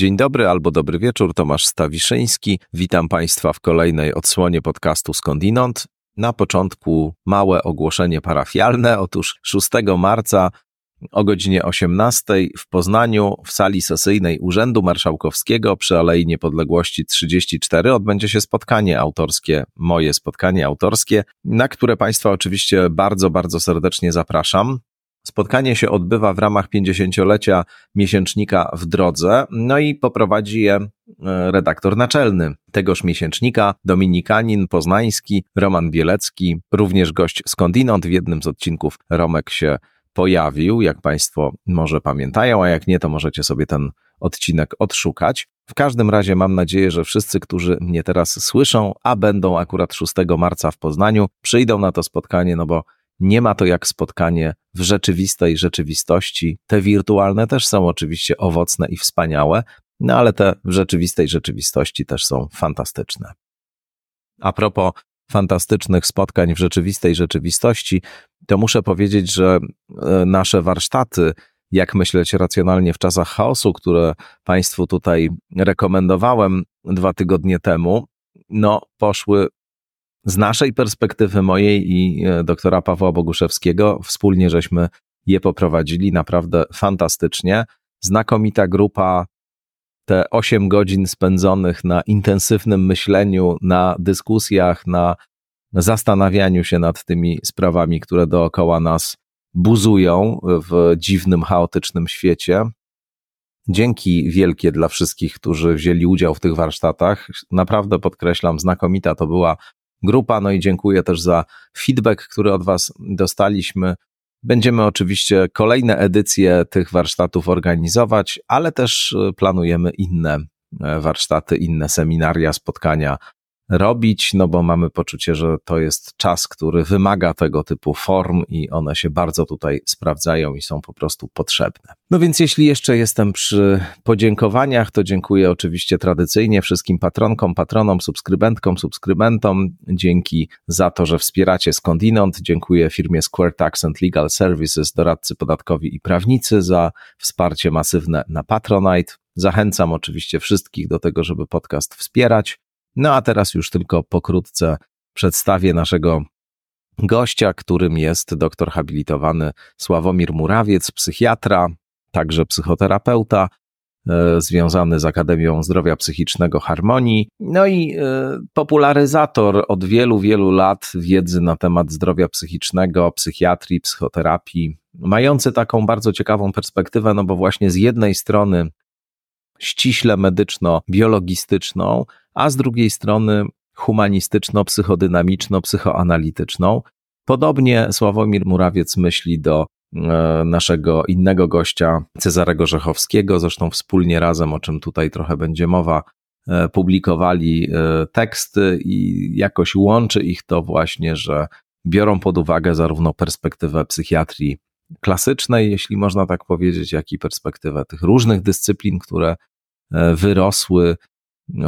Dzień dobry albo dobry wieczór, Tomasz Stawiszyński. Witam Państwa w kolejnej odsłonie podcastu Skądinąd. Na początku małe ogłoszenie parafialne. Otóż 6 marca o godzinie 18 w Poznaniu w sali sesyjnej Urzędu Marszałkowskiego przy Alei Niepodległości 34 odbędzie się spotkanie autorskie, moje spotkanie autorskie, na które Państwa oczywiście bardzo, bardzo serdecznie zapraszam. Spotkanie się odbywa w ramach 50-lecia miesięcznika w drodze, no i poprowadzi je e, redaktor naczelny tegoż miesięcznika, Dominikanin Poznański, Roman Bielecki, również gość skądinąd. W jednym z odcinków Romek się pojawił, jak Państwo może pamiętają, a jak nie, to możecie sobie ten odcinek odszukać. W każdym razie mam nadzieję, że wszyscy, którzy mnie teraz słyszą, a będą akurat 6 marca w Poznaniu, przyjdą na to spotkanie, no bo nie ma to jak spotkanie w rzeczywistej rzeczywistości. Te wirtualne też są oczywiście owocne i wspaniałe, no ale te w rzeczywistej rzeczywistości też są fantastyczne. A propos fantastycznych spotkań w rzeczywistej rzeczywistości, to muszę powiedzieć, że e, nasze warsztaty, jak myśleć racjonalnie w czasach chaosu, które Państwu tutaj rekomendowałem dwa tygodnie temu, no poszły z naszej perspektywy mojej i e, doktora Pawła Boguszewskiego, wspólnie żeśmy je poprowadzili naprawdę fantastycznie. Znakomita grupa, te 8 godzin spędzonych na intensywnym myśleniu, na dyskusjach, na zastanawianiu się nad tymi sprawami, które dookoła nas buzują w dziwnym, chaotycznym świecie. Dzięki wielkie dla wszystkich, którzy wzięli udział w tych warsztatach. Naprawdę podkreślam, znakomita to była grupa. No i dziękuję też za feedback, który od Was dostaliśmy. Będziemy oczywiście kolejne edycje tych warsztatów organizować, ale też e, planujemy inne e, warsztaty, inne seminaria, spotkania robić, no bo mamy poczucie, że to jest czas, który wymaga tego typu form i one się bardzo tutaj sprawdzają i są po prostu potrzebne. No więc jeśli jeszcze jestem przy podziękowaniach, to dziękuję oczywiście tradycyjnie wszystkim patronkom, patronom, subskrybentkom, subskrybentom. Dzięki za to, że wspieracie skądinąd. Dziękuję firmie Square Tax and Legal Services, doradcy podatkowi i prawnicy za wsparcie masywne na Patronite. Zachęcam oczywiście wszystkich do tego, żeby podcast wspierać. No a teraz już tylko pokrótce przedstawię naszego gościa, którym jest doktor habilitowany Sławomir Murawiec, psychiatra, także psychoterapeuta, e, związany z Akademią Zdrowia Psychicznego Harmonii, no i e, popularyzator od wielu, wielu lat wiedzy na temat zdrowia psychicznego, psychiatrii, psychoterapii, mający taką bardzo ciekawą perspektywę, no bo właśnie z jednej strony ściśle medyczno-biologistyczną, a z drugiej strony humanistyczno-psychodynamiczno-psychoanalityczną. Podobnie Sławomir Murawiec myśli do e, naszego innego gościa, Cezarego Rzechowskiego, zresztą wspólnie razem, o czym tutaj trochę będzie mowa, e, publikowali e, teksty i jakoś łączy ich to właśnie, że biorą pod uwagę zarówno perspektywę psychiatrii klasycznej, jeśli można tak powiedzieć, jak i perspektywę tych różnych dyscyplin, które wyrosły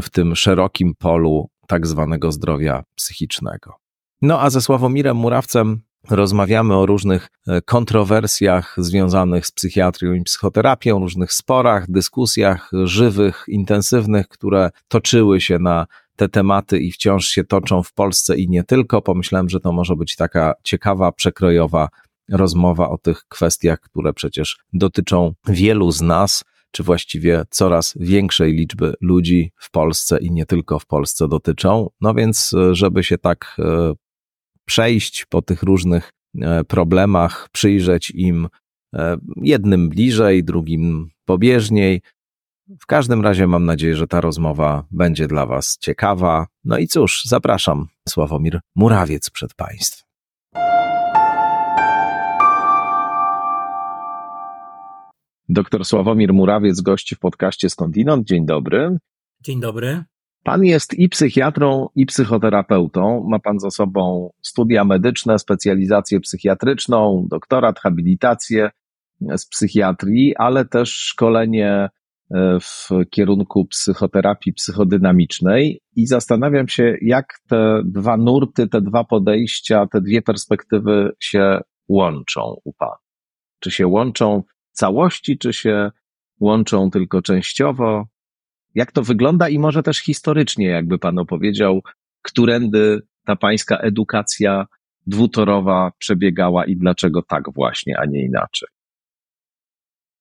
w tym szerokim polu tak zwanego zdrowia psychicznego. No a ze Sławomirem Murawcem rozmawiamy o różnych e, kontrowersjach związanych z psychiatrią i psychoterapią, różnych sporach, dyskusjach żywych, intensywnych, które toczyły się na te tematy i wciąż się toczą w Polsce i nie tylko. Pomyślałem, że to może być taka ciekawa, przekrojowa rozmowa o tych kwestiach, które przecież dotyczą wielu z nas czy właściwie coraz większej liczby ludzi w Polsce i nie tylko w Polsce dotyczą. No więc, e, żeby się tak e, przejść po tych różnych e, problemach, przyjrzeć im jednym bliżej, drugim pobieżniej. W każdym razie mam nadzieję, że ta rozmowa będzie dla Was ciekawa. No i cóż, zapraszam Sławomir Murawiec przed Państwem. Doktor Sławomir Murawiec, gości w podcaście Skądinąd. Dzień dobry. Dzień dobry. Pan jest i psychiatrą, i psychoterapeutą. Ma pan za sobą studia medyczne, specjalizację psychiatryczną, doktorat, habilitację z psychiatrii, ale też szkolenie e, w kierunku psychoterapii psychodynamicznej i zastanawiam się, jak te dwa nurty, te dwa podejścia, te dwie perspektywy się łączą u Pana. Czy się łączą całości, czy się łączą tylko częściowo? jak to wygląda i może też historycznie, jakby pan opowiedział, którędy ta pańska edukacja dwutorowa przebiegała i dlaczego tak właśnie, a nie inaczej?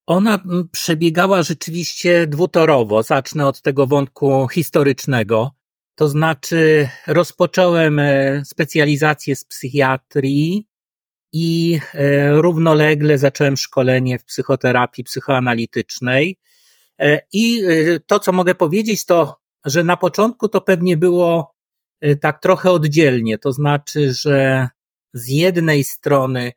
Ona przebiegała rzeczywiście dwutorowo. Zacznę od tego wątku historycznego. To znaczy, rozpocząłem e, specjalizację z psychiatrii i e, równolegle zacząłem szkolenie w psychoterapii psychoanalitycznej. E, I to, co mogę powiedzieć, to, że na początku to pewnie było tak trochę oddzielnie. To znaczy, że z jednej strony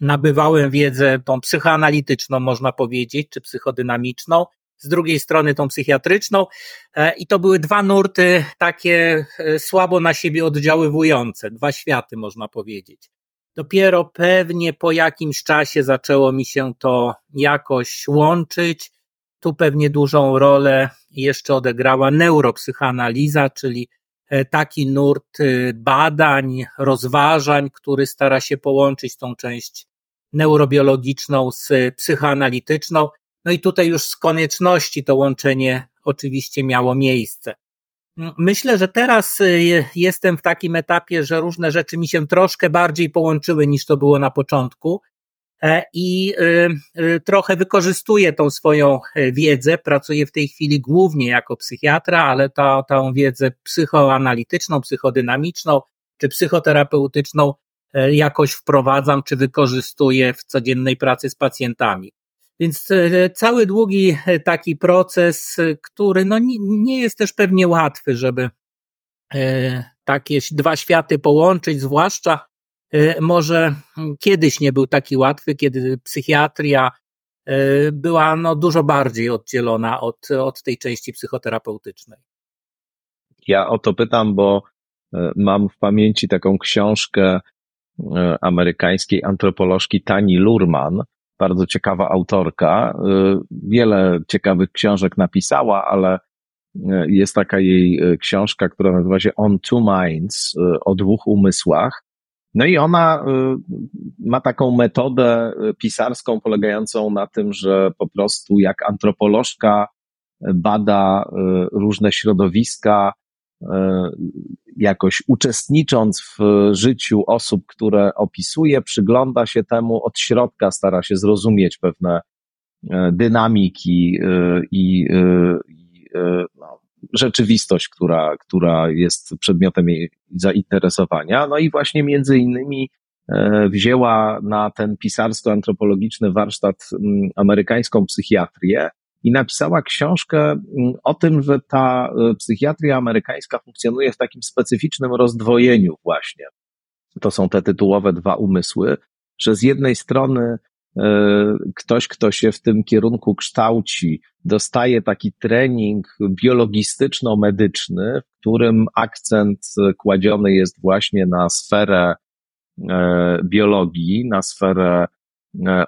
nabywałem wiedzę tą psychoanalityczną, można powiedzieć, czy psychodynamiczną, z drugiej strony tą psychiatryczną e, i to były dwa nurty takie e, słabo na siebie oddziaływujące, dwa światy można powiedzieć. Dopiero pewnie po jakimś czasie zaczęło mi się to jakoś łączyć. Tu pewnie dużą rolę jeszcze odegrała neuropsychoanaliza, czyli e, taki nurt badań, rozważań, który stara się połączyć tą część neurobiologiczną z psychoanalityczną. No i tutaj już z konieczności to łączenie oczywiście miało miejsce. Myślę, że teraz y, jestem w takim etapie, że różne rzeczy mi się troszkę bardziej połączyły niż to było na początku e, i y, y, trochę wykorzystuję tą swoją e, wiedzę. Pracuję w tej chwili głównie jako psychiatra, ale ta, tą wiedzę psychoanalityczną, psychodynamiczną czy psychoterapeutyczną e, jakoś wprowadzam czy wykorzystuję w codziennej pracy z pacjentami. Więc e, cały długi e, taki proces, e, który no nie jest też pewnie łatwy, żeby takie dwa światy połączyć, zwłaszcza może kiedyś nie był taki łatwy, kiedy psychiatria była no dużo bardziej oddzielona od, od tej części psychoterapeutycznej. Ja o to pytam, bo mam w pamięci taką książkę amerykańskiej antropolożki Tani Lurman, bardzo ciekawa autorka. Y, wiele ciekawych książek napisała, ale y, jest taka jej y, książka, która nazywa się On Two Minds, o dwóch umysłach. No i ona ma taką metodę pisarską polegającą na tym, że po prostu jak antropolożka bada różne środowiska, jakoś uczestnicząc w życiu osób, które opisuje, przygląda się temu od środka, stara się zrozumieć pewne e, dynamiki e, i, e, i no, rzeczywistość, która, która jest przedmiotem jej zainteresowania. No i właśnie między innymi wzięła na ten pisarsko-antropologiczny warsztat amerykańską psychiatrię i napisała książkę mm, o tym, że ta e, psychiatria amerykańska funkcjonuje w takim specyficznym rozdwojeniu właśnie. To są te tytułowe dwa umysły, że z jednej strony e, ktoś, kto się w tym kierunku kształci, dostaje taki trening biologistyczno-medyczny, w którym akcent kładziony jest właśnie na sferę e, biologii, na sferę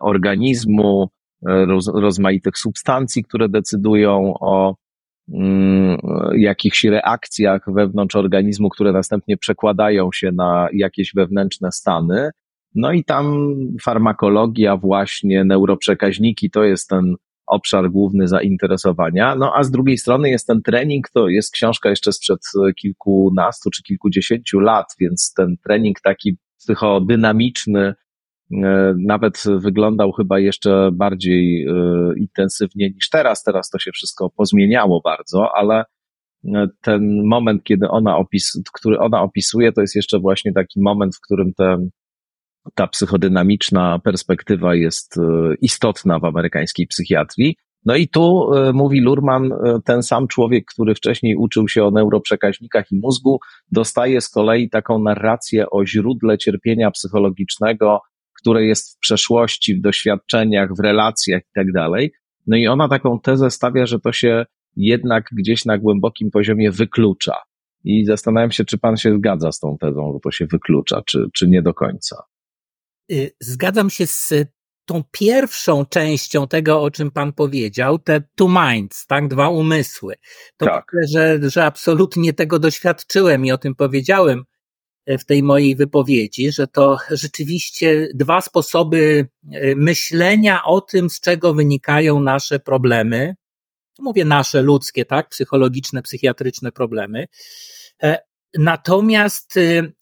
organizmu, roz, rozmaitych substancji, które decydują o mm, jakichś reakcjach wewnątrz organizmu, które następnie przekładają się na jakieś wewnętrzne stany. No i tam farmakologia, właśnie neuroprzekaźniki to jest ten obszar główny zainteresowania. No a z drugiej strony jest ten trening, to jest książka jeszcze sprzed kilkunastu czy kilkudziesięciu lat, więc ten trening taki psychodynamiczny, nawet wyglądał chyba jeszcze bardziej e, intensywnie niż teraz. Teraz to się wszystko pozmieniało bardzo, ale e, ten moment, kiedy ona opis, który ona opisuje, to jest jeszcze właśnie taki moment, w którym te, ta psychodynamiczna perspektywa jest istotna w amerykańskiej psychiatrii. No i tu mówi Lurman, ten sam człowiek, który wcześniej uczył się o neuroprzekaźnikach i mózgu, dostaje z kolei taką narrację o źródle cierpienia psychologicznego, które jest w przeszłości, w doświadczeniach, w relacjach i tak dalej. No i ona taką tezę stawia, że to się jednak gdzieś na głębokim poziomie wyklucza. I zastanawiam się, czy pan się zgadza z tą tezą, że to się wyklucza, czy, czy nie do końca. Y, zgadzam się z tą pierwszą częścią tego, o czym pan powiedział, te two minds, tak, dwa umysły. To tak. myślę, że, że absolutnie tego doświadczyłem i o tym powiedziałem w tej mojej wypowiedzi, że to rzeczywiście dwa sposoby e, myślenia o tym, z czego wynikają nasze problemy. mówię nasze, ludzkie, tak, psychologiczne, psychiatryczne problemy. Natomiast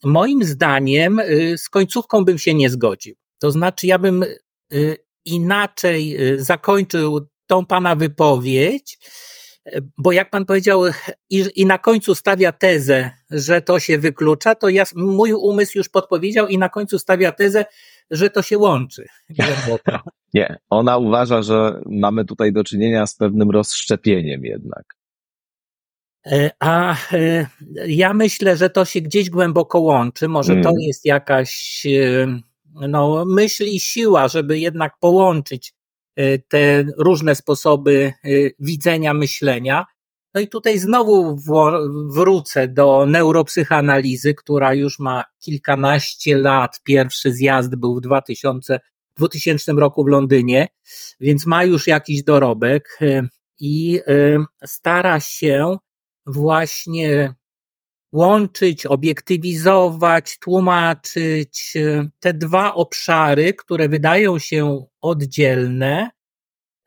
moim zdaniem z końcówką bym się nie zgodził. To znaczy, ja bym inaczej zakończył tą pana wypowiedź, bo jak pan powiedział, i, i na końcu stawia tezę, że to się wyklucza, to ja, mój umysł już podpowiedział i na końcu stawia tezę, że to się łączy. Nie, ona uważa, że mamy tutaj do czynienia z pewnym rozszczepieniem jednak. E, a e, ja myślę, że to się gdzieś głęboko łączy. Może to jest jakaś e, no, myśl i siła, żeby jednak połączyć te różne sposoby e, widzenia, myślenia. No i tutaj znowu wrócę do neuropsychoanalizy, która już ma kilkanaście lat. Pierwszy zjazd był w 2000, 2000 roku w Londynie, więc ma już jakiś dorobek e, i stara się właśnie łączyć, obiektywizować, tłumaczyć e, te dwa obszary, które wydają się oddzielne,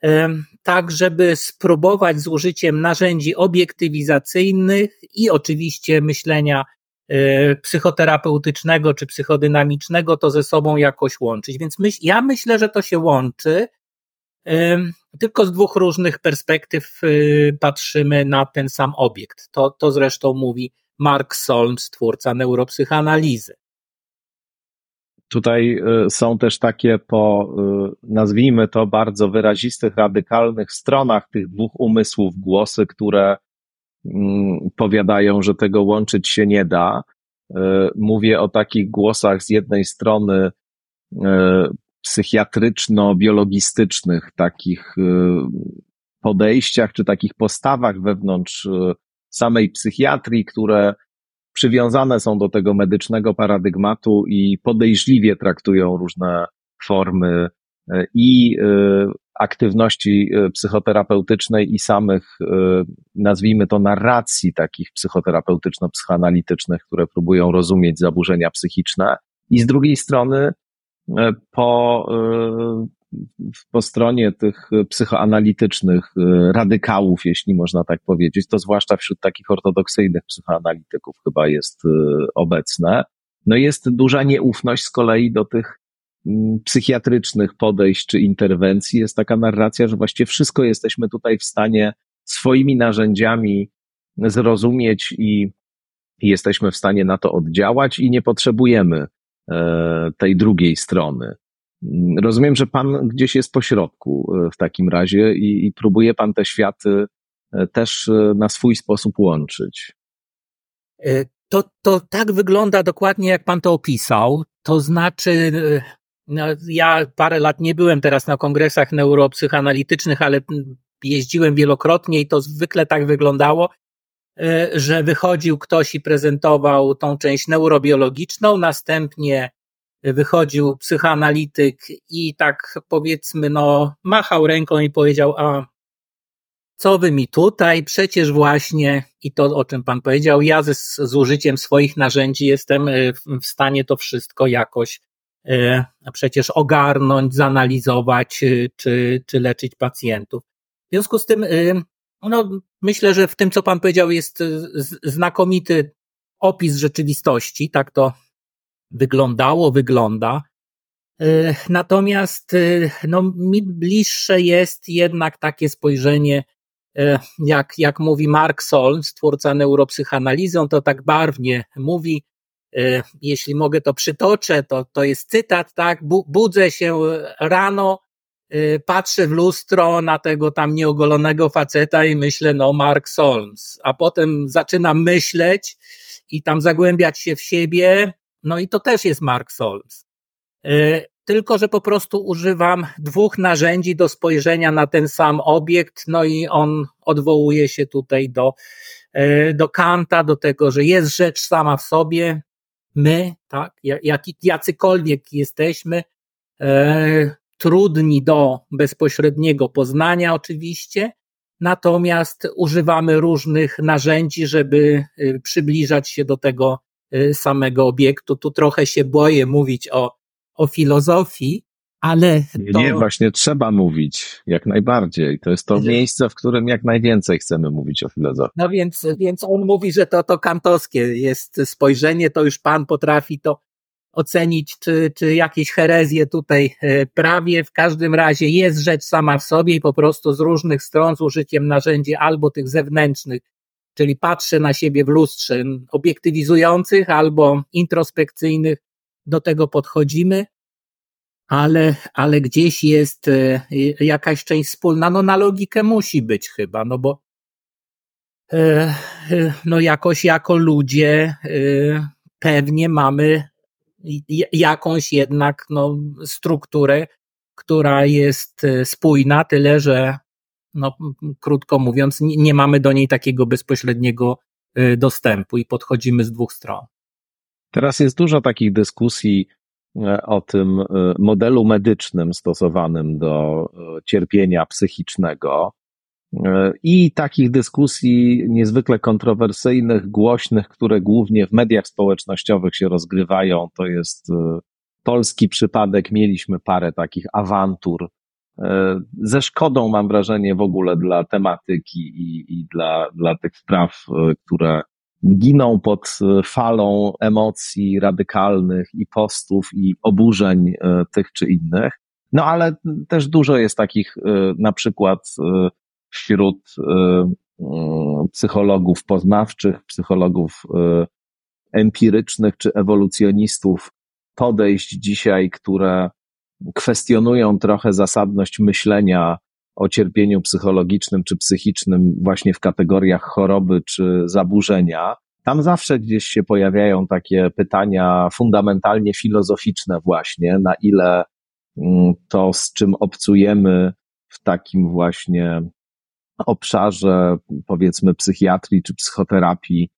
e, tak żeby spróbować z użyciem narzędzi obiektywizacyjnych i oczywiście myślenia e, psychoterapeutycznego czy psychodynamicznego to ze sobą jakoś łączyć. Więc myśl, ja myślę, że to się łączy, tylko z dwóch różnych perspektyw patrzymy na ten sam obiekt. To, to zresztą mówi Mark Solms, twórca neuropsychoanalizy. Tutaj y, są też takie po, y, nazwijmy to, bardzo wyrazistych, radykalnych stronach tych dwóch umysłów głosy, które mm, powiadają, że tego łączyć się nie da. Y, mówię o takich głosach z jednej strony psychiatryczno-biologistycznych, takich podejściach czy takich postawach wewnątrz samej psychiatrii, które przywiązane są do tego medycznego paradygmatu i podejrzliwie traktują różne formy e, i e, aktywności e, psychoterapeutycznej i samych, nazwijmy to, narracji takich psychoterapeutyczno-psychoanalitycznych, które próbują rozumieć zaburzenia psychiczne. I z drugiej strony, po po stronie tych psychoanalitycznych y, radykałów, jeśli można tak powiedzieć, to zwłaszcza wśród takich ortodoksyjnych psychoanalityków chyba jest y, obecne. No jest duża nieufność z kolei do tych mm, psychiatrycznych podejść czy interwencji. Jest taka narracja, że właściwie wszystko jesteśmy tutaj w stanie swoimi narzędziami zrozumieć i jesteśmy w stanie na to oddziałać i nie potrzebujemy e, tej drugiej strony. Rozumiem, że pan gdzieś jest pośrodku e, w takim razie i, i próbuje pan te światy e, też e, na swój sposób łączyć. To, to tak wygląda dokładnie, jak pan to opisał. To znaczy, no, ja parę lat nie byłem teraz na kongresach neuropsychoanalitycznych, ale jeździłem wielokrotnie i to zwykle tak wyglądało, że wychodził ktoś i prezentował tą część neurobiologiczną, następnie wychodził psychoanalityk i tak powiedzmy, no, machał ręką i powiedział, a co wy mi tutaj? Przecież właśnie, i to o czym pan powiedział, ja z, z użyciem swoich narzędzi jestem e, w stanie to wszystko jakoś e, przecież ogarnąć, zanalizować, e, czy, czy leczyć pacjentów. W związku z tym, no, myślę, że w tym, co pan powiedział, jest znakomity opis rzeczywistości, tak to wyglądało, wygląda. E, natomiast e, no, mi bliższe jest jednak takie spojrzenie, e, jak, jak mówi Mark Solms, twórca neuropsychanalizy, on to tak barwnie mówi, jeśli mogę to przytoczę, to, to jest cytat, tak, budzę się rano, patrzę w lustro na tego tam nieogolonego faceta i myślę, no Mark Solms, a potem zaczynam myśleć i tam zagłębiać się w siebie, no i to też jest Mark Solms. E, tylko, że po prostu używam dwóch narzędzi do spojrzenia na ten sam obiekt, no i on odwołuje się tutaj do, e, do Kanta, do tego, że jest rzecz sama w sobie, my, tak, jak, jacykolwiek jesteśmy, e, trudni do bezpośredniego poznania oczywiście, natomiast używamy różnych narzędzi, żeby e, przybliżać się do tego samego obiektu. Tu trochę się boję mówić o, o filozofii, ale. To... Nie, właśnie trzeba mówić jak najbardziej. To jest to miejsce, w którym jak najwięcej chcemy mówić o filozofii. No więc, więc on mówi, że to, to kantowskie jest spojrzenie, to już pan potrafi to ocenić, czy, czy jakieś herezje tutaj e, prawie. W każdym razie jest rzecz sama w sobie i po prostu z różnych stron, z użyciem narzędzi albo tych zewnętrznych, czyli patrzę na siebie w lustrze obiektywizujących albo introspekcyjnych, do tego podchodzimy, ale, ale gdzieś jest e, jakaś część wspólna, no na logikę musi być chyba, no bo e, no jakoś jako ludzie pewnie mamy jakąś jednak no, strukturę, która jest e, spójna, tyle że, no, krótko mówiąc, nie, nie mamy do niej takiego bezpośredniego e, dostępu i podchodzimy z dwóch stron. Teraz jest dużo takich dyskusji e, o tym modelu medycznym stosowanym do cierpienia psychicznego. I takich dyskusji niezwykle kontrowersyjnych, głośnych, które głównie w mediach społecznościowych się rozgrywają, to jest e, polski przypadek. Mieliśmy parę takich awantur e, ze szkodą, mam wrażenie, w ogóle dla tematyki i, i dla, dla tych spraw, e, które giną pod falą emocji radykalnych i postów i oburzeń tych czy innych. No ale też dużo jest takich na przykład wśród y, psychologów poznawczych, psychologów empirycznych czy ewolucjonistów podejść dzisiaj, które kwestionują trochę zasadność myślenia o cierpieniu psychologicznym czy psychicznym właśnie w kategoriach choroby czy zaburzenia. Tam zawsze gdzieś się pojawiają takie pytania fundamentalnie filozoficzne właśnie, na ile mm, to, z czym obcujemy w takim właśnie obszarze, powiedzmy, psychiatrii czy psychoterapii,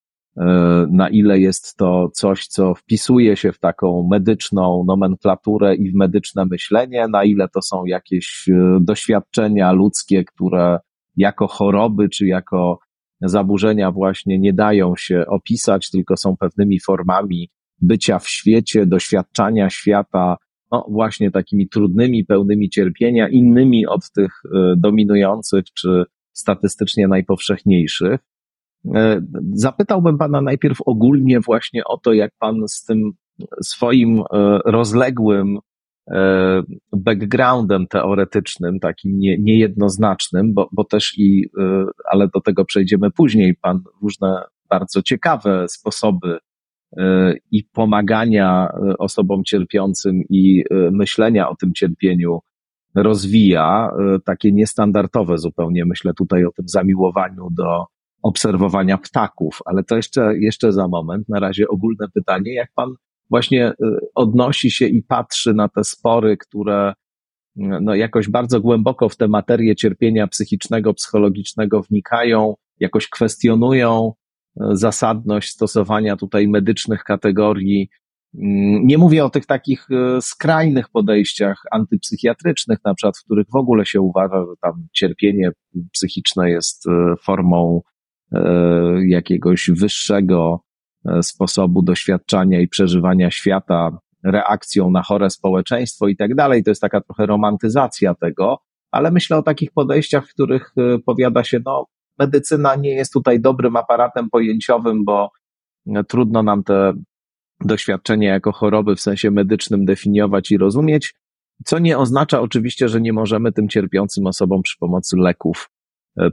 na ile jest to coś, co wpisuje się w taką medyczną nomenklaturę i w medyczne myślenie, na ile to są jakieś e, doświadczenia ludzkie, które jako choroby czy jako zaburzenia właśnie nie dają się opisać, tylko są pewnymi formami bycia w świecie, doświadczania świata, no właśnie takimi trudnymi, pełnymi cierpienia, innymi od tych e, dominujących czy statystycznie najpowszechniejszych. E, zapytałbym pana najpierw ogólnie właśnie o to, jak pan z tym swoim e, rozległym e, backgroundem teoretycznym, takim nie, niejednoznacznym, bo, bo też i, ale do tego przejdziemy później, pan różne bardzo ciekawe sposoby i pomagania osobom cierpiącym i myślenia o tym cierpieniu rozwija, takie niestandardowe zupełnie. Myślę tutaj o tym zamiłowaniu do obserwowania ptaków, ale to jeszcze, jeszcze za moment. Na razie ogólne pytanie, jak pan właśnie e, odnosi się i patrzy na te spory, które no, jakoś bardzo głęboko w tę materię cierpienia psychicznego, psychologicznego wnikają, jakoś kwestionują e, zasadność stosowania tutaj medycznych kategorii Mm, nie mówię o tych takich skrajnych podejściach antypsychiatrycznych, na przykład, w których w ogóle się uważa, że tam cierpienie psychiczne jest formą jakiegoś wyższego sposobu doświadczania i przeżywania świata, reakcją na chore społeczeństwo i tak dalej. To jest taka trochę romantyzacja tego, ale myślę o takich podejściach, w których powiada się, no, medycyna nie jest tutaj dobrym aparatem pojęciowym, bo trudno nam te doświadczenie jako choroby w sensie medycznym definiować i rozumieć, co nie oznacza oczywiście, że nie możemy tym cierpiącym osobom przy pomocy leków e,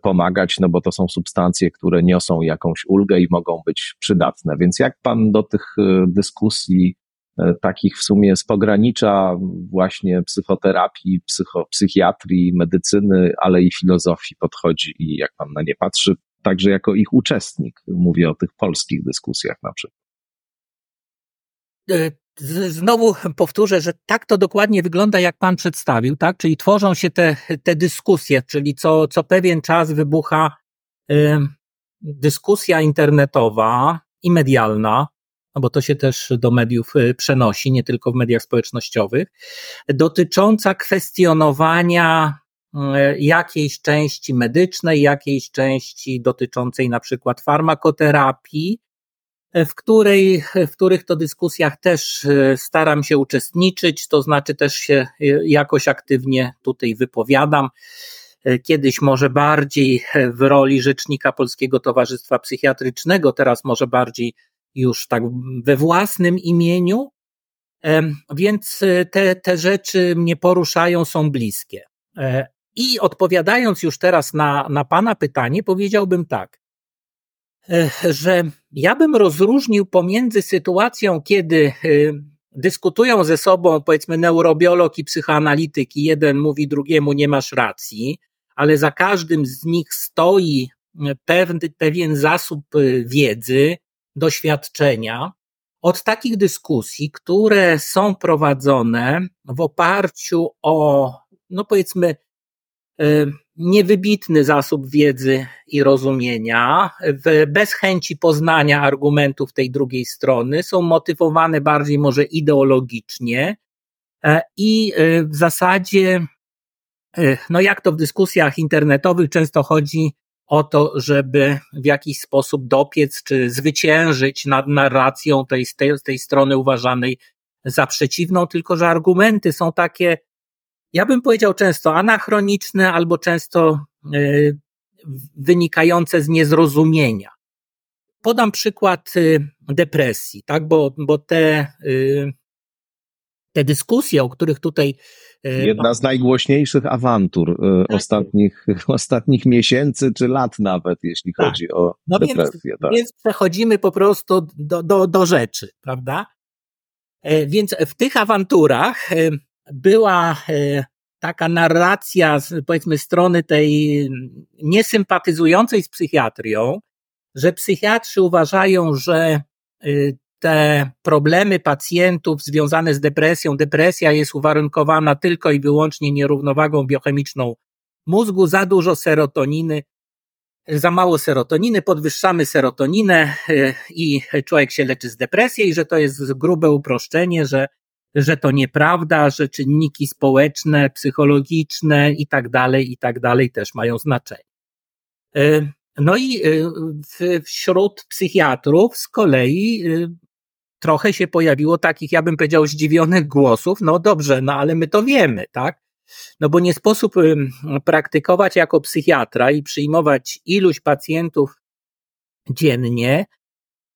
pomagać, no bo to są substancje, które niosą jakąś ulgę i mogą być przydatne. Więc jak pan do tych e, dyskusji e, takich w sumie z pogranicza właśnie psychoterapii, psycho, psychiatrii, medycyny, ale i filozofii podchodzi i jak pan na nie patrzy, także jako ich uczestnik, mówię o tych polskich dyskusjach na przykład. Znowu powtórzę, że tak to dokładnie wygląda, jak pan przedstawił, tak? Czyli tworzą się te, te dyskusje, czyli co, co pewien czas wybucha y, dyskusja internetowa i medialna, no bo to się też do mediów e, przenosi, nie tylko w mediach społecznościowych, dotycząca kwestionowania jakiejś części medycznej, jakiejś części dotyczącej na przykład farmakoterapii, w, której, w których to dyskusjach też staram się uczestniczyć, to znaczy też się jakoś aktywnie tutaj wypowiadam. Kiedyś może bardziej w roli rzecznika Polskiego Towarzystwa Psychiatrycznego, teraz może bardziej już tak we własnym imieniu, więc te, te rzeczy mnie poruszają, są bliskie. E, I odpowiadając już teraz na, na Pana pytanie, powiedziałbym tak, e, że ja bym rozróżnił pomiędzy sytuacją, kiedy e, dyskutują ze sobą, powiedzmy, neurobiolog i psychoanalityk, i jeden mówi drugiemu, nie masz racji, ale za każdym z nich stoi pewny, pewien zasób wiedzy, doświadczenia, od takich dyskusji, które są prowadzone w oparciu o, no powiedzmy, niewybitny zasób wiedzy i rozumienia, bez chęci poznania argumentów tej drugiej strony, są motywowane bardziej może ideologicznie. E, i e, w zasadzie, no jak to w dyskusjach internetowych często chodzi o to, żeby w jakiś sposób dopiec czy zwyciężyć nad narracją tej, tej, tej strony uważanej za przeciwną, tylko że argumenty są takie, ja bym powiedział często anachroniczne albo często y, wynikające z niezrozumienia. Podam przykład y, depresji, tak, bo, bo te, y, te dyskusje, o których tutaj Jedna z najgłośniejszych awantur tak. ostatnich, ostatnich miesięcy czy lat nawet, jeśli tak. chodzi o no depresję. Więc, tak. więc przechodzimy po prostu do, do, do rzeczy, prawda? Więc w tych awanturach była taka narracja z powiedzmy strony tej niesympatyzującej z psychiatrią, że psychiatrzy uważają, że te problemy pacjentów związane z depresją, depresja jest uwarunkowana tylko i wyłącznie nierównowagą biochemiczną mózgu, za dużo serotoniny, za mało serotoniny, podwyższamy serotoninę e, i człowiek się leczy z depresji i że to jest grube uproszczenie, że, że to nieprawda, że czynniki społeczne, psychologiczne i tak dalej, i tak dalej też mają znaczenie. E, no i e, wśród psychiatrów z kolei trochę się pojawiło takich, ja bym powiedział, zdziwionych głosów. No dobrze, no ale my to wiemy, tak? No bo nie sposób praktykować jako psychiatra i przyjmować iluś pacjentów dziennie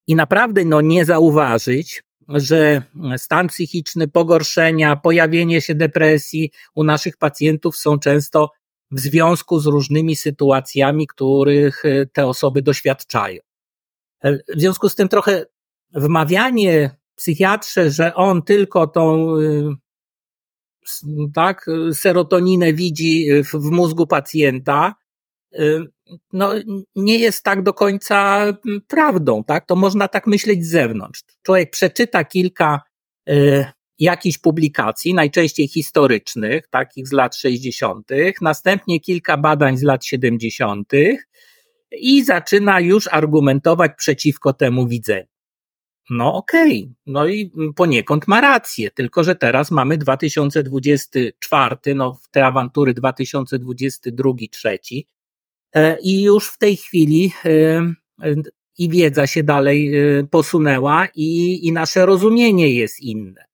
i naprawdę no nie zauważyć, że stan psychiczny, pogorszenia, pojawienie się depresji u naszych pacjentów są często w związku z różnymi sytuacjami, których e, te osoby doświadczają. E, w związku z tym trochę wmawianie psychiatrze, że on tylko tą y, tak, serotoninę widzi w, w mózgu pacjenta, no, nie jest tak do końca prawdą, tak? To można tak myśleć z zewnątrz. Człowiek przeczyta kilka y, jakichś publikacji, najczęściej historycznych, takich z lat 60., następnie kilka badań z lat 70. i zaczyna już argumentować przeciwko temu widzeniu. No okej, okay. no i poniekąd ma rację, tylko że teraz mamy 2024, no te awantury 2022, trzeci e, i już w tej chwili e, e, i wiedza się dalej posunęła i, i nasze rozumienie jest inne.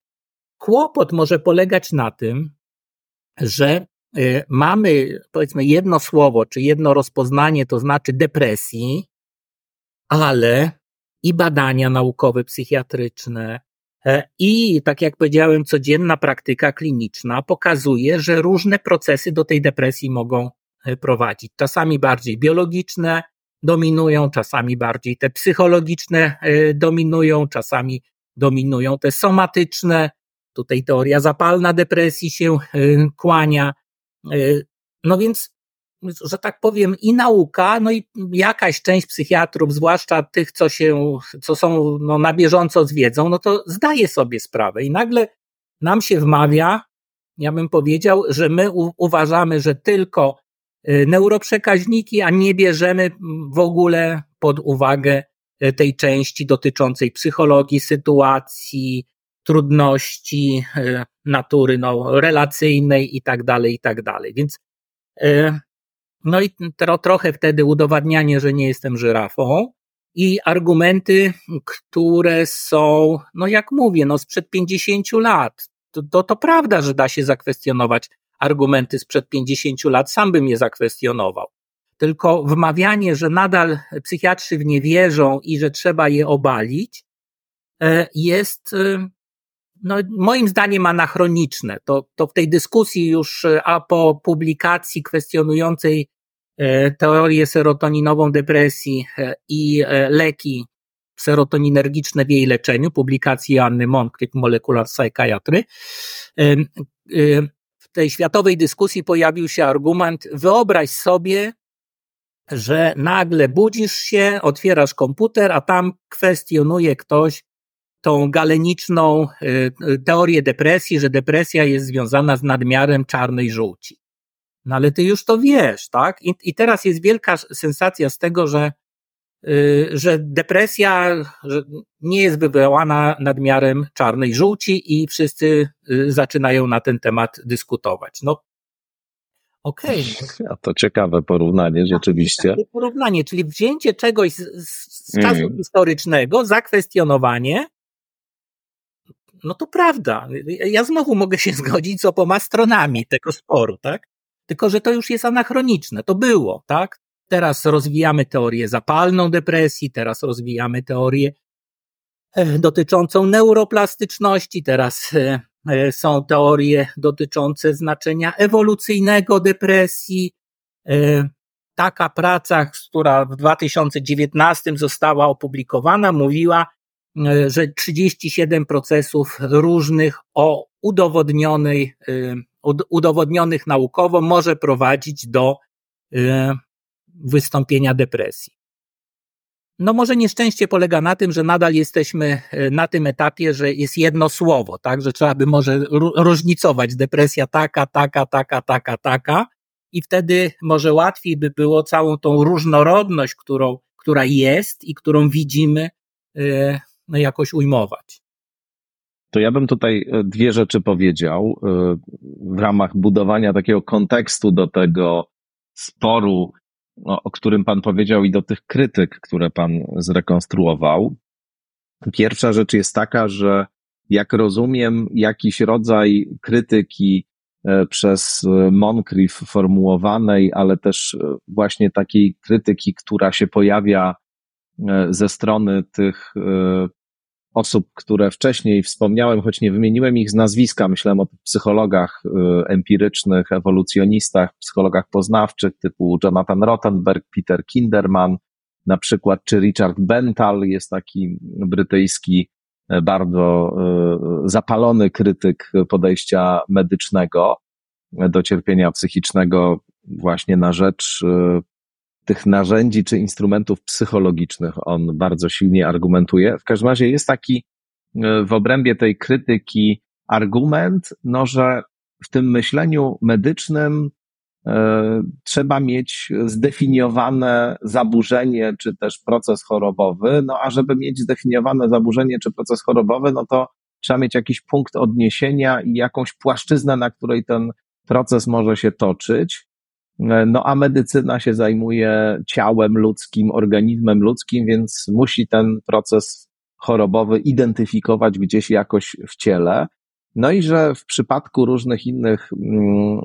Kłopot może polegać na tym, że mamy powiedzmy jedno słowo, czy jedno rozpoznanie, to znaczy depresji, ale i badania naukowe, psychiatryczne, e, i tak jak powiedziałem, codzienna praktyka kliniczna pokazuje, że różne procesy do tej depresji mogą e, prowadzić. Czasami bardziej biologiczne dominują, czasami bardziej te psychologiczne e, dominują, czasami dominują te somatyczne. Tutaj teoria zapalna depresji się kłania. No więc że tak powiem, i nauka, no i jakaś część psychiatrów, zwłaszcza tych, co się, co są no, na bieżąco z wiedzą, no to zdaje sobie sprawę. I nagle nam się wmawia, ja bym powiedział, że my u- uważamy, że tylko y, neuroprzekaźniki, a nie bierzemy w ogóle pod uwagę y, tej części dotyczącej psychologii, sytuacji, trudności y, natury no, relacyjnej i tak dalej, i tak dalej. Więc no i tro, trochę wtedy udowadnianie, że nie jestem żyrafą. i argumenty, które są, no jak mówię, no sprzed 50 lat. To, to, to prawda, że da się zakwestionować argumenty sprzed 50 lat, sam bym je zakwestionował. Tylko wmawianie, że nadal psychiatrzy w nie wierzą i że trzeba je obalić, e, jest e, no, moim zdaniem anachroniczne. To, to w tej dyskusji już, e, a po publikacji kwestionującej teorię serotoninową depresji i leki serotoninergiczne w jej leczeniu, publikacji Anny Moncrief Molecular Psychiatry, tej światowej dyskusji pojawił się argument, wyobraź sobie, że nagle budzisz się, otwierasz komputer, a tam kwestionuje ktoś tą galeniczną y, y, teorię depresji, że depresja jest związana z nadmiarem czarnej żółci. No ale ty już to wiesz, tak? I, i teraz jest wielka sensacja z tego, że, że depresja nie jest wywołana nadmiarem czarnej żółci i wszyscy yy, zaczynają na ten temat dyskutować. No Okej. Okay. A to ciekawe porównanie, rzeczywiście. Takie porównanie, czyli wzięcie czegoś z, z czasu mm. historycznego, zakwestionowanie, no to prawda. Ja znowu mogę się zgodzić z opoma stronami tego sporu, tak? Tylko, że to już jest anachroniczne. To było, tak? Teraz rozwijamy teorię zapalną depresji, teraz rozwijamy teorię e, dotyczącą neuroplastyczności, teraz e, E, są teorie dotyczące znaczenia ewolucyjnego depresji. Taka praca, która w 2019 została opublikowana, mówiła, że 37 procesów różnych o udowodnionej, udowodnionych naukowo może prowadzić do wystąpienia depresji. No może nieszczęście polega na tym, że nadal jesteśmy e, na tym etapie, że jest jedno słowo, tak, że trzeba by może różnicować depresja taka, taka, taka, taka, taka i wtedy może łatwiej by było całą tą różnorodność, którą, która jest i którą widzimy, e, no jakoś ujmować. To ja bym tutaj e, dwie rzeczy powiedział w ramach budowania takiego kontekstu do tego sporu o, o którym Pan powiedział, i do tych krytyk, które Pan zrekonstruował. Pierwsza rzecz jest taka, że jak rozumiem, jakiś rodzaj krytyki e, przez Moncrief formułowanej, ale też e, właśnie takiej krytyki, która się pojawia e, ze strony tych osób, które wcześniej wspomniałem, choć nie wymieniłem ich z nazwiska, myślałem o psychologach y, empirycznych, ewolucjonistach, psychologach poznawczych typu Jonathan Rottenberg, Peter Kinderman, na przykład, czy Richard Bental, jest taki brytyjski, e, bardzo e, zapalony krytyk podejścia medycznego do cierpienia psychicznego właśnie na rzecz tych narzędzi czy instrumentów psychologicznych on bardzo silnie argumentuje. W każdym razie jest taki e, w obrębie tej krytyki argument, no, że w tym myśleniu medycznym e, trzeba mieć zdefiniowane zaburzenie czy też proces chorobowy, no a żeby mieć zdefiniowane zaburzenie czy proces chorobowy, no to trzeba mieć jakiś punkt odniesienia i jakąś płaszczyznę, na której ten proces może się toczyć. No a medycyna się zajmuje ciałem ludzkim, organizmem ludzkim, więc musi ten proces chorobowy identyfikować gdzieś jakoś w ciele. No i że w przypadku różnych innych mm,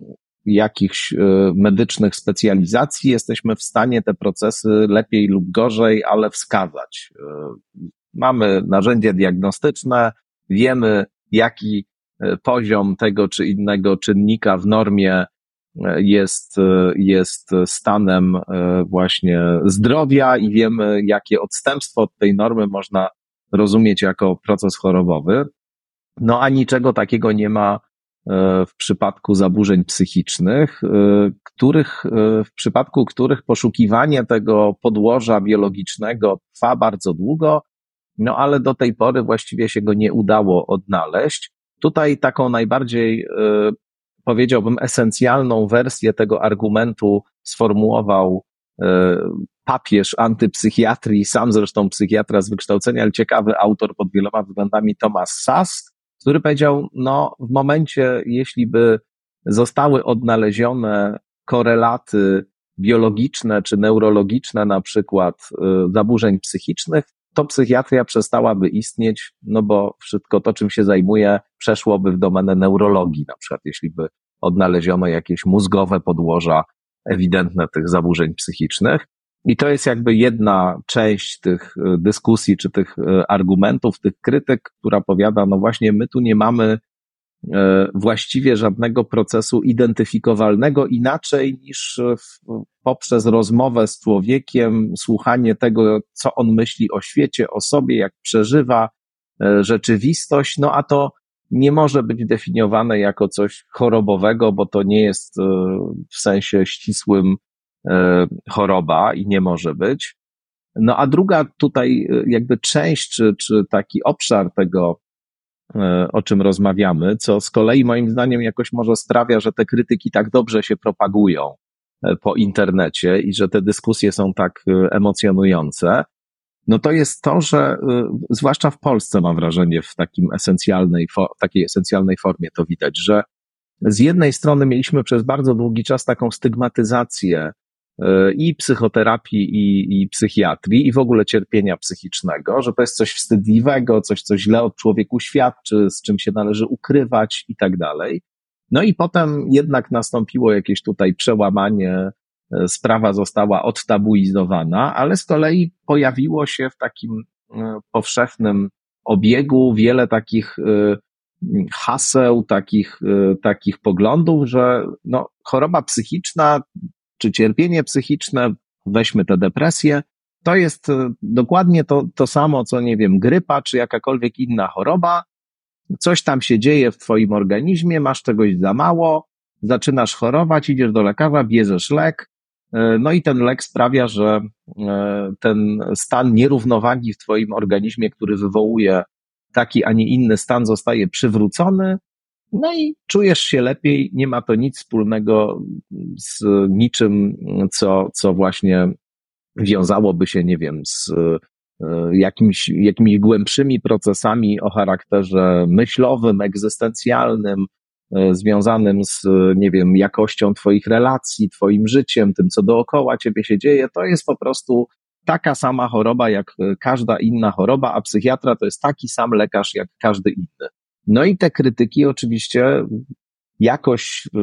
jakichś e, medycznych specjalizacji jesteśmy w stanie te procesy lepiej lub gorzej, ale wskazać. E, mamy narzędzie diagnostyczne, wiemy jaki e, poziom tego czy innego czynnika w normie jest, jest stanem e, właśnie zdrowia i wiemy, jakie odstępstwo od tej normy można rozumieć jako proces chorobowy. No a niczego takiego nie ma e, w przypadku zaburzeń psychicznych, e, których, w przypadku których poszukiwanie tego podłoża biologicznego trwa bardzo długo, no ale do tej pory właściwie się go nie udało odnaleźć. Tutaj taką najbardziej powiedziałbym, esencjalną wersję tego argumentu sformułował e, papież antypsychiatrii, sam zresztą psychiatra z wykształcenia, ale ciekawy autor pod wieloma względami Thomas Sass, który powiedział, no w momencie, jeśli by zostały odnalezione korelaty biologiczne czy neurologiczne, na przykład y, zaburzeń psychicznych, to psychiatria przestałaby istnieć, no bo wszystko to, czym się zajmuje, przeszłoby w domenę neurologii, na przykład jeśli by odnaleziono jakieś mózgowe podłoża ewidentne tych zaburzeń psychicznych. I to jest jakby jedna część tych y, dyskusji, czy tych y, argumentów, tych krytyk, która powiada, no właśnie, my tu nie mamy E, właściwie żadnego procesu identyfikowalnego inaczej niż poprzez rozmowę z człowiekiem, słuchanie tego, co on myśli o świecie, o sobie, jak przeżywa e, rzeczywistość, no a to nie może być definiowane jako coś chorobowego, bo to nie jest e, w sensie ścisłym choroba i nie może być. No a druga tutaj jakby część, czy, czy taki obszar tego E, o czym rozmawiamy, co z kolei moim zdaniem jakoś może sprawia, że te krytyki tak dobrze się propagują e, po internecie i że te dyskusje są tak e, emocjonujące, no to jest to, że zwłaszcza w Polsce mam wrażenie w takim esencjalnej, takiej esencjalnej formie to widać, że z jednej strony mieliśmy przez bardzo długi czas taką stygmatyzację i psychoterapii, i, i psychiatrii, i w ogóle cierpienia psychicznego, że to jest coś wstydliwego, coś, co źle od człowieku świadczy, z czym się należy ukrywać i tak dalej. No i potem jednak nastąpiło jakieś tutaj przełamanie, e, sprawa została odtabuizowana, ale z kolei pojawiło się w takim e, powszechnym obiegu wiele takich e, haseł, takich, takich poglądów, że no, choroba psychiczna czy cierpienie psychiczne, weźmy tę depresję, to jest dokładnie to, to samo, co nie wiem, grypa czy jakakolwiek inna choroba. Coś tam się dzieje w twoim organizmie, masz czegoś za mało, zaczynasz chorować, idziesz do lekarza, bierzesz lek, e, no i ten lek sprawia, że e, ten stan nierównowagi w twoim organizmie, który wywołuje taki, a nie inny stan, zostaje przywrócony, no i czujesz się lepiej, nie ma to nic wspólnego z niczym, co, co właśnie wiązałoby się, nie wiem, z jakimiś, jakimiś głębszymi procesami o charakterze myślowym, egzystencjalnym, e, związanym z, nie wiem, jakością Twoich relacji, Twoim życiem, tym, co dookoła Ciebie się dzieje. To jest po prostu taka sama choroba jak każda inna choroba, a psychiatra to jest taki sam lekarz jak każdy inny. No i te krytyki oczywiście jakoś y,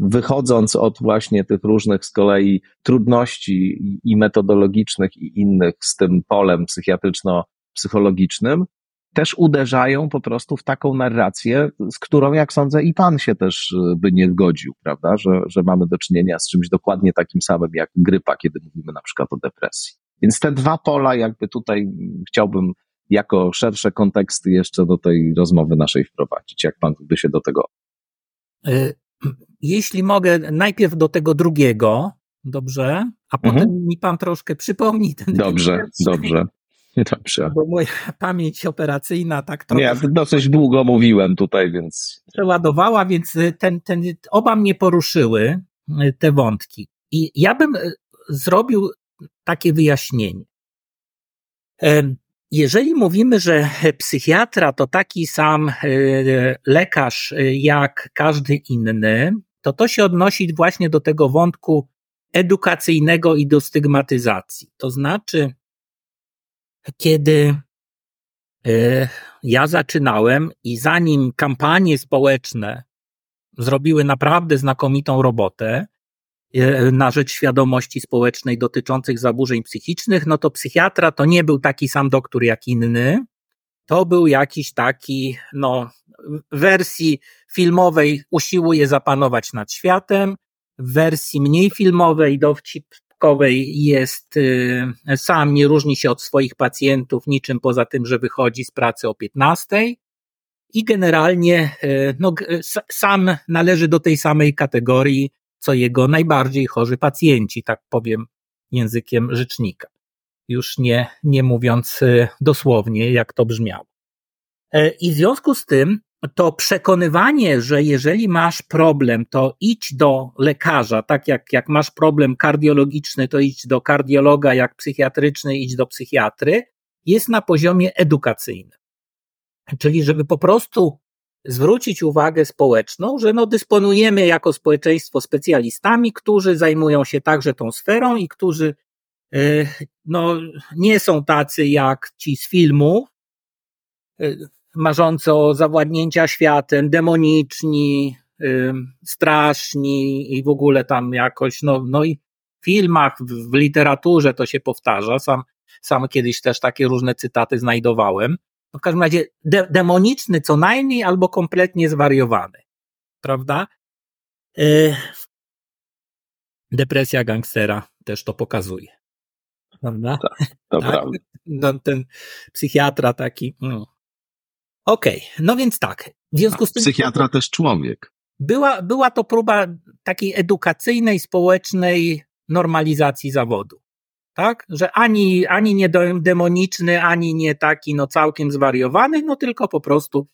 wychodząc od właśnie tych różnych z kolei trudności i metodologicznych i innych z tym polem psychiatryczno-psychologicznym, też uderzają po prostu w taką narrację, z którą, jak sądzę, i pan się też y, by nie zgodził, prawda, że, że mamy do czynienia z czymś dokładnie takim samym jak grypa, kiedy mówimy na przykład o depresji. Więc te dwa pola, jakby tutaj chciałbym jako szersze konteksty jeszcze do tej rozmowy naszej wprowadzić. Jak pan by się do tego. E, jeśli mogę, najpierw do tego drugiego, dobrze, a potem mhm. mi pan troszkę przypomni ten. Dobrze, dobrze. Dobrze. Bo moja pamięć operacyjna tak trochę. Nie, dosyć długo mówiłem tutaj, więc. Przeładowała, więc ten, ten, oba mnie poruszyły, e, te wątki. I ja bym zrobił takie wyjaśnienie. Jeżeli mówimy, że psychiatra to taki sam e, lekarz e, jak każdy inny, to to się odnosi właśnie do tego wątku edukacyjnego i do stygmatyzacji. To znaczy, kiedy e, ja zaczynałem i zanim kampanie społeczne zrobiły naprawdę znakomitą robotę, na rzecz świadomości społecznej dotyczących zaburzeń psychicznych, no to psychiatra to nie był taki sam doktor jak inny. To był jakiś taki, no, wersji filmowej usiłuje zapanować nad światem, w wersji mniej filmowej, dowcipkowej jest y, sam, nie różni się od swoich pacjentów niczym poza tym, że wychodzi z pracy o 15 i generalnie y, no, sam należy do tej samej kategorii co jego najbardziej chorzy pacjenci, tak powiem językiem rzecznika. Już nie, nie mówiąc e, dosłownie, jak to brzmiało. E, I w związku z tym, to przekonywanie, że jeżeli masz problem, to idź do lekarza, tak jak, jak masz problem kardiologiczny, to idź do kardiologa, jak psychiatryczny, idź do psychiatry, jest na poziomie edukacyjnym. Czyli, żeby po prostu zwrócić uwagę społeczną, że no dysponujemy jako społeczeństwo specjalistami, którzy zajmują się także tą sferą i którzy e, no, nie są tacy jak ci z filmu, e, marzący o zawładnięcia światem, demoniczni, e, straszni i w ogóle tam jakoś, no, no i w filmach, w, literaturze to się powtarza. Sam, sam kiedyś też takie różne cytaty znajdowałem. No w każdym razie de demoniczny co najmniej albo kompletnie zwariowany. Prawda? Yy, depresja gangstera też to pokazuje. Prawda? Tak, to tak? prawda. No, ten psychiatra taki. Mm. Okej, okay, no więc tak. W związku z tym. Psychiatra też człowiek. Była, była to próba takiej edukacyjnej, społecznej normalizacji zawodu tak? Że ani, ani nie demoniczny, ani nie taki no całkiem zwariowany, no tylko po prostu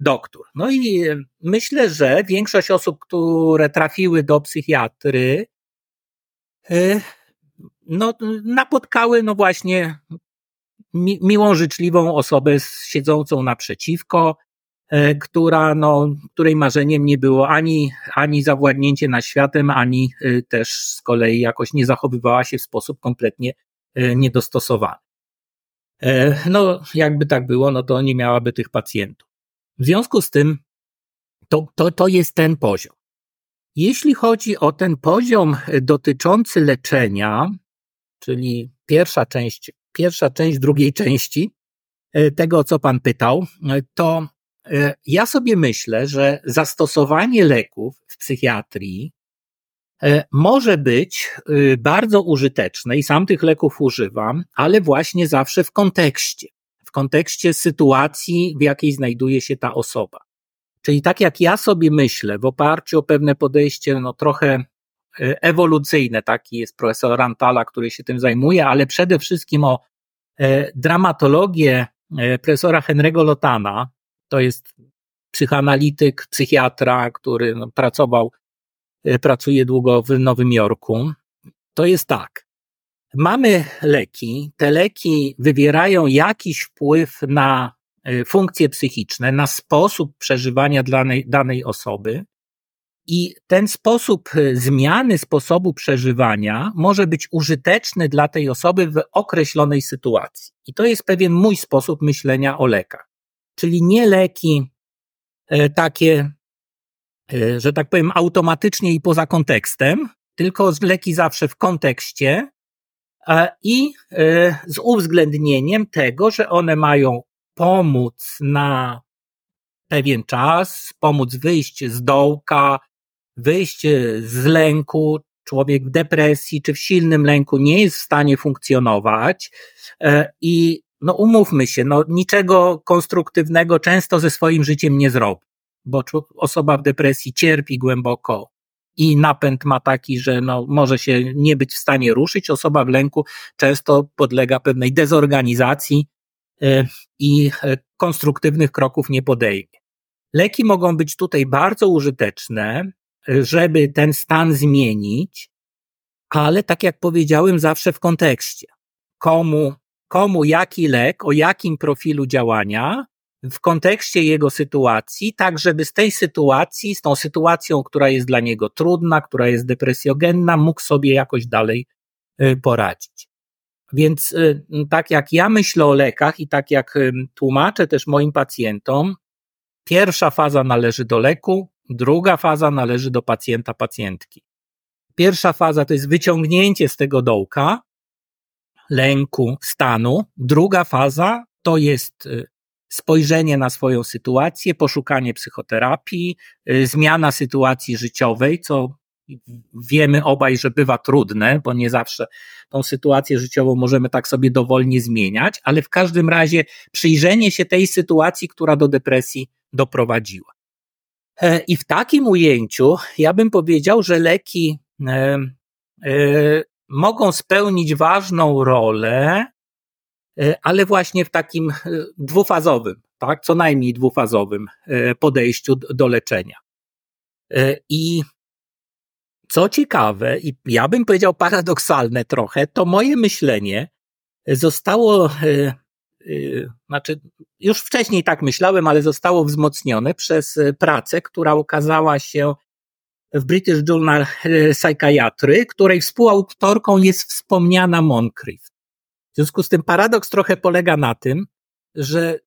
doktor. No i myślę, że większość osób, które trafiły do psychiatry, y, no napotkały no właśnie mi, miłą, życzliwą osobę siedzącą naprzeciwko, która, no, której marzeniem nie było ani, ani zawładnięcie nad światem, ani y, też z kolei jakoś nie zachowywała się w sposób kompletnie y, niedostosowany. E, no, jakby tak było, no to nie miałaby tych pacjentów. W związku z tym, to, to, to jest ten poziom. Jeśli chodzi o ten poziom dotyczący leczenia, czyli pierwsza część, pierwsza część drugiej części e, tego, co Pan pytał, e, to E, ja sobie myślę, że zastosowanie leków w psychiatrii e, może być y, bardzo użyteczne i sam tych leków używam, ale właśnie zawsze w kontekście, w kontekście sytuacji, w jakiej znajduje się ta osoba. Czyli tak jak ja sobie myślę, w oparciu o pewne podejście, no trochę e, ewolucyjne, taki jest profesor Rantala, który się tym zajmuje, ale przede wszystkim o dramatologię profesora Henry'ego Lotana, to jest psychoanalityk, psychiatra, który no, pracował, e, pracuje długo w Nowym Jorku. To jest tak. Mamy leki, te leki wywierają jakiś wpływ na e, funkcje psychiczne, na sposób przeżywania danej, danej osoby. I ten sposób e, zmiany sposobu przeżywania może być użyteczny dla tej osoby w określonej sytuacji. I to jest pewien mój sposób myślenia o lekach czyli nie leki e, takie, e, że tak powiem, automatycznie i poza kontekstem, tylko leki zawsze w kontekście i e, z uwzględnieniem tego, że one mają pomóc na pewien czas, pomóc wyjść z dołka, wyjść z lęku. Człowiek w depresji czy w silnym lęku nie jest w stanie funkcjonować i no umówmy się, no niczego konstruktywnego często ze swoim życiem nie zrobi, bo osoba w depresji cierpi głęboko i napęd ma taki, że no, może się nie być w stanie ruszyć. Osoba w lęku często podlega pewnej dezorganizacji e, i e, konstruktywnych kroków nie podejmie. Leki mogą być tutaj bardzo użyteczne, żeby ten stan zmienić, ale tak jak powiedziałem, zawsze w kontekście. Komu komu jaki lek, o jakim profilu działania, w kontekście jego sytuacji, tak żeby z tej sytuacji, z tą sytuacją, która jest dla niego trudna, która jest depresjogenna, mógł sobie jakoś dalej y, poradzić. Więc y, tak jak ja myślę o lekach i tak jak tłumaczę też moim pacjentom, pierwsza faza należy do leku, druga faza należy do pacjenta, pacjentki. Pierwsza faza to jest wyciągnięcie z tego dołka, lęku, stanu. Druga faza to jest y, spojrzenie na swoją sytuację, poszukanie psychoterapii, y, zmiana sytuacji życiowej, co wiemy obaj, że bywa trudne, bo nie zawsze tą sytuację życiową możemy tak sobie dowolnie zmieniać, ale w każdym razie przyjrzenie się tej sytuacji, która do depresji doprowadziła. E, I w takim ujęciu ja bym powiedział, że leki e, e, mogą spełnić ważną rolę, e, ale właśnie w takim e, dwufazowym, tak, co najmniej dwufazowym e, podejściu do leczenia. I co ciekawe, i ja bym powiedział paradoksalne trochę, to moje myślenie zostało znaczy już wcześniej tak myślałem, ale zostało wzmocnione przez pracę, która ukazała się w British Journal Psychiatry, której współautorką jest wspomniana Moncrief. W związku z tym paradoks trochę polega na tym, że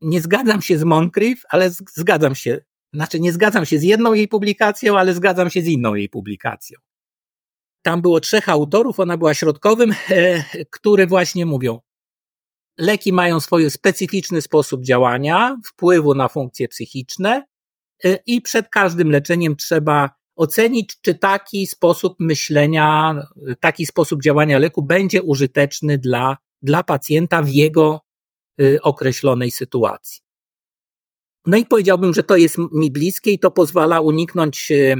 nie zgadzam się z Moncrief, ale zgadzam się, znaczy nie zgadzam się z jedną jej publikacją, ale zgadzam się z inną jej publikacją. Tam było trzech autorów, ona była środkowym, e, które właśnie mówią, leki mają swój specyficzny sposób działania, wpływu na funkcje psychiczne e, i przed każdym leczeniem trzeba ocenić, czy taki sposób myślenia, taki sposób działania leku będzie użyteczny dla, dla pacjenta w jego y, określonej sytuacji. No i powiedziałbym, że to jest mi bliskie i to pozwala uniknąć y,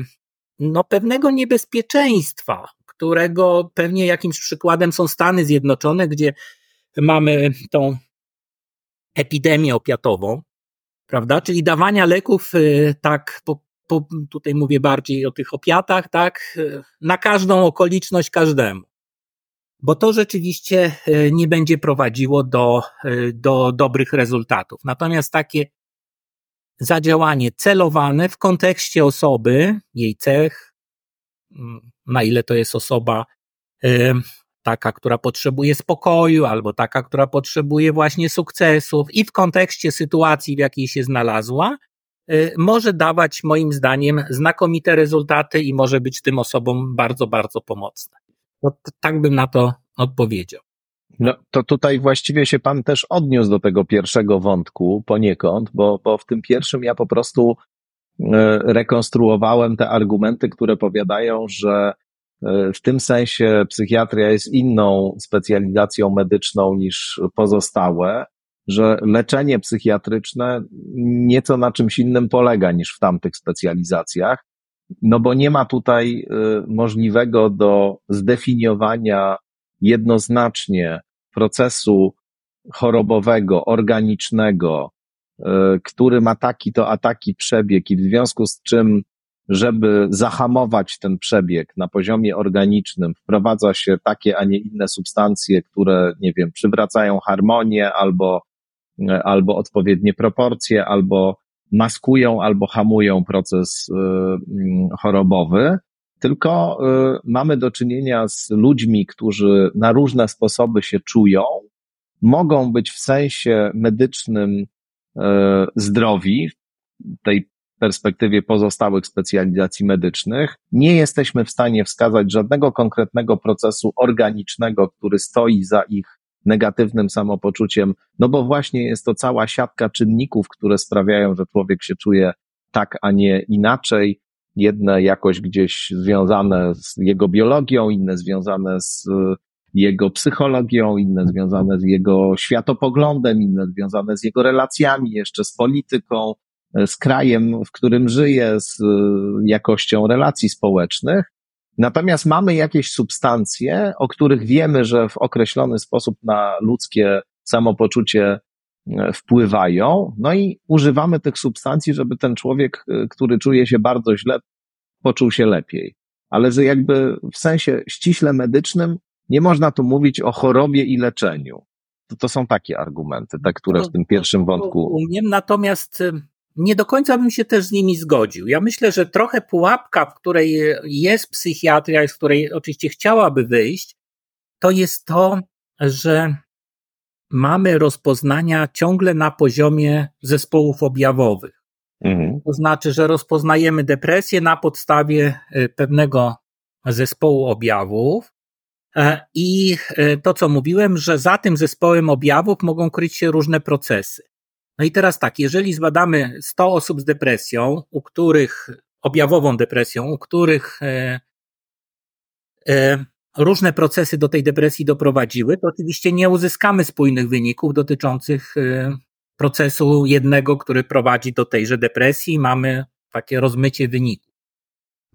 no, pewnego niebezpieczeństwa, którego pewnie jakimś przykładem są Stany Zjednoczone, gdzie mamy tą epidemię opiatową, prawda? Czyli dawania leków y, tak po, po, tutaj mówię bardziej o tych opiatach, tak, na każdą okoliczność każdemu. Bo to rzeczywiście e, nie będzie prowadziło do, e, do dobrych rezultatów. Natomiast takie zadziałanie celowane w kontekście osoby, jej cech, mm, na ile to jest osoba e, taka, która potrzebuje spokoju, albo taka, która potrzebuje właśnie sukcesów, i w kontekście sytuacji, w jakiej się znalazła, może dawać moim zdaniem znakomite rezultaty i może być tym osobom bardzo, bardzo pomocne. No, tak bym na to odpowiedział. No to tutaj właściwie się pan też odniósł do tego pierwszego wątku poniekąd, bo, bo w tym pierwszym ja po prostu y, rekonstruowałem te argumenty, które powiadają, że y, w tym sensie psychiatria jest inną specjalizacją medyczną niż pozostałe, że leczenie psychiatryczne nieco na czymś innym polega niż w tamtych specjalizacjach, no bo nie ma tutaj y, możliwego do zdefiniowania jednoznacznie procesu chorobowego, organicznego, y, który ma taki to a taki przebieg i w związku z czym, żeby zahamować ten przebieg na poziomie organicznym, wprowadza się takie, a nie inne substancje, które, nie wiem, przywracają harmonię albo albo odpowiednie proporcje, albo maskują, albo hamują proces y, mm, chorobowy, tylko y, mamy do czynienia z ludźmi, którzy na różne sposoby się czują, mogą być w sensie medycznym zdrowi, w tej perspektywie pozostałych specjalizacji medycznych. Nie jesteśmy w stanie wskazać żadnego konkretnego procesu organicznego, który stoi za ich negatywnym samopoczuciem, no bo właśnie jest to cała siatka czynników, które sprawiają, że człowiek się czuje tak, a nie inaczej. Jedne jakoś gdzieś związane z jego biologią, inne związane z jego psychologią, inne związane z jego światopoglądem, inne związane z jego relacjami, jeszcze z polityką, z krajem, w którym żyje, z jakością relacji społecznych. Natomiast mamy jakieś substancje, o których wiemy, że w określony sposób na ludzkie samopoczucie e, wpływają, no i używamy tych substancji, żeby ten człowiek, e, który czuje się bardzo źle, poczuł się lepiej. Ale że jakby w sensie ściśle medycznym nie można tu mówić o chorobie i leczeniu. To, to są takie argumenty, te, które w tym pierwszym wątku. Umiem, natomiast nie do końca bym się też z nimi zgodził. Ja myślę, że trochę pułapka, w której jest psychiatria, z której oczywiście chciałaby wyjść, to jest to, że mamy rozpoznania ciągle na poziomie zespołów objawowych. Mhm. To znaczy, że rozpoznajemy depresję na podstawie e, pewnego zespołu objawów. E, I e, to, co mówiłem, że za tym zespołem objawów mogą kryć się różne procesy. No i teraz tak, jeżeli zbadamy 100 osób z depresją, u których, objawową depresją, u których e, e, różne procesy do tej depresji doprowadziły, to oczywiście nie uzyskamy spójnych wyników dotyczących e, procesu jednego, który prowadzi do tejże depresji. Mamy takie rozmycie wyników.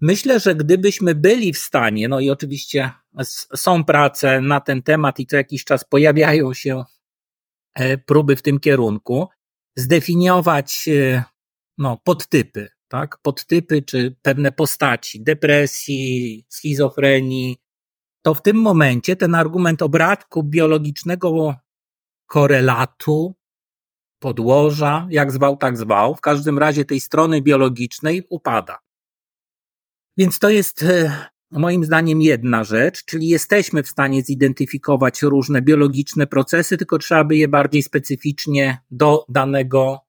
Myślę, że gdybyśmy byli w stanie, no i oczywiście są prace na ten temat i co jakiś czas pojawiają się e, próby w tym kierunku, zdefiniować e, no, podtypy, tak? Podtypy czy pewne postaci depresji, schizofrenii, to w tym momencie ten argument obratku biologicznego korelatu, podłoża, jak zwał, tak zwał, w każdym razie tej strony biologicznej upada. Więc to jest e, moim zdaniem jedna rzecz, czyli jesteśmy w stanie zidentyfikować różne biologiczne procesy, tylko trzeba by je bardziej specyficznie do danego,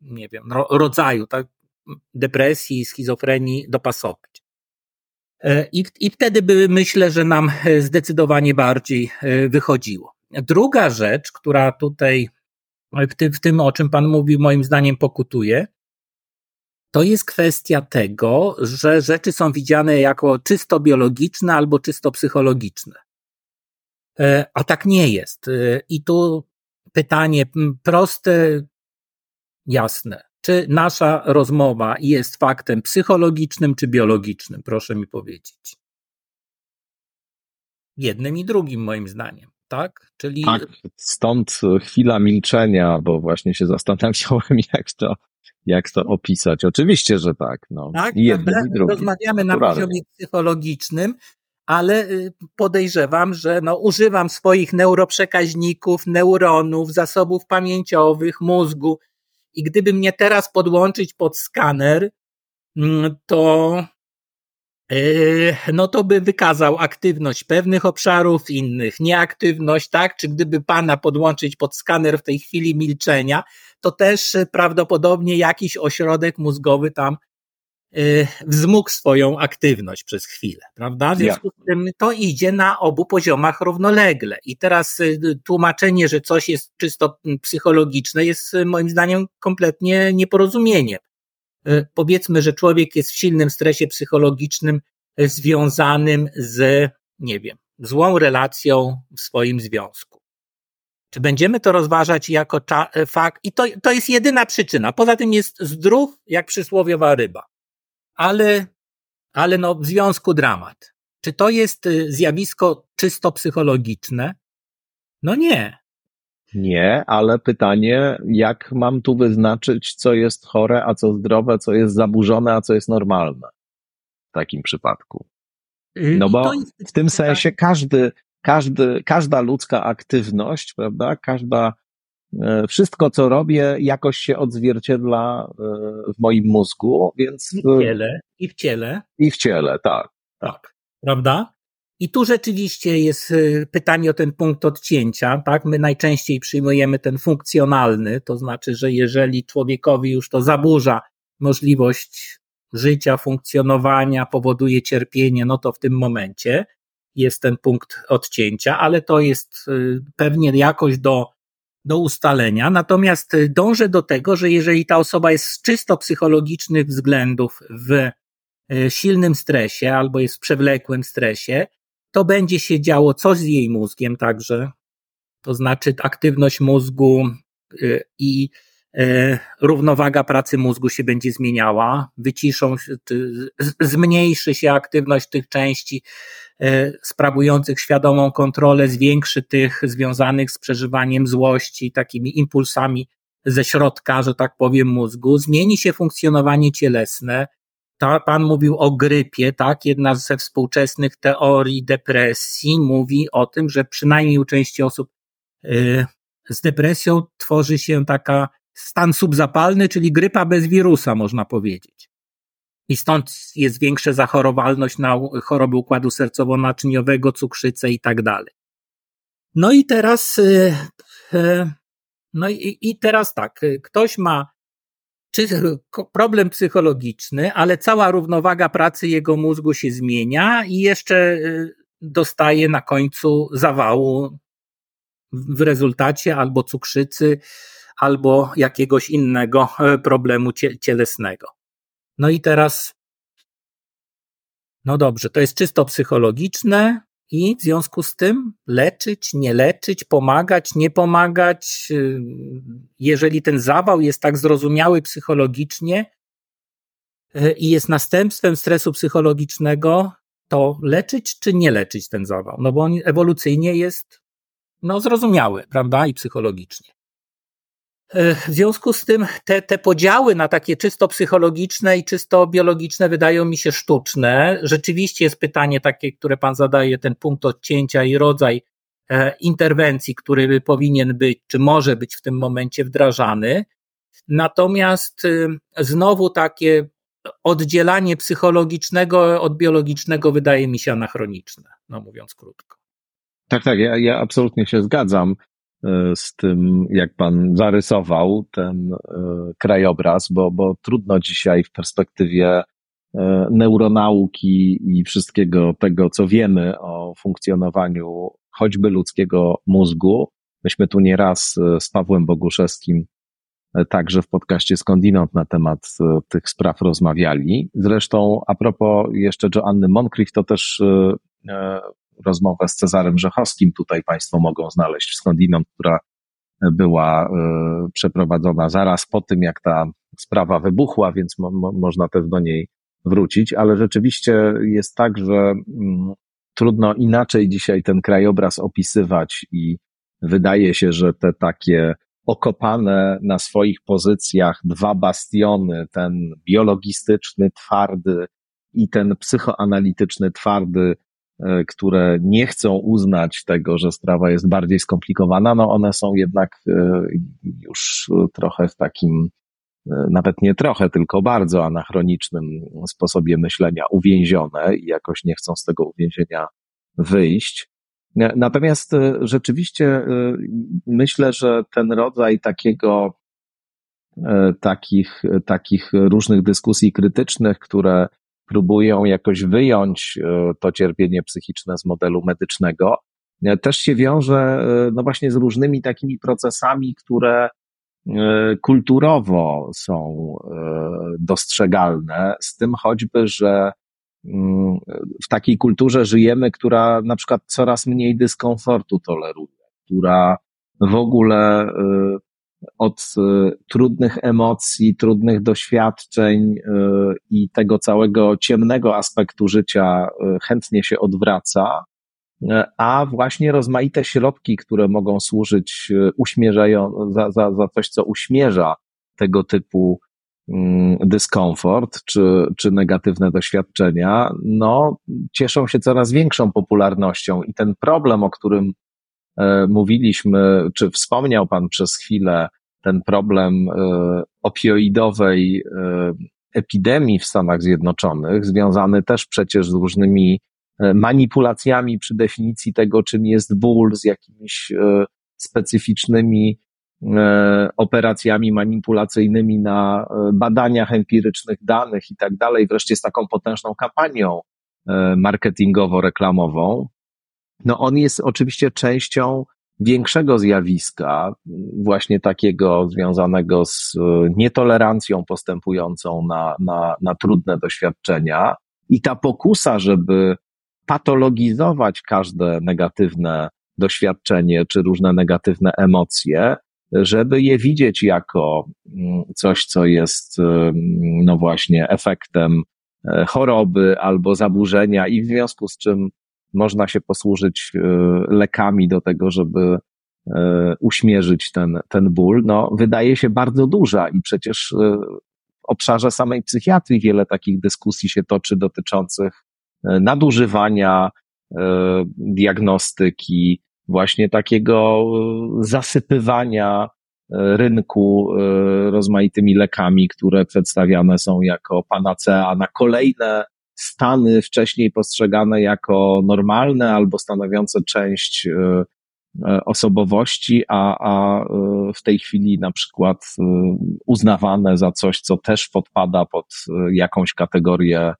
nie wiem, rodzaju, tak, depresji, schizofrenii dopasować. E, I, I wtedy by myślę, że nam e, zdecydowanie bardziej wychodziło. Druga rzecz, która tutaj w tym, w tym, o czym Pan mówił, moim zdaniem pokutuje, to jest kwestia tego, że rzeczy są widziane jako czysto biologiczne albo czysto psychologiczne. E, a tak nie jest. E, I tu pytanie proste, jasne. Czy nasza rozmowa jest faktem psychologicznym czy biologicznym? Proszę mi powiedzieć. Jednym i drugim, moim zdaniem tak? Czyli... Tak, stąd chwila milczenia, bo właśnie się zastanawiałem, jak to, jak to opisać. Oczywiście, że tak. No. Tak, I jednym, i rozmawiamy na poziomie psychologicznym, ale y, podejrzewam, że no, używam swoich neuroprzekaźników, neuronów, zasobów pamięciowych, mózgu i gdyby mnie teraz podłączyć pod skaner, mm, to no to by wykazał aktywność pewnych obszarów, innych nieaktywność, tak? Czy gdyby pana podłączyć pod skaner w tej chwili milczenia, to też prawdopodobnie jakiś ośrodek mózgowy tam yy, wzmógł swoją aktywność przez chwilę, prawda? W związku z tym to idzie na obu poziomach równolegle. I teraz yy, tłumaczenie, że coś jest czysto psychologiczne, jest moim zdaniem kompletnie nieporozumieniem. E, powiedzmy, że człowiek jest w silnym stresie psychologicznym e, związanym z, nie wiem, złą relacją w swoim związku. Czy będziemy to rozważać jako e, fakt? I to, to jest jedyna przyczyna. Poza tym jest zdrów jak przysłowiowa ryba. Ale, ale no, w związku dramat. Czy to jest zjawisko czysto psychologiczne? No nie. Nie, ale pytanie, jak mam tu wyznaczyć, co jest chore, a co zdrowe, co jest zaburzone, a co jest normalne w takim przypadku? Y, no bo w tym sensie każdy, każdy, każda ludzka aktywność, prawda, każda, e, wszystko co robię jakoś się odzwierciedla e, w moim mózgu, więc... I w ciele, i w ciele. I w ciele, tak. Tak, prawda? I tu rzeczywiście jest y, pytanie o ten punkt odcięcia, tak? My najczęściej przyjmujemy ten funkcjonalny, to znaczy, że jeżeli człowiekowi już to zaburza możliwość życia, funkcjonowania, powoduje cierpienie, no to w tym momencie jest ten punkt odcięcia, ale to jest y, pewnie jakoś do, do ustalenia. Natomiast y, dążę do tego, że jeżeli ta osoba jest z czysto psychologicznych względów w silnym stresie albo jest w przewlekłym stresie, to będzie się działo coś z jej mózgiem także, to znaczy aktywność mózgu y, i y, równowaga pracy mózgu się będzie zmieniała, wyciszą zmniejszy się aktywność tych części y, sprawujących świadomą kontrolę, zwiększy tych związanych z przeżywaniem złości, takimi impulsami ze środka, że tak powiem, mózgu, zmieni się funkcjonowanie cielesne, ta, pan mówił o grypie, tak? Jedna ze współczesnych teorii depresji mówi o tym, że przynajmniej u części osób yy, z depresją tworzy się taka stan subzapalny, czyli grypa bez wirusa, można powiedzieć. I stąd jest większa zachorowalność na choroby układu sercowo-naczyniowego, cukrzycę i tak dalej. No i teraz, yy, yy, no i, i teraz tak, ktoś ma czy problem psychologiczny, ale cała równowaga pracy jego mózgu się zmienia i jeszcze y, dostaje na końcu zawału w rezultacie albo cukrzycy, albo jakiegoś innego e, problemu cielesnego. No i teraz, no dobrze, to jest czysto psychologiczne, i w związku z tym leczyć, nie leczyć, pomagać, nie pomagać. Y, jeżeli ten zawał jest tak zrozumiały psychologicznie y, i jest następstwem stresu psychologicznego, to leczyć czy nie leczyć ten zawał? No bo on ewolucyjnie jest no, zrozumiały, prawda? I psychologicznie. E, w związku z tym te, te podziały na takie czysto psychologiczne i czysto biologiczne wydają mi się sztuczne. Rzeczywiście jest pytanie takie, które pan zadaje, ten punkt odcięcia i rodzaj interwencji, który powinien być, czy może być w tym momencie wdrażany. Natomiast znowu takie oddzielanie psychologicznego od biologicznego wydaje mi się anachroniczne, no mówiąc krótko. Tak, tak, ja, ja absolutnie się zgadzam e, z tym, jak pan zarysował ten e, krajobraz, bo, bo trudno dzisiaj w perspektywie e, neuronauki i wszystkiego tego, co wiemy o funkcjonowaniu choćby ludzkiego mózgu. Myśmy tu nieraz z Pawłem Boguszewskim także w podcaście Skądinąd na temat tych spraw rozmawiali. Zresztą a propos jeszcze Joanny Moncrief, to też rozmowę z Cezarem Rzechowskim. Tutaj Państwo mogą znaleźć Skądinąd, która była e, przeprowadzona zaraz po tym, jak ta sprawa wybuchła, więc mo, mo, można też do niej wrócić, ale rzeczywiście jest tak, że mm, trudno inaczej dzisiaj ten krajobraz opisywać i wydaje się, że te takie okopane na swoich pozycjach dwa bastiony, ten biologistyczny, twardy i ten psychoanalityczny, twardy, E, które nie chcą uznać tego, że sprawa jest bardziej skomplikowana, no one są jednak e, już trochę w takim, e, nawet nie trochę, tylko bardzo anachronicznym sposobie myślenia uwięzione i jakoś nie chcą z tego uwięzienia wyjść. Natomiast rzeczywiście myślę, że ten rodzaj takiego, takich, takich różnych dyskusji krytycznych, które próbują jakoś wyjąć e, to cierpienie psychiczne z modelu medycznego, e, też się wiąże e, no właśnie z różnymi takimi procesami, które kulturowo są dostrzegalne, z tym choćby, że mm, w takiej kulturze żyjemy, która na przykład coraz mniej dyskomfortu toleruje, która w ogóle od e, trudnych emocji, trudnych doświadczeń e, i tego całego ciemnego aspektu życia e, chętnie się odwraca, a właśnie rozmaite środki, które mogą służyć uśmierzają, za, za, za coś, co uśmierza tego typu mm, dyskomfort czy, czy negatywne doświadczenia, no, cieszą się coraz większą popularnością i ten problem, o którym mówiliśmy, czy wspomniał Pan przez chwilę ten problem e, opioidowej e, epidemii w Stanach Zjednoczonych, związany też przecież z różnymi e, manipulacjami przy definicji tego, czym jest ból, z jakimiś specyficznymi operacjami manipulacyjnymi na badaniach empirycznych danych i tak dalej, wreszcie z taką potężną kampanią marketingowo-reklamową. No on jest oczywiście częścią większego zjawiska, właśnie takiego związanego z e, nietolerancją postępującą na, na, na trudne doświadczenia. I ta pokusa, żeby patologizować każde negatywne doświadczenie czy różne negatywne emocje, żeby je widzieć jako mm, coś, co jest, e, no właśnie, efektem e, choroby albo zaburzenia, i w związku z czym można się posłużyć e, lekami do tego, żeby e, uśmierzyć ten, ten ból, no, wydaje się bardzo duża i przecież e, w obszarze samej psychiatrii wiele takich dyskusji się toczy dotyczących nadużywania diagnostyki, właśnie takiego zasypywania rynku rozmaitymi lekami, które przedstawiane są jako panacea na kolejne stany wcześniej postrzegane jako normalne albo stanowiące część e, e, osobowości, a, a e, w tej chwili na przykład uznawane za coś, co też podpada pod jakąś kategorię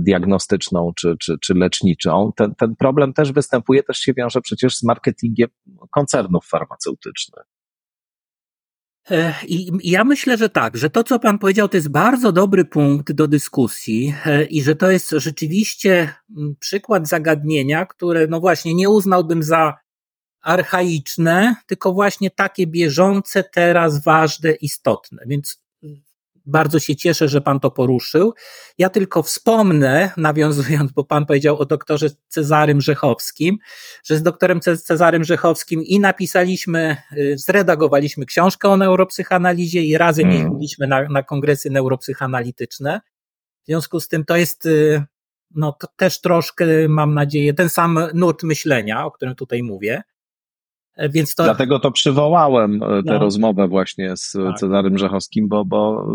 diagnostyczną czy, czy, czy leczniczą. Ten, ten problem też występuje, też się wiąże przecież z marketingiem koncernów farmaceutycznych. E, I ja myślę, że tak, że to, co Pan powiedział, to jest bardzo dobry punkt do dyskusji e, i że to jest rzeczywiście mm, przykład zagadnienia, które, no właśnie, nie uznałbym za archaiczne, tylko właśnie takie bieżące, teraz ważne, istotne. Więc bardzo się cieszę, że Pan to poruszył. Ja tylko wspomnę, nawiązując, bo Pan powiedział o doktorze Cezarym Rzechowskim, że z doktorem Cezarym Rzechowskim i napisaliśmy, y, zredagowaliśmy książkę o neuropsychanalizie i razem hmm. jeździliśmy na, na kongresy neuropsychanalityczne. W związku z tym to jest, y, no to też troszkę, mam nadzieję, ten sam nurt myślenia, o którym tutaj mówię. Więc to... Dlatego to przywołałem tę no. rozmowę właśnie z tak. Cezarym Rzechowskim, bo, bo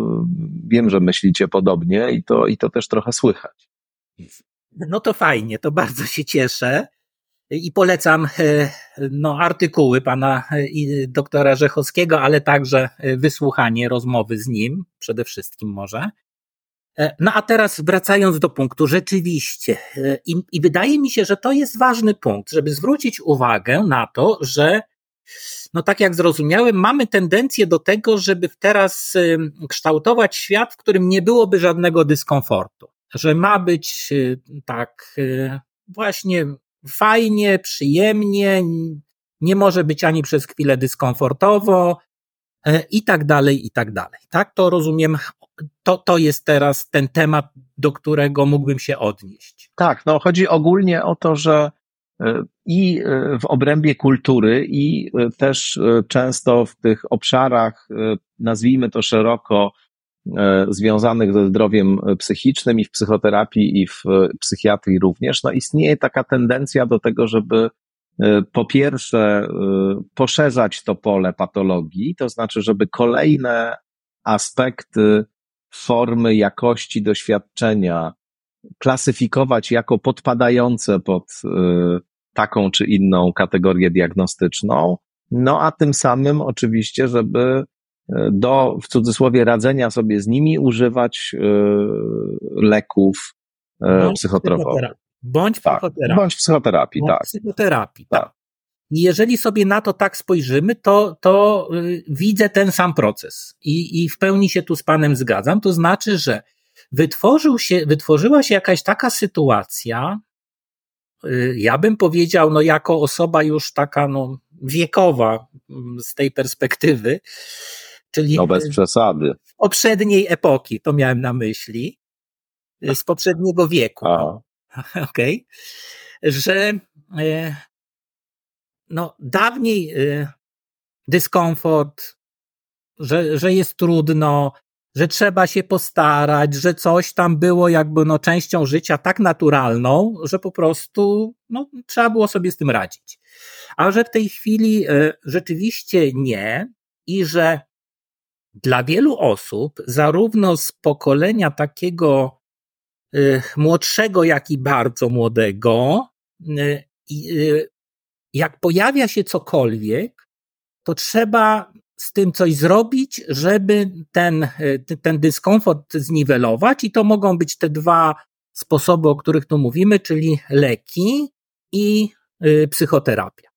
wiem, że myślicie podobnie i to, i to też trochę słychać. No to fajnie, to bardzo się cieszę i polecam e, no, artykuły pana e, doktora Rzechowskiego, ale także e, wysłuchanie rozmowy z nim, przede wszystkim może. No a teraz wracając do punktu, rzeczywiście, i, i wydaje mi się, że to jest ważny punkt, żeby zwrócić uwagę na to, że no tak jak zrozumiałem, mamy tendencję do tego, żeby teraz kształtować świat, w którym nie byłoby żadnego dyskomfortu. Że ma być tak właśnie fajnie, przyjemnie, nie może być ani przez chwilę dyskomfortowo e, i tak dalej, i tak dalej. Tak to rozumiem. To, to jest teraz ten temat, do którego mógłbym się odnieść. Tak, no chodzi ogólnie o to, że e, i e, w obrębie kultury, i też często w tych obszarach, nazwijmy to szeroko, E, związanych ze zdrowiem psychicznym i w psychoterapii i w psychiatrii również, no istnieje taka tendencja do tego, żeby e, po pierwsze e, poszerzać to pole patologii, to znaczy, żeby kolejne aspekty formy, jakości doświadczenia klasyfikować jako podpadające pod taką czy inną kategorię diagnostyczną, no a tym samym oczywiście, żeby do, w cudzysłowie, radzenia sobie z nimi używać y, leków bądź psychotropowych. Bądź tak, psychoterapii. Bądź psychoterapii, bądź tak. Psychoterapii, tak. I jeżeli sobie na to tak spojrzymy, to, to y, widzę ten sam proces I, i w pełni się tu z Panem zgadzam. To znaczy, że wytworzył się, wytworzyła się jakaś taka sytuacja, y, ja bym powiedział, no jako osoba już taka no, wiekowa mm, z tej perspektywy, Czyli no bez przesady. Z poprzedniej epoki, to miałem na myśli, z poprzedniego wieku. Okej. Okay. Że e, no, dawniej e, dyskomfort, że, że jest trudno, że trzeba się postarać, że coś tam było jakby no, częścią życia tak naturalną, że po prostu no, trzeba było sobie z tym radzić. A że w tej chwili e, rzeczywiście nie i że dla wielu osób, zarówno z pokolenia takiego y, młodszego, jak i bardzo młodego, y, y, jak pojawia się cokolwiek, to trzeba z tym coś zrobić, żeby ten, ten dyskomfort zniwelować, i to mogą być te dwa sposoby, o których tu mówimy, czyli leki i psychoterapia.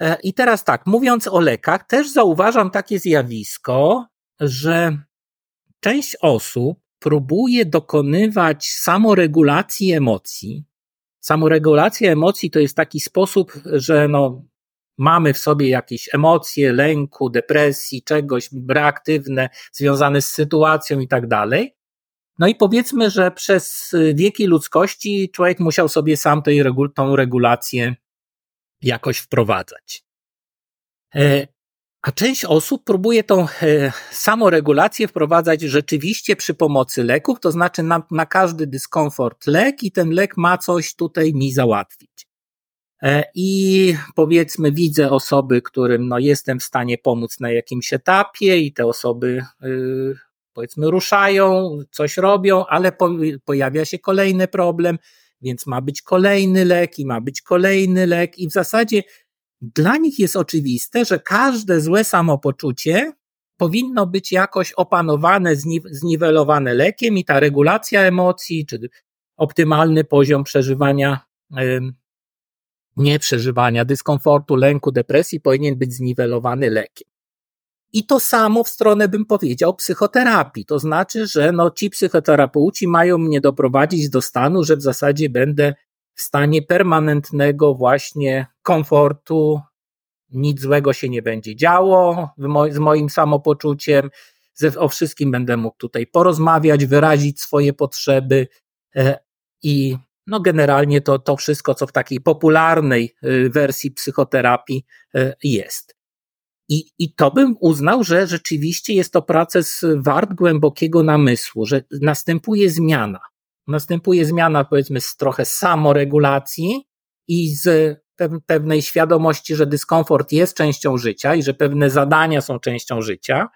E, I teraz tak, mówiąc o lekach, też zauważam takie zjawisko, że część osób próbuje dokonywać samoregulacji emocji. Samoregulacja emocji to jest taki sposób, że no, mamy w sobie jakieś emocje lęku, depresji, czegoś reaktywne, związane z sytuacją i tak dalej. No i powiedzmy, że przez wieki ludzkości człowiek musiał sobie sam tej, tą regulację jakoś wprowadzać. A część osób próbuje tą e, samoregulację wprowadzać rzeczywiście przy pomocy leków, to znaczy na, na każdy dyskomfort lek i ten lek ma coś tutaj mi załatwić. E, I powiedzmy, widzę osoby, którym no, jestem w stanie pomóc na jakimś etapie, i te osoby yy, powiedzmy ruszają, coś robią, ale po, pojawia się kolejny problem, więc ma być kolejny lek i ma być kolejny lek, i w zasadzie dla nich jest oczywiste, że każde złe samopoczucie powinno być jakoś opanowane, zniwelowane lekiem i ta regulacja emocji, czy optymalny poziom przeżywania, nie przeżywania dyskomfortu, lęku, depresji powinien być zniwelowany lekiem. I to samo w stronę bym powiedział psychoterapii. To znaczy, że no, ci psychoterapeuci mają mnie doprowadzić do stanu, że w zasadzie będę w stanie permanentnego właśnie komfortu, nic złego się nie będzie działo z moim samopoczuciem, o wszystkim będę mógł tutaj porozmawiać, wyrazić swoje potrzeby e, i no generalnie to, to wszystko, co w takiej popularnej e, wersji psychoterapii e, jest. I, I to bym uznał, że rzeczywiście jest to proces wart głębokiego namysłu, że następuje zmiana następuje zmiana, powiedzmy, z trochę samoregulacji i z pewnej świadomości, że dyskomfort jest częścią życia i że pewne zadania są częścią życia,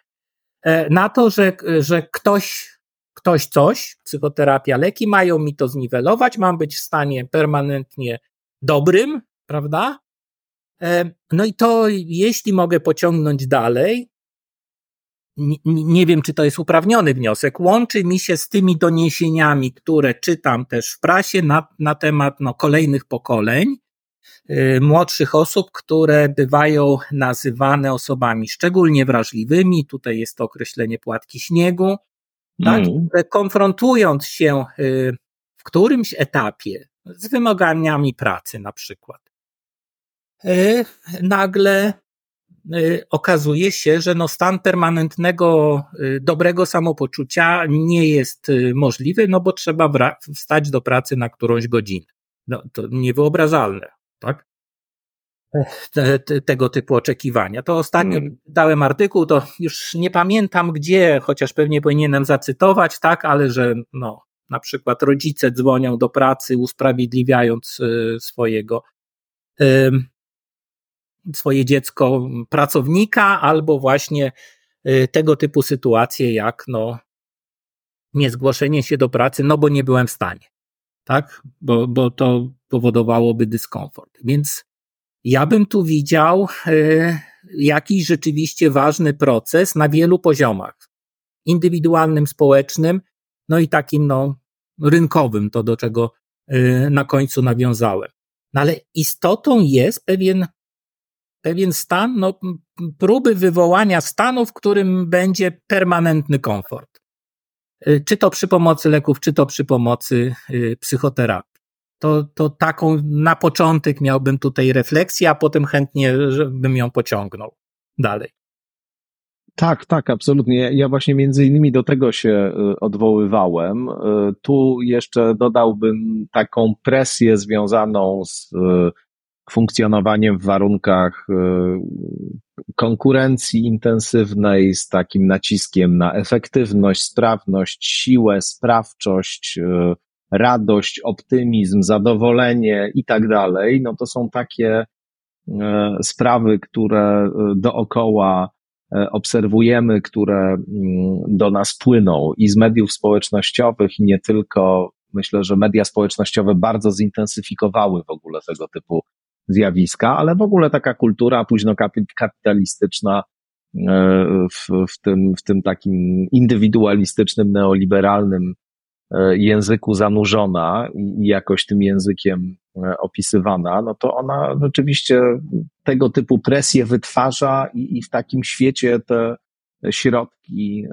e, na to, że, że ktoś, ktoś coś, psychoterapia, leki mają mi to zniwelować, mam być w stanie permanentnie dobrym, prawda? E, no i to, jeśli mogę pociągnąć dalej, nie, nie, wiem, czy to jest uprawniony wniosek, łączy mi się z tymi doniesieniami, które czytam też w prasie na, na temat no, kolejnych pokoleń, yy, młodszych osób, które bywają nazywane osobami szczególnie wrażliwymi. Tutaj jest to określenie płatki śniegu, tak, mm. konfrontując się yy, w którymś etapie z wymaganiami pracy, na przykład, yy, nagle Y, okazuje się, że no stan permanentnego y, dobrego samopoczucia nie jest y, możliwy, no bo trzeba wstać do pracy na którąś godzinę. No, to niewyobrażalne, tak? Te, te, tego typu oczekiwania. To ostatnio hmm. dałem artykuł, to już nie pamiętam gdzie, chociaż pewnie powinienem zacytować, tak, ale że no, na przykład rodzice dzwonią do pracy, usprawiedliwiając swojego swoje dziecko pracownika, albo właśnie y, tego typu sytuacje, jak no, niezgłoszenie się do pracy, no bo nie byłem w stanie. Tak? Bo, bo to powodowałoby dyskomfort. Więc ja bym tu widział y, jakiś rzeczywiście ważny proces na wielu poziomach. Indywidualnym, społecznym, no i takim no, rynkowym, to do czego y, na końcu nawiązałem. No ale istotą jest pewien pewien stan, no, próby wywołania stanu, w którym będzie permanentny komfort. Y, czy to przy pomocy leków, czy to przy pomocy y, psychoterapii. To, to taką na początek miałbym tutaj refleksję, a potem chętnie bym ją pociągnął dalej. Tak, tak, absolutnie. Ja właśnie między innymi do tego się y, odwoływałem. Tu jeszcze dodałbym taką presję związaną z funkcjonowaniem w warunkach e, konkurencji intensywnej, z takim naciskiem na efektywność, sprawność, siłę, sprawczość, e, radość, optymizm, zadowolenie i tak dalej, no to są takie e, sprawy, które dookoła obserwujemy, które mm, do nas płyną i z mediów społecznościowych, i nie tylko. Myślę, że media społecznościowe bardzo zintensyfikowały w ogóle tego typu zjawiska, ale w ogóle taka kultura późno kapitalistyczna e, w, w, tym, w tym takim indywidualistycznym, neoliberalnym e, języku zanurzona i jakoś tym językiem e, opisywana, no to ona rzeczywiście tego typu presję wytwarza i, i w takim świecie te środki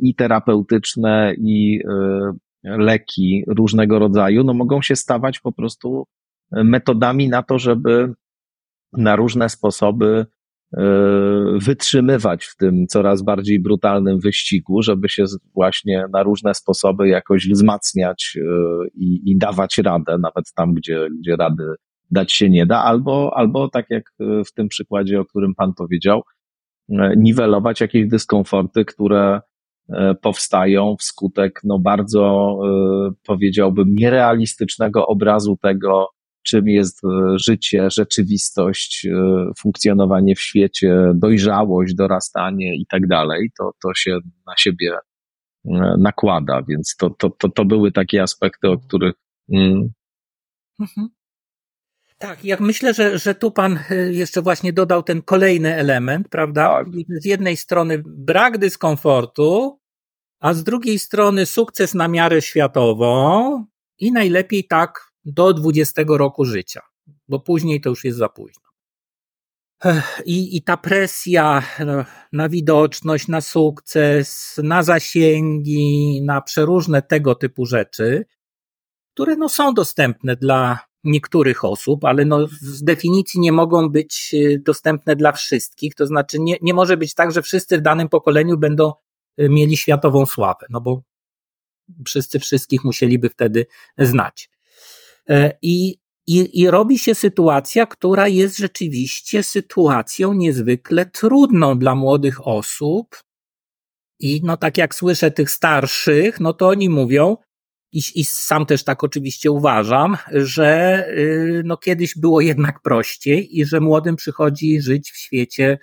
i terapeutyczne, i leki różnego rodzaju, no mogą się stawać po prostu metodami na to, żeby na różne sposoby e, wytrzymywać w tym coraz bardziej brutalnym wyścigu, żeby się właśnie na różne sposoby jakoś wzmacniać e, i, i dawać radę, nawet tam, gdzie, gdzie rady dać się nie da, albo, albo tak jak w tym przykładzie, o którym Pan powiedział, e, niwelować jakieś dyskomforty, które powstają wskutek no bardzo, powiedziałbym, nierealistycznego obrazu tego, czym jest e, życie, rzeczywistość, e, funkcjonowanie w świecie, dojrzałość, dorastanie i tak dalej, to, to się na siebie e, nakłada, więc to, to, to, to były takie aspekty, o których. Mm. Mhm. Tak, jak myślę, że, że tu pan jeszcze właśnie dodał ten kolejny element, prawda? Tak. Z jednej strony brak dyskomfortu, a z drugiej strony sukces na miarę światową i najlepiej tak do 20 roku życia, bo później to już jest za późno. I, I ta presja na widoczność, na sukces, na zasięgi, na przeróżne tego typu rzeczy, które no, są dostępne dla niektórych osób, ale no, z definicji nie mogą być e, dostępne dla wszystkich. To znaczy, nie, nie może być tak, że wszyscy w danym pokoleniu będą e, mieli światową sławę, no bo wszyscy wszystkich musieliby wtedy znać. E, I, i, I robi się sytuacja, która jest rzeczywiście sytuacją niezwykle trudną dla młodych osób. I no tak jak słyszę tych starszych, no to oni mówią, i, i sam też tak oczywiście uważam, że y, no kiedyś było jednak prościej i że młodym przychodzi żyć w świecie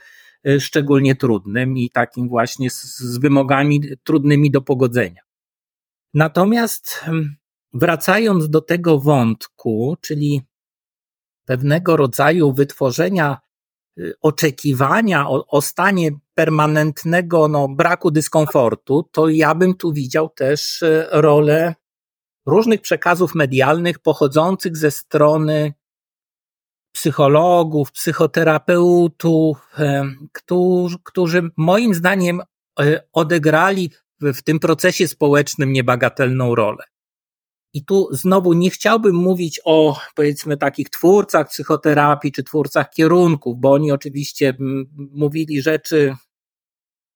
y, szczególnie trudnym i takim właśnie z, z wymogami trudnymi do pogodzenia. Natomiast hmm, wracając do tego wątku, czyli pewnego rodzaju wytworzenia y, oczekiwania o, o stanie permanentnego no, braku dyskomfortu, to ja bym tu widział też rolę różnych przekazów medialnych pochodzących ze strony psychologów, psychoterapeutów, którzy, którzy moim zdaniem odegrali w tym procesie społecznym niebagatelną rolę. I tu znowu nie chciałbym mówić o powiedzmy takich twórcach psychoterapii czy twórcach kierunków, bo oni oczywiście mówili rzeczy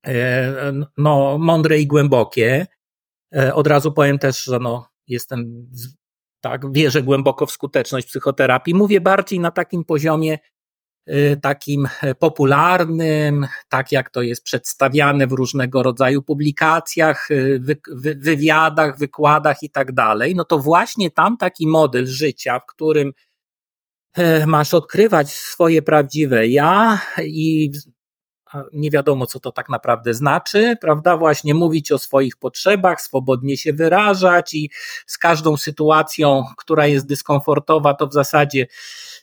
e, no, mądre i głębokie. E, od razu powiem też, że no, jestem, tak, wierzę głęboko w skuteczność psychoterapii. Mówię bardziej na takim poziomie takim popularnym, tak jak to jest przedstawiane w różnego rodzaju publikacjach, y, wy, wy, wywiadach, wykładach i tak dalej, no to właśnie tam taki model życia, w którym y, masz odkrywać swoje prawdziwe ja i nie wiadomo, co to tak naprawdę znaczy, prawda? Właśnie mówić o swoich potrzebach, swobodnie się wyrażać i z każdą sytuacją, która jest dyskomfortowa, to w zasadzie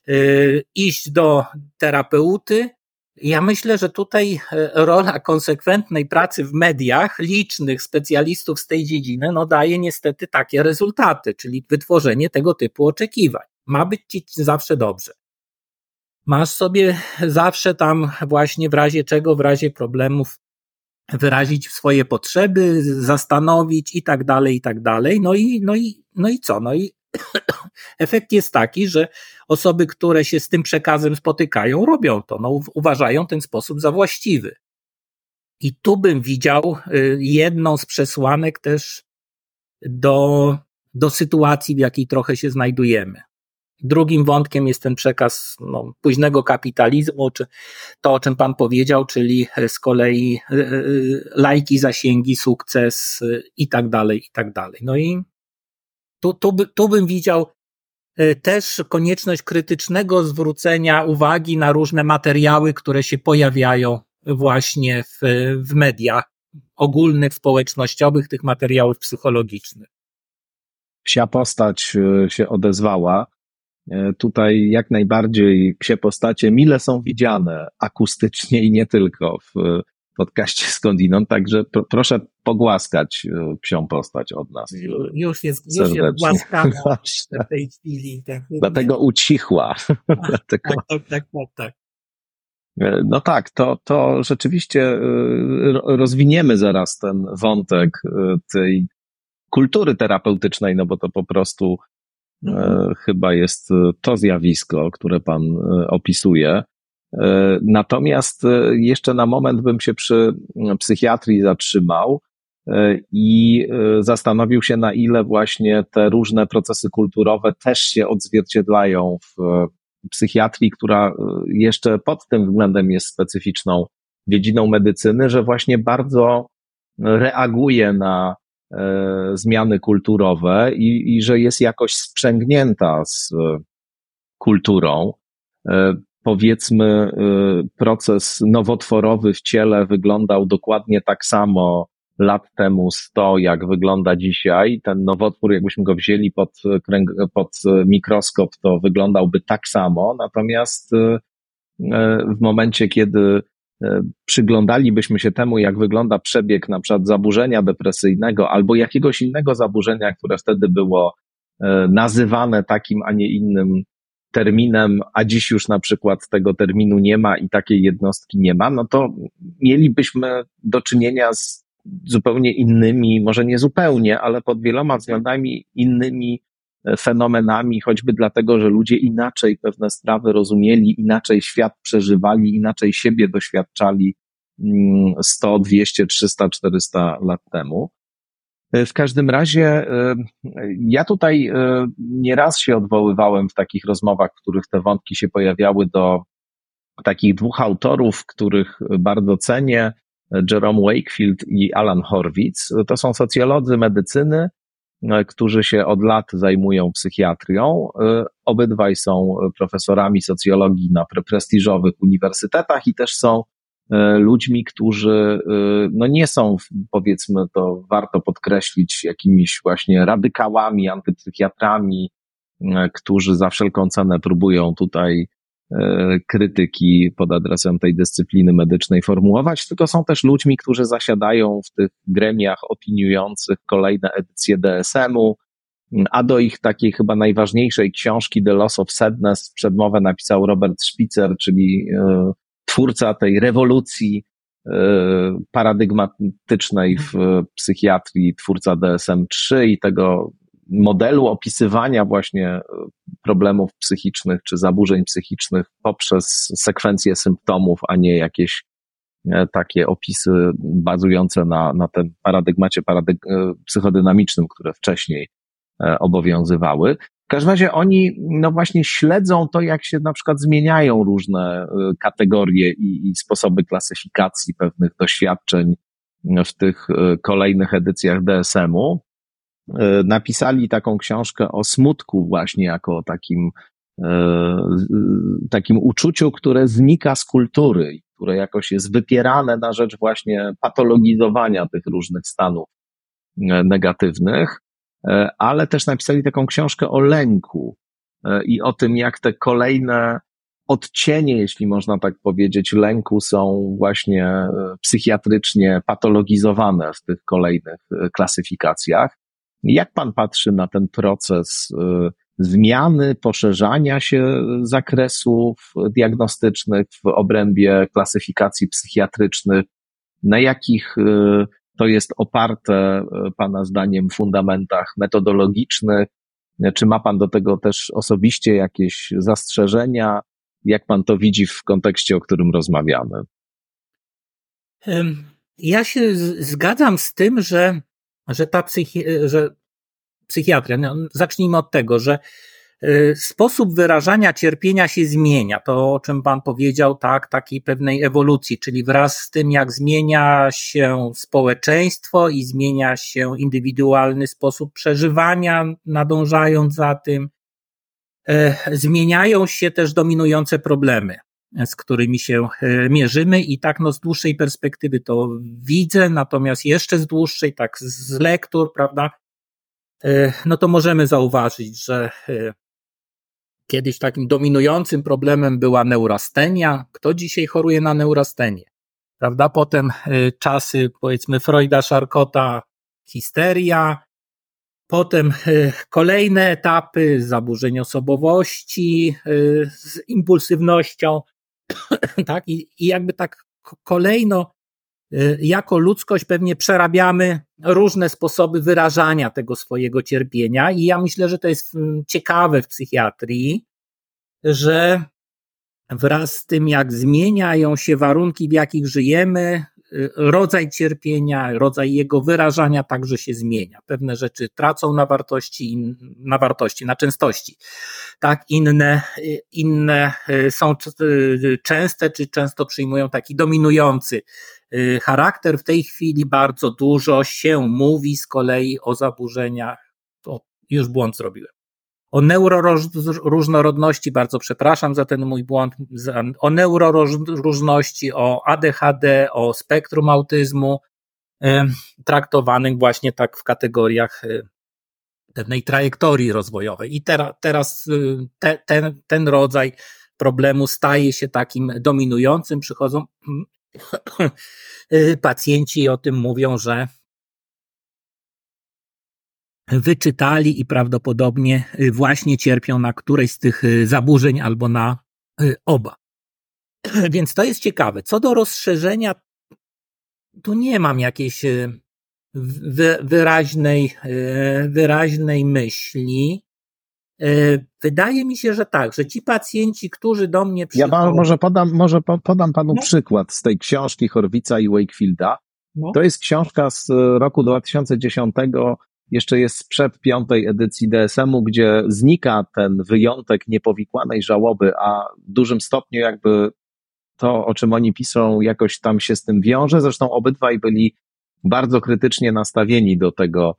yy, iść do terapeuty. Ja myślę, że tutaj y, rola konsekwentnej pracy w mediach, licznych specjalistów z tej dziedziny, no daje niestety takie rezultaty, czyli wytworzenie tego typu oczekiwań. Ma być ci zawsze dobrze masz sobie zawsze tam właśnie w razie czego, w razie problemów wyrazić swoje potrzeby, zastanowić i tak dalej, i tak dalej. No i, no i, no i co? No i efekt jest taki, że osoby, które się z tym przekazem spotykają, robią to, no, uważają ten sposób za właściwy. I tu bym widział y, jedną z przesłanek też do, do sytuacji, w jakiej trochę się znajdujemy. Drugim wątkiem jest ten przekaz no, późnego kapitalizmu, czy to, o czym Pan powiedział, czyli z kolei e, e, lajki, zasięgi, sukces i tak dalej, i tak dalej. No i tu, tu, tu bym widział e, też konieczność krytycznego zwrócenia uwagi na różne materiały, które się pojawiają właśnie w, w mediach ogólnych, społecznościowych, tych materiałów psychologicznych. Psia postać się odezwała. E, tutaj jak najbardziej psie postacie mile są widziane akustycznie i nie tylko w podcaście Skądinąd, także proszę pogłaskać e, psią postać od nas. Już jest, już jest głaskana w tej chwili. Tak, Dlatego ucichła. Dlatego... Tak, tak, tak, tak, tak. E, no tak, to, to rzeczywiście rozwiniemy zaraz ten wątek tej kultury terapeutycznej, no bo to po prostu E. chyba jest e, to zjawisko, które Pan e, opisuje. Natomiast jeszcze na moment bym się przy psychiatrii zatrzymał i zastanowił się, na ile właśnie te różne procesy kulturowe też się odzwierciedlają w psychiatrii, która jeszcze pod tym względem jest specyficzną dziedziną medycyny, że właśnie bardzo reaguje na E, zmiany kulturowe i, i że jest jakoś sprzęgnięta z e, kulturą. E, powiedzmy, proces nowotworowy w ciele wyglądał dokładnie tak samo lat temu 100, jak wygląda dzisiaj. Ten nowotwór, jakbyśmy go wzięli pod, pod mikroskop, to wyglądałby tak samo. Natomiast w momencie, kiedy E, przyglądalibyśmy się temu, jak wygląda przebieg na przykład zaburzenia depresyjnego albo jakiegoś innego zaburzenia, które wtedy było e, nazywane takim, a nie innym terminem, a dziś już na przykład tego terminu nie ma i takiej jednostki nie ma, no to mielibyśmy do czynienia z zupełnie innymi, może nie zupełnie, ale pod wieloma względami innymi fenomenami, choćby dlatego, że ludzie inaczej pewne sprawy rozumieli, inaczej świat przeżywali, inaczej siebie doświadczali 100, 200, 300, 400 lat temu. W każdym razie e, ja tutaj e, nieraz się odwoływałem w takich rozmowach, w których te wątki się pojawiały do takich dwóch autorów, których bardzo cenię, Jerome Wakefield i Alan Horwitz. To są socjolodzy medycyny, którzy się od lat zajmują psychiatrią. Obydwaj są profesorami socjologii na prestiżowych uniwersytetach i też są ludźmi, którzy no nie są, powiedzmy to warto podkreślić, jakimiś właśnie radykałami, antypsychiatrami, którzy za wszelką cenę próbują tutaj krytyki pod adresem tej dyscypliny medycznej formułować, tylko są też ludźmi, którzy zasiadają w tych gremiach opiniujących kolejne edycje DSM-u, a do ich takiej chyba najważniejszej książki The Loss of Sadness przedmowę napisał Robert Spitzer, czyli e, twórca tej rewolucji e, paradygmatycznej w psychiatrii, twórca DSM-3 i tego modelu opisywania właśnie e, problemów psychicznych czy zaburzeń psychicznych poprzez sekwencję symptomów, a nie jakieś e, takie opisy bazujące na, na tym paradygmacie paradyg e, psychodynamicznym, które wcześniej obowiązywały. W każdym razie oni, no właśnie, śledzą to, jak się na przykład zmieniają różne kategorie i, i sposoby klasyfikacji pewnych doświadczeń w tych kolejnych edycjach DSM-u. E, napisali taką książkę o smutku właśnie jako o takim, e, takim uczuciu, które znika z kultury, które jakoś jest wypierane na rzecz właśnie patologizowania tych różnych stanów e, negatywnych, ale też napisali taką książkę o lęku i o tym, jak te kolejne odcienie, jeśli można tak powiedzieć, lęku są właśnie psychiatrycznie patologizowane w tych kolejnych klasyfikacjach. Jak pan patrzy na ten proces y, zmiany, poszerzania się zakresów diagnostycznych w obrębie klasyfikacji psychiatrycznych? Na jakich y, to jest oparte, y, Pana zdaniem, fundamentach metodologicznych? Czy ma Pan do tego też osobiście jakieś zastrzeżenia? Jak Pan to widzi w kontekście, o którym rozmawiamy? Ja się zgadzam z tym, że że ta psychi że psychiatria, no, zacznijmy od tego, że y, sposób wyrażania cierpienia się zmienia. To, o czym Pan powiedział, tak, takiej pewnej ewolucji, czyli wraz z tym, jak zmienia się społeczeństwo i zmienia się indywidualny sposób przeżywania, nadążając za tym, y, zmieniają się też dominujące problemy z którymi się e, mierzymy i tak no z dłuższej perspektywy to widzę, natomiast jeszcze z dłuższej, tak z lektur, prawda, e, no to możemy zauważyć, że e, kiedyś takim dominującym problemem była neurastenia. Kto dzisiaj choruje na neurastenię? Prawda? Potem czasy, powiedzmy, Freuda, Charcota, histeria, Potem kolejne etapy, zaburzeń osobowości z impulsywnością, tak? I, I jakby tak kolejno y, jako ludzkość pewnie przerabiamy różne sposoby wyrażania tego swojego cierpienia i ja myślę, że to jest mm, ciekawe w psychiatrii, że wraz z tym, jak zmieniają się warunki, w jakich żyjemy, rodzaj cierpienia, rodzaj jego wyrażania także się zmienia. Pewne rzeczy tracą na wartości, na wartości, na częstości. Tak, inne, inne y, są częste, czy często przyjmują taki dominujący charakter. W tej chwili bardzo dużo się mówi z kolei o zaburzeniach. O, już błąd zrobiłem o neuroróżnorodności, bardzo przepraszam za ten mój błąd, o neuroróżności, o ADHD, o spektrum autyzmu, traktowanych właśnie tak w kategoriach e, pewnej trajektorii rozwojowej. I teraz, y, te, ten, ten rodzaj problemu staje się takim dominującym. Przychodzą y, pacjenci i o tym mówią, że wyczytali i prawdopodobnie y, właśnie cierpią na którejś z tych y, zaburzeń albo na y, oba. Więc to jest ciekawe. Co do rozszerzenia, tu nie mam jakiejś wyraźnej, wyraźnej myśli. Wydaje mi się, że tak, że ci pacjenci, którzy do mnie przychodzą... Ja może podam, może podam panu no. przykład z tej książki Horwica i Wakefielda. No. To jest książka z roku 2010 jeszcze jest sprzed piątej edycji DSM-u, gdzie znika ten wyjątek niepowikłanej żałoby, a w dużym stopniu jakby to, o czym oni piszą, jakoś tam się z tym wiąże. Zresztą obydwaj byli bardzo krytycznie nastawieni do tego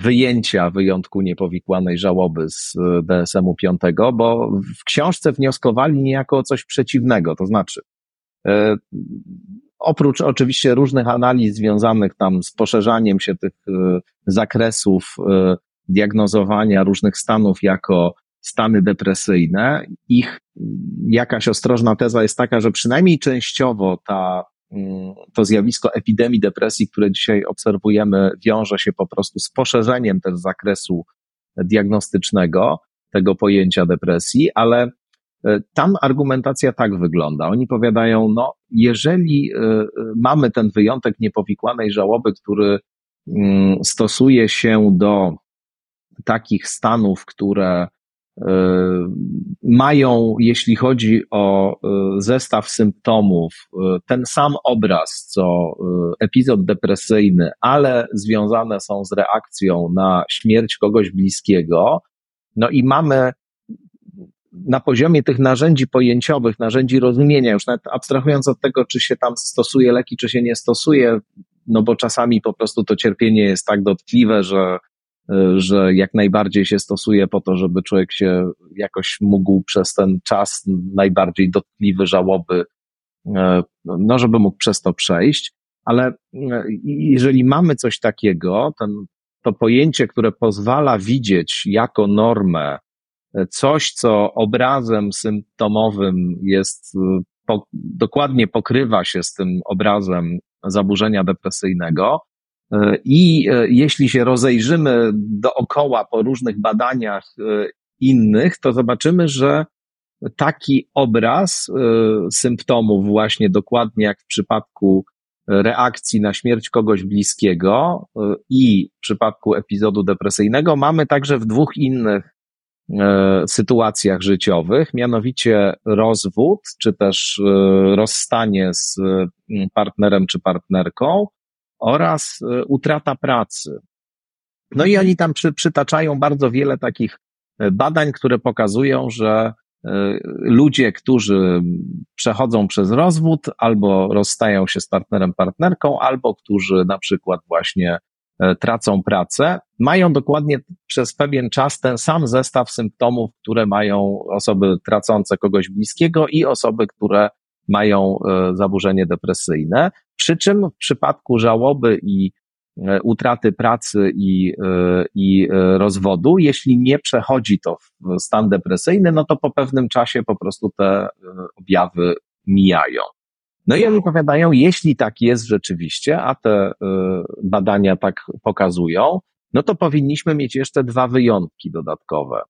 wyjęcia wyjątku niepowikłanej żałoby z DSM-u 5, bo w książce wnioskowali niejako o coś przeciwnego, to znaczy oprócz oczywiście różnych analiz związanych tam z poszerzaniem się tych zakresów diagnozowania różnych stanów jako stany depresyjne. Ich jakaś ostrożna teza jest taka, że przynajmniej częściowo ta, mm, to zjawisko epidemii depresji, które dzisiaj obserwujemy, wiąże się po prostu z poszerzeniem też zakresu diagnostycznego tego pojęcia depresji, ale e, tam argumentacja tak wygląda. Oni powiadają, no, jeżeli e, e, mamy ten wyjątek niepowikłanej żałoby, który mm, stosuje się do takich stanów, które e, mają, jeśli chodzi o e, zestaw symptomów, e, ten sam obraz, co epizod depresyjny, ale związane są z reakcją na śmierć kogoś bliskiego. No i mamy na poziomie tych narzędzi pojęciowych, narzędzi rozumienia, już nawet abstrahując od tego, czy się tam stosuje leki, czy się nie stosuje, no bo czasami po prostu to cierpienie jest tak dotkliwe, że że jak najbardziej się stosuje po to, żeby człowiek się jakoś mógł przez ten czas najbardziej dotkliwy żałoby, e, no żeby mógł przez to przejść. Ale e, jeżeli mamy coś takiego, ten, to pojęcie, które pozwala widzieć jako normę coś, co obrazem symptomowym jest, po, dokładnie pokrywa się z tym obrazem zaburzenia depresyjnego, i e, jeśli się rozejrzymy dookoła po różnych badaniach e, innych, to zobaczymy, że taki obraz e, symptomów, właśnie dokładnie jak w przypadku reakcji na śmierć kogoś bliskiego i w przypadku epizodu depresyjnego, mamy także w dwóch innych sytuacjach życiowych, mianowicie rozwód, czy też rozstanie z partnerem czy partnerką oraz e, utrata pracy. No i oni tam przy, przytaczają bardzo wiele takich e, badań, które pokazują, że e, ludzie, którzy przechodzą przez rozwód, albo rozstają się z partnerem, partnerką, albo którzy na przykład właśnie tracą pracę, mają dokładnie przez pewien czas ten sam zestaw symptomów, które mają osoby tracące kogoś bliskiego i osoby, które mają zaburzenie depresyjne. Przy czym w przypadku żałoby i e, utraty pracy i, e, i e, rozwodu, jeśli nie przechodzi to w stan depresyjny, no to po pewnym czasie po prostu te objawy mijają. No i oni powiadają, jeśli tak jest rzeczywiście, a te badania tak pokazują, no to powinniśmy mieć jeszcze dwa wyjątki dodatkowe.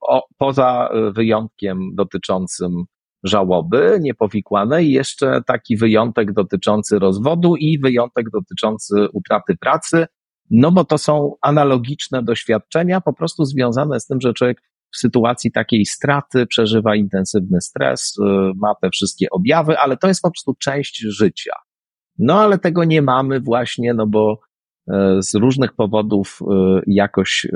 O, poza wyjątkiem dotyczącym żałoby niepowikłanej, jeszcze taki wyjątek dotyczący rozwodu i wyjątek dotyczący utraty pracy, no bo to są analogiczne doświadczenia, po prostu związane z tym, że człowiek w sytuacji takiej straty przeżywa intensywny stres, y, ma te wszystkie objawy, ale to jest po prostu część życia. No ale tego nie mamy właśnie, no bo y, z różnych powodów y, jakoś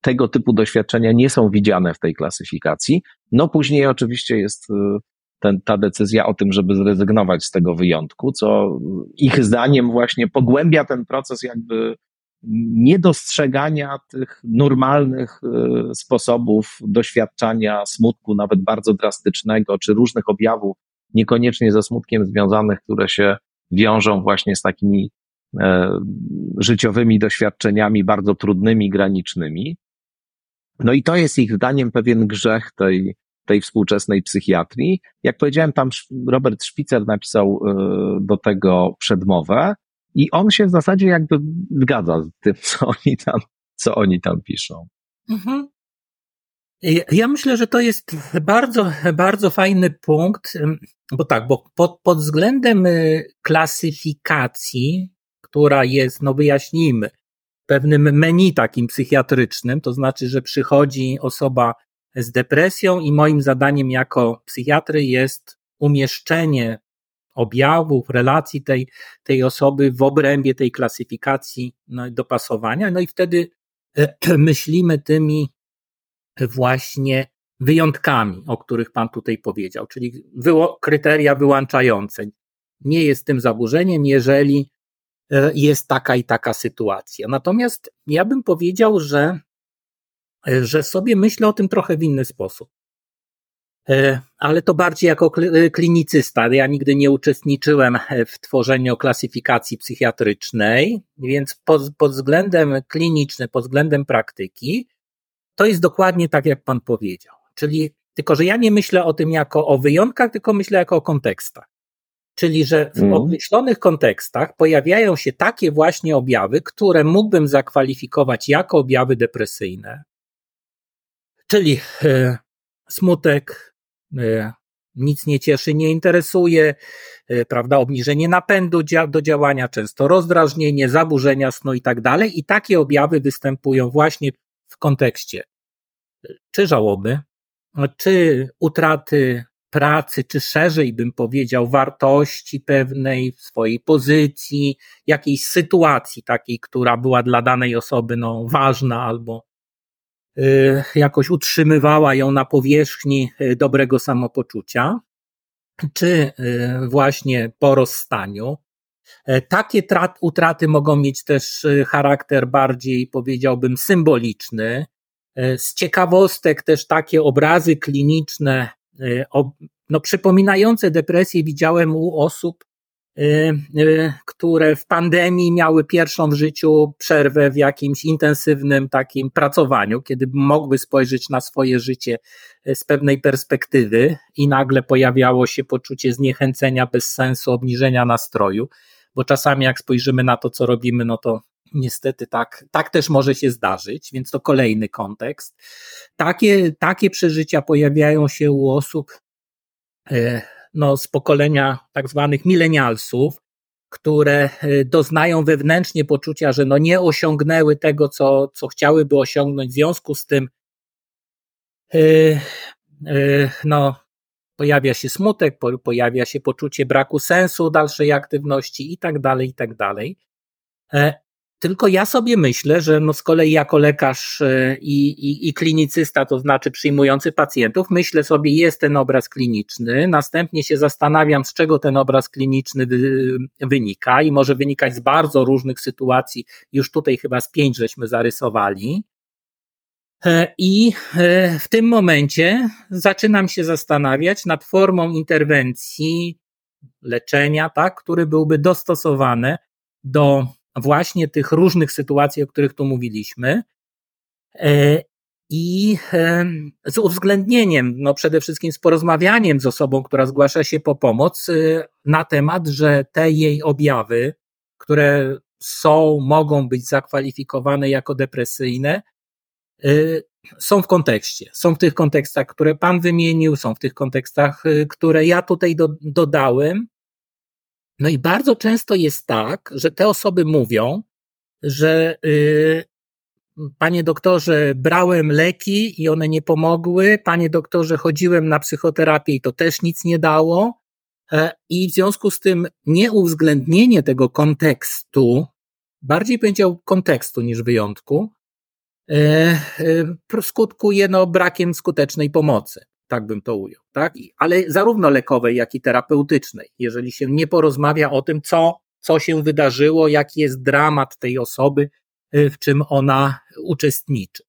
tego typu doświadczenia nie są widziane w tej klasyfikacji. No później oczywiście jest ten, ta decyzja o tym, żeby zrezygnować z tego wyjątku, co ich zdaniem właśnie pogłębia ten proces jakby niedostrzegania tych normalnych y, sposobów doświadczania smutku, nawet bardzo drastycznego, czy różnych objawów, niekoniecznie ze smutkiem związanych, które się wiążą właśnie z takimi e, życiowymi doświadczeniami bardzo trudnymi, granicznymi. No i to jest ich zdaniem pewien grzech tej, tej współczesnej psychiatrii. Jak powiedziałem, tam Robert Szpicer napisał e, do tego przedmowę i on się w zasadzie jakby zgadza z tym, co oni tam, co oni tam piszą. Mhm. Ja myślę, że to jest bardzo, bardzo fajny punkt, bo tak, bo pod, pod względem y, klasyfikacji, która jest, no wyjaśnijmy, pewnym menu takim psychiatrycznym, to znaczy, że przychodzi osoba z depresją i moim zadaniem jako psychiatry jest umieszczenie objawów, relacji tej, tej osoby w obrębie tej klasyfikacji no, dopasowania. No i wtedy e, myślimy tymi właśnie wyjątkami, o których Pan tutaj powiedział, czyli wyło kryteria wyłączające. Nie jest tym zaburzeniem, jeżeli e, jest taka i taka sytuacja. Natomiast ja bym powiedział, że, że sobie myślę o tym trochę w inny sposób. Ale to bardziej jako klinicysta. Ja nigdy nie uczestniczyłem w tworzeniu klasyfikacji psychiatrycznej, więc pod, pod względem klinicznym, pod względem praktyki, to jest dokładnie tak, jak pan powiedział. Czyli tylko, że ja nie myślę o tym jako o wyjątkach, tylko myślę jako o kontekstach. Czyli, że w mm. określonych kontekstach pojawiają się takie właśnie objawy, które mógłbym zakwalifikować jako objawy depresyjne. Czyli e, smutek, e, nic nie cieszy, nie interesuje, e, prawda, obniżenie napędu do działania, często rozdrażnienie, zaburzenia snu i tak dalej. I takie objawy występują właśnie w kontekście czy żałoby, czy utraty pracy, czy szerzej bym powiedział, wartości pewnej swojej pozycji, jakiejś sytuacji takiej, która była dla danej osoby no, ważna albo jakoś utrzymywała ją na powierzchni y, dobrego samopoczucia, czy y, właśnie po rozstaniu. E, takie utraty mogą mieć też charakter bardziej, powiedziałbym, symboliczny, E, z ciekawostek też takie obrazy kliniczne, no, przypominające depresję widziałem u osób, które w pandemii miały pierwszą w życiu przerwę w jakimś intensywnym takim pracowaniu, kiedy mogły spojrzeć na swoje życie z pewnej perspektywy i nagle pojawiało się poczucie zniechęcenia, bez sensu, obniżenia nastroju, bo czasami jak spojrzymy na to, co robimy, no to Niestety tak, tak też może się zdarzyć, więc to kolejny kontekst. Takie, takie przeżycia pojawiają się u osób no, z pokolenia tak zwanych milenialsów, które e, doznają wewnętrznie poczucia, że no nie osiągnęły tego, co, co chciałyby osiągnąć. W związku z tym e, no, pojawia się smutek, pojawia się poczucie braku sensu dalszej aktywności i tak dalej, i tak dalej. Tylko ja sobie myślę, że no z kolei jako lekarz e, i, i, i klinicysta, to znaczy przyjmujący pacjentów, myślę sobie, jest ten obraz kliniczny, następnie się zastanawiam, z czego ten obraz kliniczny wynika i może wynikać z bardzo różnych sytuacji, już tutaj chyba z pięć żeśmy zarysowali. E, I e, w tym momencie zaczynam się zastanawiać nad formą interwencji, leczenia, tak, który byłby dostosowany do właśnie tych różnych sytuacji, o których tu mówiliśmy. E, I z uwzględnieniem, no przede wszystkim z porozmawianiem z osobą, która zgłasza się po pomoc e, na temat, że te jej objawy, które są, mogą być zakwalifikowane jako depresyjne, e, są w kontekście. Są w tych kontekstach, które Pan wymienił, są w tych kontekstach, które ja tutaj do, dodałem. No i bardzo często jest tak, że te osoby mówią, że yy, panie doktorze, brałem leki i one nie pomogły, panie doktorze, chodziłem na psychoterapię i to też nic nie dało. E, I w związku z tym nieuwzględnienie tego kontekstu, bardziej powiedział kontekstu niż wyjątku, e, e, skutkuje no, brakiem skutecznej pomocy tak bym to ujął, tak? Ale zarówno lekowej, jak i terapeutycznej, jeżeli się nie porozmawia o tym, co, co się wydarzyło, jaki jest dramat tej osoby, y, w czym ona uczestniczy.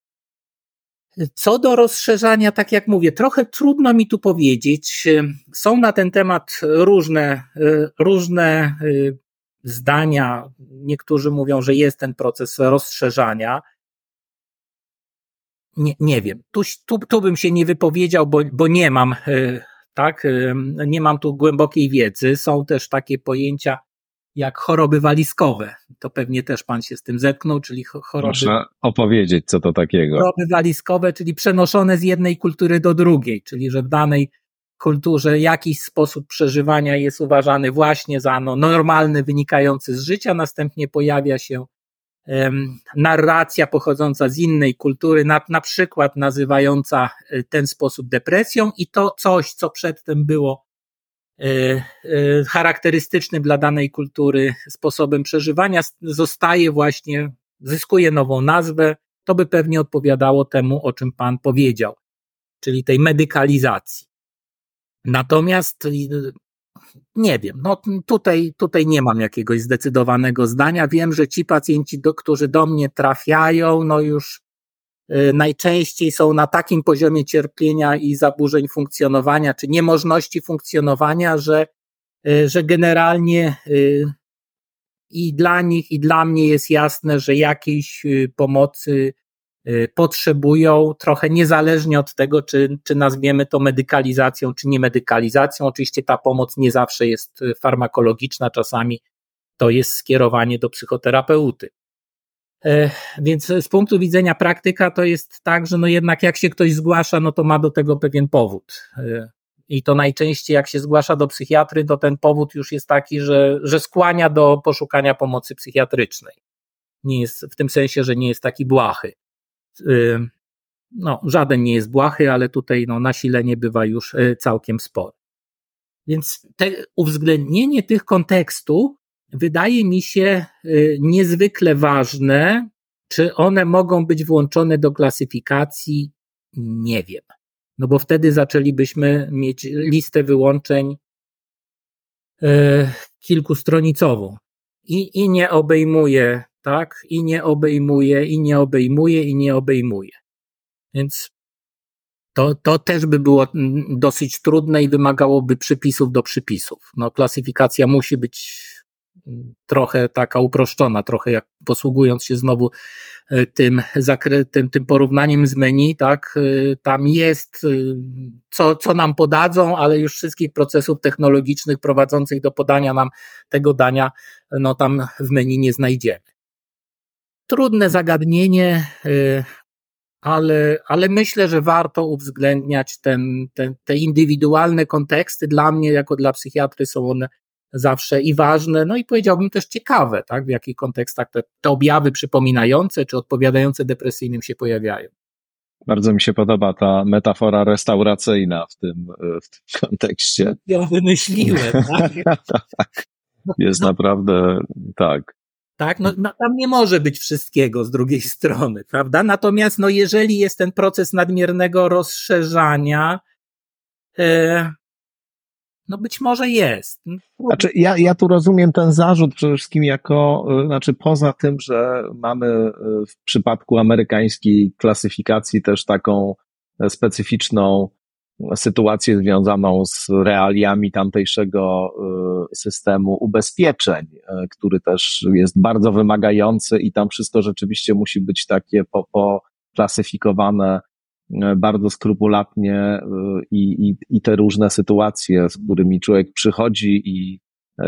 Co do rozszerzania, tak jak mówię, trochę trudno mi tu powiedzieć. Są na ten temat różne, y, różne y, zdania. Niektórzy mówią, że jest ten proces rozszerzania nie, nie wiem. Tu, tu, tu bym się nie wypowiedział, bo, bo nie mam, e, tak, e, nie mam tu głębokiej wiedzy. Są też takie pojęcia jak choroby walizkowe. To pewnie też pan się z tym zetknął, czyli choroby. Proszę opowiedzieć, co to takiego. Choroby walizkowe, czyli przenoszone z jednej kultury do drugiej, czyli że w danej kulturze jakiś sposób przeżywania jest uważany właśnie za no, normalny, wynikający z życia, następnie pojawia się narracja pochodząca z innej kultury, na, na przykład nazywająca e, ten sposób depresją i to coś, co przedtem było e, e, charakterystycznym dla danej kultury sposobem przeżywania, zostaje właśnie, zyskuje nową nazwę. To by pewnie odpowiadało temu, o czym Pan powiedział, czyli tej medykalizacji. Natomiast nie wiem, no tutaj, tutaj nie mam jakiegoś zdecydowanego zdania. Wiem, że ci pacjenci, do, którzy do mnie trafiają, no już y, najczęściej są na takim poziomie cierpienia i zaburzeń funkcjonowania, czy niemożności funkcjonowania, że, y, że generalnie y, i dla nich, i dla mnie jest jasne, że jakiejś pomocy potrzebują, trochę niezależnie od tego, czy, czy nazwiemy to medykalizacją, czy nie medykalizacją. Oczywiście ta pomoc nie zawsze jest y, farmakologiczna, czasami to jest skierowanie do psychoterapeuty. E, więc z punktu widzenia praktyka to jest tak, że no jednak jak się ktoś zgłasza, no to ma do tego pewien powód. E, I to najczęściej jak się zgłasza do psychiatry, to ten powód już jest taki, że, że skłania do poszukania pomocy psychiatrycznej. Nie jest w tym sensie, że nie jest taki błahy no, żaden nie jest błahy, ale tutaj no, nasilenie bywa już y, całkiem spore. Więc te, uwzględnienie tych kontekstów wydaje mi się y, niezwykle ważne. Czy one mogą być włączone do klasyfikacji? Nie wiem. No bo wtedy zaczęlibyśmy mieć listę wyłączeń y, kilkustronicową i, i nie obejmuje tak? I nie obejmuje, i nie obejmuje, i nie obejmuje. Więc to, to też by było dosyć trudne i wymagałoby przypisów do przypisów. No, klasyfikacja musi być trochę taka uproszczona, trochę jak posługując się znowu e, tym, tym, tym porównaniem z menu, tak, e, tam jest, e, co, co nam podadzą, ale już wszystkich procesów technologicznych prowadzących do podania nam tego dania, no tam w menu nie znajdziemy. Trudne zagadnienie, y, ale, ale myślę, że warto uwzględniać ten, ten, te indywidualne konteksty. Dla mnie, jako dla psychiatry, są one zawsze i ważne, no i powiedziałbym też ciekawe, tak, w jakich kontekstach te, te objawy przypominające czy odpowiadające depresyjnym się pojawiają. Bardzo mi się podoba ta metafora restauracyjna w tym, w tym kontekście. Ja wymyśliłem, tak? tak. Jest naprawdę tak. Tak, no, no, tam nie może być wszystkiego z drugiej strony, prawda? Natomiast, no, jeżeli jest ten proces nadmiernego rozszerzania, e, no być może jest. Znaczy, ja, ja tu rozumiem ten zarzut przede wszystkim jako, e, znaczy poza tym, że mamy e, w przypadku amerykańskiej klasyfikacji też taką specyficzną sytuację związaną z realiami tamtejszego y, systemu ubezpieczeń, y, który też jest bardzo wymagający i tam wszystko rzeczywiście musi być takie poklasyfikowane po y, bardzo skrupulatnie i, i, i te różne sytuacje, z którymi człowiek przychodzi i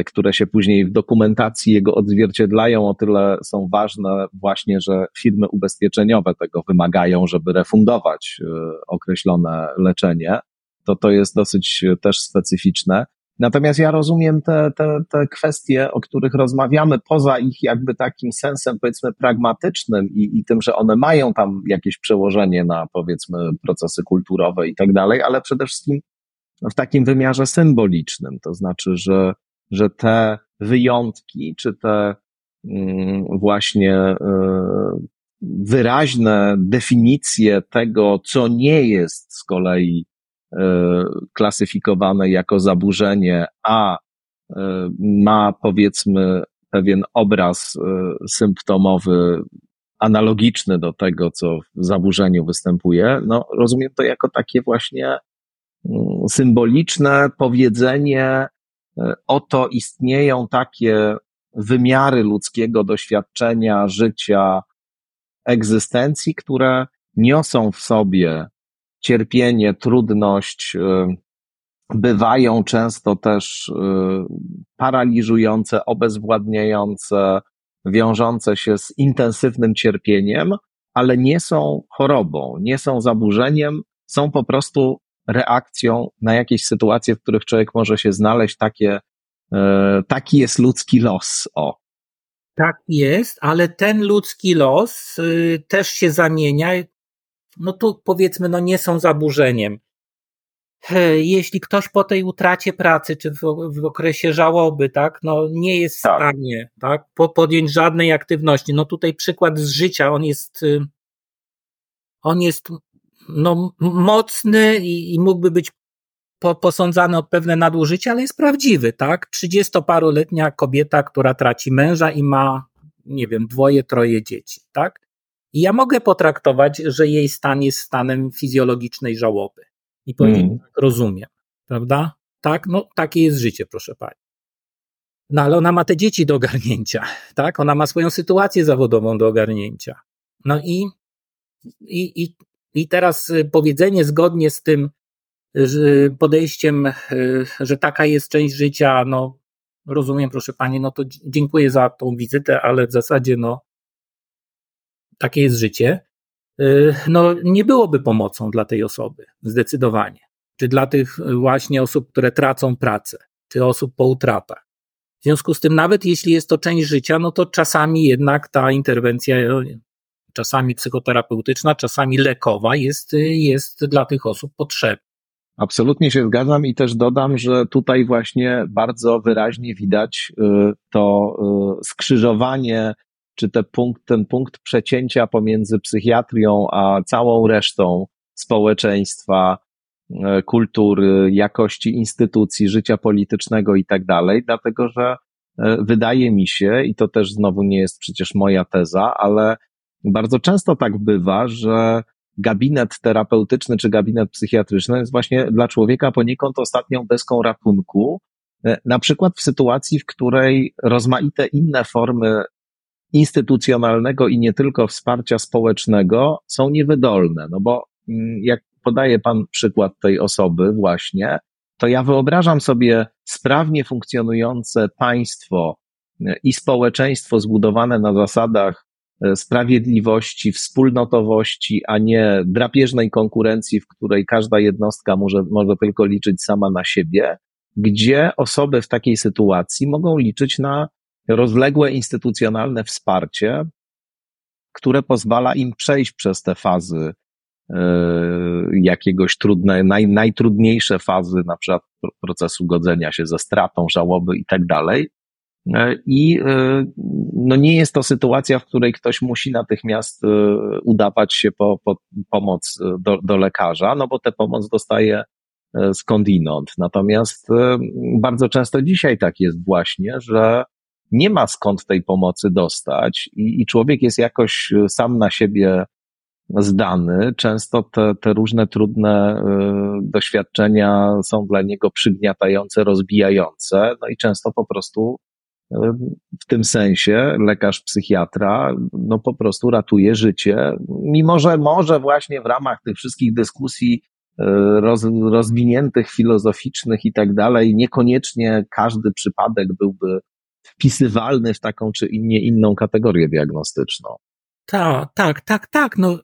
które się później w dokumentacji jego odzwierciedlają, o tyle są ważne właśnie, że firmy ubezpieczeniowe tego wymagają, żeby refundować określone leczenie. To, to jest dosyć też specyficzne. Natomiast ja rozumiem te, te, te kwestie, o których rozmawiamy, poza ich jakby takim sensem, powiedzmy, pragmatycznym i, i tym, że one mają tam jakieś przełożenie na, powiedzmy, procesy kulturowe i tak dalej, ale przede wszystkim w takim wymiarze symbolicznym. To znaczy, że że te wyjątki, czy te mm, właśnie y, wyraźne definicje tego, co nie jest z kolei y, klasyfikowane jako zaburzenie, a y, ma powiedzmy pewien obraz symptomowy analogiczny do tego, co w zaburzeniu występuje, no rozumiem to jako takie właśnie mm, symboliczne powiedzenie, E, oto istnieją takie wymiary ludzkiego doświadczenia, życia, egzystencji, które niosą w sobie cierpienie, trudność, e, bywają często też e, paraliżujące, obezwładniające, wiążące się z intensywnym cierpieniem, ale nie są chorobą, nie są zaburzeniem, są po prostu reakcją na jakieś sytuacje, w których człowiek może się znaleźć, takie, e, taki jest ludzki los. O. Tak jest, ale ten ludzki los y, też się zamienia. No tu powiedzmy, no nie są zaburzeniem. Jeśli ktoś po tej utracie pracy, czy w, w okresie żałoby, tak, no nie jest w tak. stanie, tak, podjąć żadnej aktywności. No tutaj przykład z życia, on jest, y, on jest no, mocny i, i mógłby być po, posądzany o pewne nadużycie, ale jest prawdziwy, tak? Trzydziestoparoletnia kobieta, która traci męża i ma, nie wiem, dwoje, troje dzieci, tak? I ja mogę potraktować, że jej stan jest stanem fizjologicznej żałoby. I powiedzieć, mm. tak, rozumiem, prawda? Tak, no takie jest życie, proszę pani. No ale ona ma te dzieci do ogarnięcia, tak? Ona ma swoją sytuację zawodową do ogarnięcia. No i, i, i, i teraz y, powiedzenie zgodnie z tym podejściem, y, że taka jest część życia, no rozumiem, proszę pani, no to dziękuję za tą wizytę, ale w zasadzie, no takie jest życie. Y, no nie byłoby pomocą dla tej osoby, zdecydowanie. Czy dla tych właśnie osób, które tracą pracę, czy osób po utratach. W związku z tym, nawet jeśli jest to część życia, no to czasami jednak ta interwencja, czasami psychoterapeutyczna, czasami lekowa, jest, jest dla tych osób potrzebna. Absolutnie się zgadzam i też dodam, że tutaj właśnie bardzo wyraźnie widać y, to y, skrzyżowanie, czy te punkt, ten punkt przecięcia pomiędzy psychiatrią a całą resztą społeczeństwa, kultury, jakości instytucji, życia politycznego i tak dalej, dlatego że wydaje mi się, i to też znowu nie jest przecież moja teza, ale bardzo często tak bywa, że gabinet terapeutyczny czy gabinet psychiatryczny jest właśnie dla człowieka poniekąd ostatnią deską ratunku, e, na przykład w sytuacji, w której rozmaite inne formy instytucjonalnego i nie tylko wsparcia społecznego są niewydolne, no bo mm, jak podaje Pan przykład tej osoby właśnie, to ja wyobrażam sobie sprawnie funkcjonujące państwo e, i społeczeństwo zbudowane na zasadach sprawiedliwości, wspólnotowości, a nie drapieżnej konkurencji, w której każda jednostka może, może tylko liczyć sama na siebie, gdzie osoby w takiej sytuacji mogą liczyć na rozległe instytucjonalne wsparcie, które pozwala im przejść przez te fazy E, jakiegoś trudne, naj, najtrudniejsze fazy, na przykład procesu godzenia się ze stratą, żałoby i tak dalej. E, I e, no nie jest to sytuacja, w której ktoś musi natychmiast udawać się po, po pomoc do, do lekarza, no bo tę pomoc dostaje skądinąd. Natomiast bardzo często dzisiaj tak jest właśnie, że nie ma skąd tej pomocy dostać i, i człowiek jest jakoś sam na siebie zdany, często te, te różne trudne y, doświadczenia są dla niego przygniatające, rozbijające, no i często po prostu w tym sensie lekarz psychiatra no po prostu ratuje życie, mimo że może właśnie w ramach tych wszystkich dyskusji y, roz, rozwiniętych, filozoficznych i tak dalej, niekoniecznie każdy przypadek byłby wpisywalny w taką czy nie inną kategorię diagnostyczną. Tak, tak, tak, tak. No,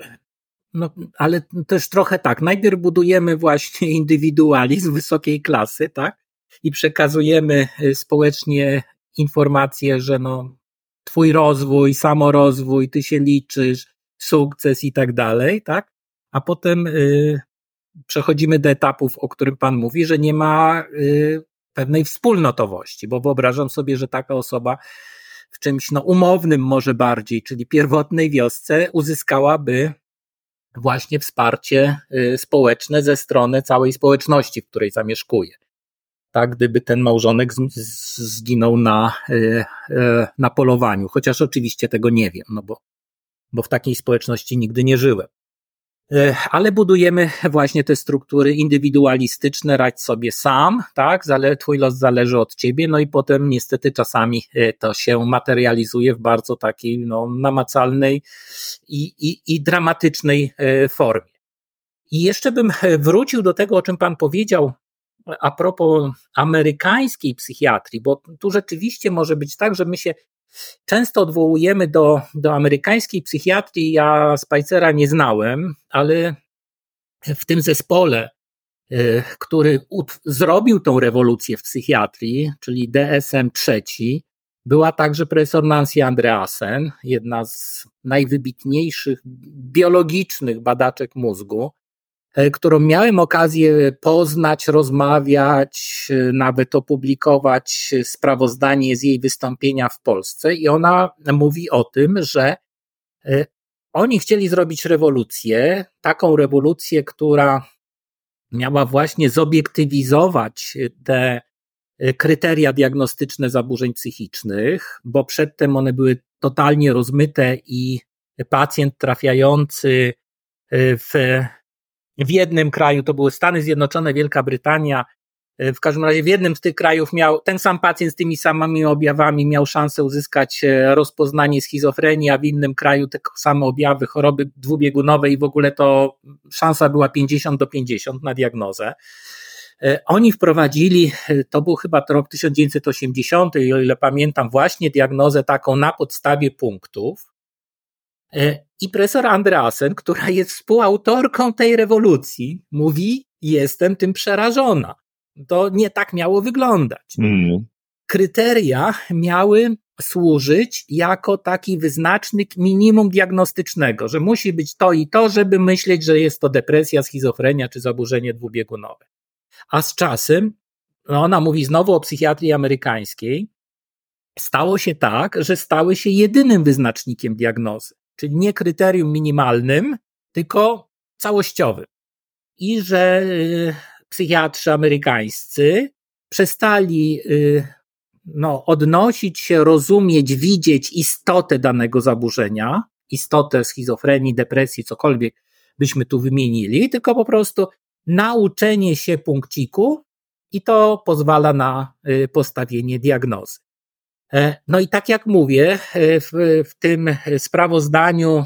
no, ale też trochę tak. Najpierw budujemy właśnie indywidualizm wysokiej klasy, tak? I przekazujemy y, społecznie informację, że no, twój rozwój, samorozwój, ty się liczysz, sukces i tak dalej, tak? A potem y, przechodzimy do etapów, o którym pan mówi, że nie ma y, pewnej wspólnotowości, bo wyobrażam sobie, że taka osoba w czymś no, umownym może bardziej, czyli pierwotnej wiosce, uzyskałaby właśnie wsparcie y, społeczne ze strony całej społeczności, w której zamieszkuje. Tak, gdyby ten małżonek zginął na, y, y, na polowaniu, chociaż oczywiście tego nie wiem, no bo, bo w takiej społeczności nigdy nie żyłem. E, ale budujemy właśnie te struktury indywidualistyczne, radź sobie sam, tak, twój los zależy od ciebie, no i potem niestety czasami e, to się materializuje w bardzo takiej no, namacalnej i, i, i dramatycznej e, formie. I jeszcze bym wrócił do tego, o czym pan powiedział a propos amerykańskiej psychiatrii, bo tu rzeczywiście może być tak, że my się Często odwołujemy do, do amerykańskiej psychiatrii. Ja Spicera nie znałem, ale w tym zespole, y, który zrobił tą rewolucję w psychiatrii, czyli DSM III, była także profesor Nancy Andreasen, jedna z najwybitniejszych biologicznych badaczek mózgu, którą miałem okazję poznać, rozmawiać, e, nawet opublikować sprawozdanie z jej wystąpienia w Polsce. I ona mówi o tym, że e, oni chcieli zrobić rewolucję, taką rewolucję, która miała właśnie zobiektywizować te kryteria diagnostyczne zaburzeń psychicznych, bo przedtem one były totalnie rozmyte i pacjent trafiający w, w jednym kraju, to były Stany Zjednoczone, Wielka Brytania, w każdym razie w jednym z tych krajów miał ten sam pacjent z tymi samymi objawami miał szansę uzyskać e, rozpoznanie schizofrenii, a w innym kraju te same objawy choroby dwubiegunowej i w ogóle to szansa była 50 do 50 na diagnozę. E, oni wprowadzili, e, to był chyba rok 1980, i o ile pamiętam, właśnie diagnozę taką na podstawie punktów. I profesor Andreasen, która jest współautorką tej rewolucji, mówi: Jestem tym przerażona. To nie tak miało wyglądać. Mm. Kryteria miały służyć jako taki wyznacznik minimum diagnostycznego, że musi być to i to, żeby myśleć, że jest to depresja, schizofrenia czy zaburzenie dwubiegunowe. A z czasem, no ona mówi znowu o psychiatrii amerykańskiej, stało się tak, że stały się jedynym wyznacznikiem diagnozy, czyli nie kryterium minimalnym, tylko całościowym. I że y, psychiatrzy amerykańscy przestali y, no, odnosić się, rozumieć, widzieć istotę danego zaburzenia, istotę schizofrenii, depresji, cokolwiek byśmy tu wymienili, tylko po prostu nauczenie się punkciku i to pozwala na y, postawienie diagnozy. E, no i tak jak mówię, e, w, w, tym sprawozdaniu e,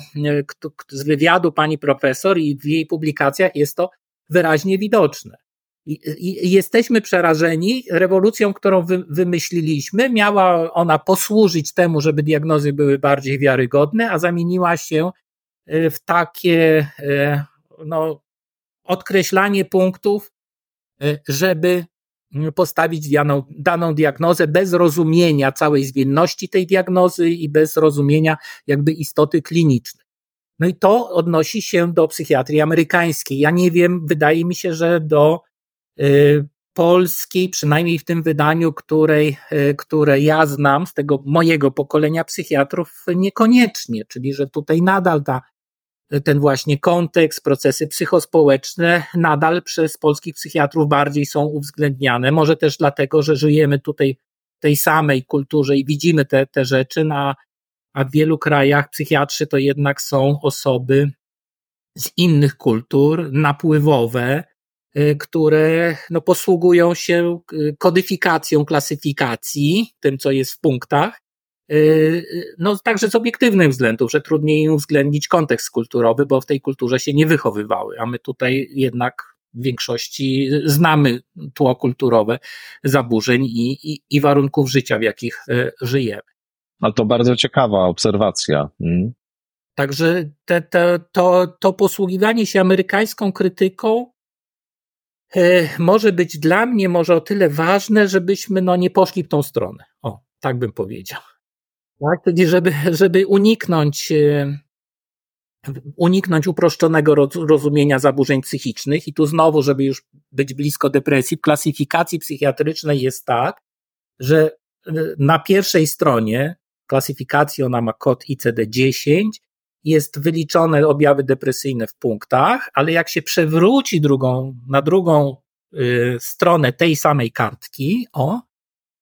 z wywiadu pani profesor i w jej publikacjach jest to wyraźnie widoczne. I jesteśmy przerażeni rewolucją, którą wy, wymyśliliśmy. Miała ona posłużyć temu, żeby diagnozy były bardziej wiarygodne, a zamieniła się w takie no, odkreślanie punktów, żeby postawić daną, daną diagnozę bez rozumienia całej zwinności tej diagnozy i bez rozumienia jakby istoty klinicznej. No i to odnosi się do psychiatrii amerykańskiej. Ja nie wiem, wydaje mi się, że do Y, polskiej, przynajmniej w tym wydaniu, której, y, które ja znam z tego mojego pokolenia psychiatrów, niekoniecznie, czyli że tutaj nadal ta, ten właśnie kontekst, procesy psychospołeczne nadal przez polskich psychiatrów bardziej są uwzględniane. Może też dlatego, że żyjemy tutaj w tej samej kulturze i widzimy te, te rzeczy, na, a w wielu krajach psychiatrzy to jednak są osoby z innych kultur, napływowe, Y, które no, posługują się y, kodyfikacją klasyfikacji, tym co jest w punktach, no także z obiektywnych względów, że trudniej im uwzględnić kontekst kulturowy, bo w tej kulturze się nie wychowywały, a my tutaj jednak w większości znamy tło kulturowe zaburzeń i, i, i warunków życia, w jakich żyjemy. No to bardzo ciekawa obserwacja. Hmm. Także te, te, to, to posługiwanie się amerykańską krytyką E, może być dla mnie może o tyle ważne, żebyśmy no nie poszli w tą stronę. O, tak bym powiedział. Tak, czyli żeby, żeby uniknąć, e, uniknąć uproszczonego rozumienia zaburzeń psychicznych. I tu znowu, żeby już być blisko depresji, w klasyfikacji psychiatrycznej jest tak, że e, na pierwszej stronie klasyfikacji ona ma kod ICD-10 jest wyliczone objawy depresyjne w punktach, ale jak się przewróci drugą, na drugą y, stronę tej samej kartki, o,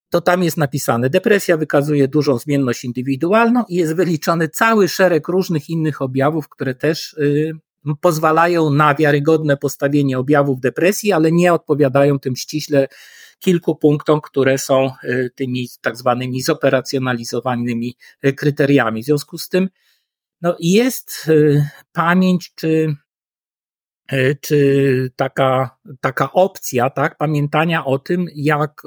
to tam jest napisane, depresja wykazuje dużą zmienność indywidualną i jest wyliczony cały szereg różnych innych objawów, które też y, pozwalają na wiarygodne postawienie objawów depresji, ale nie odpowiadają tym ściśle kilku punktom, które są y, tymi tak zwanymi zoperacjonalizowanymi y, kryteriami. W związku z tym no jest y, pamięć, czy, y, czy taka, taka opcja, tak, pamiętania o tym, jak,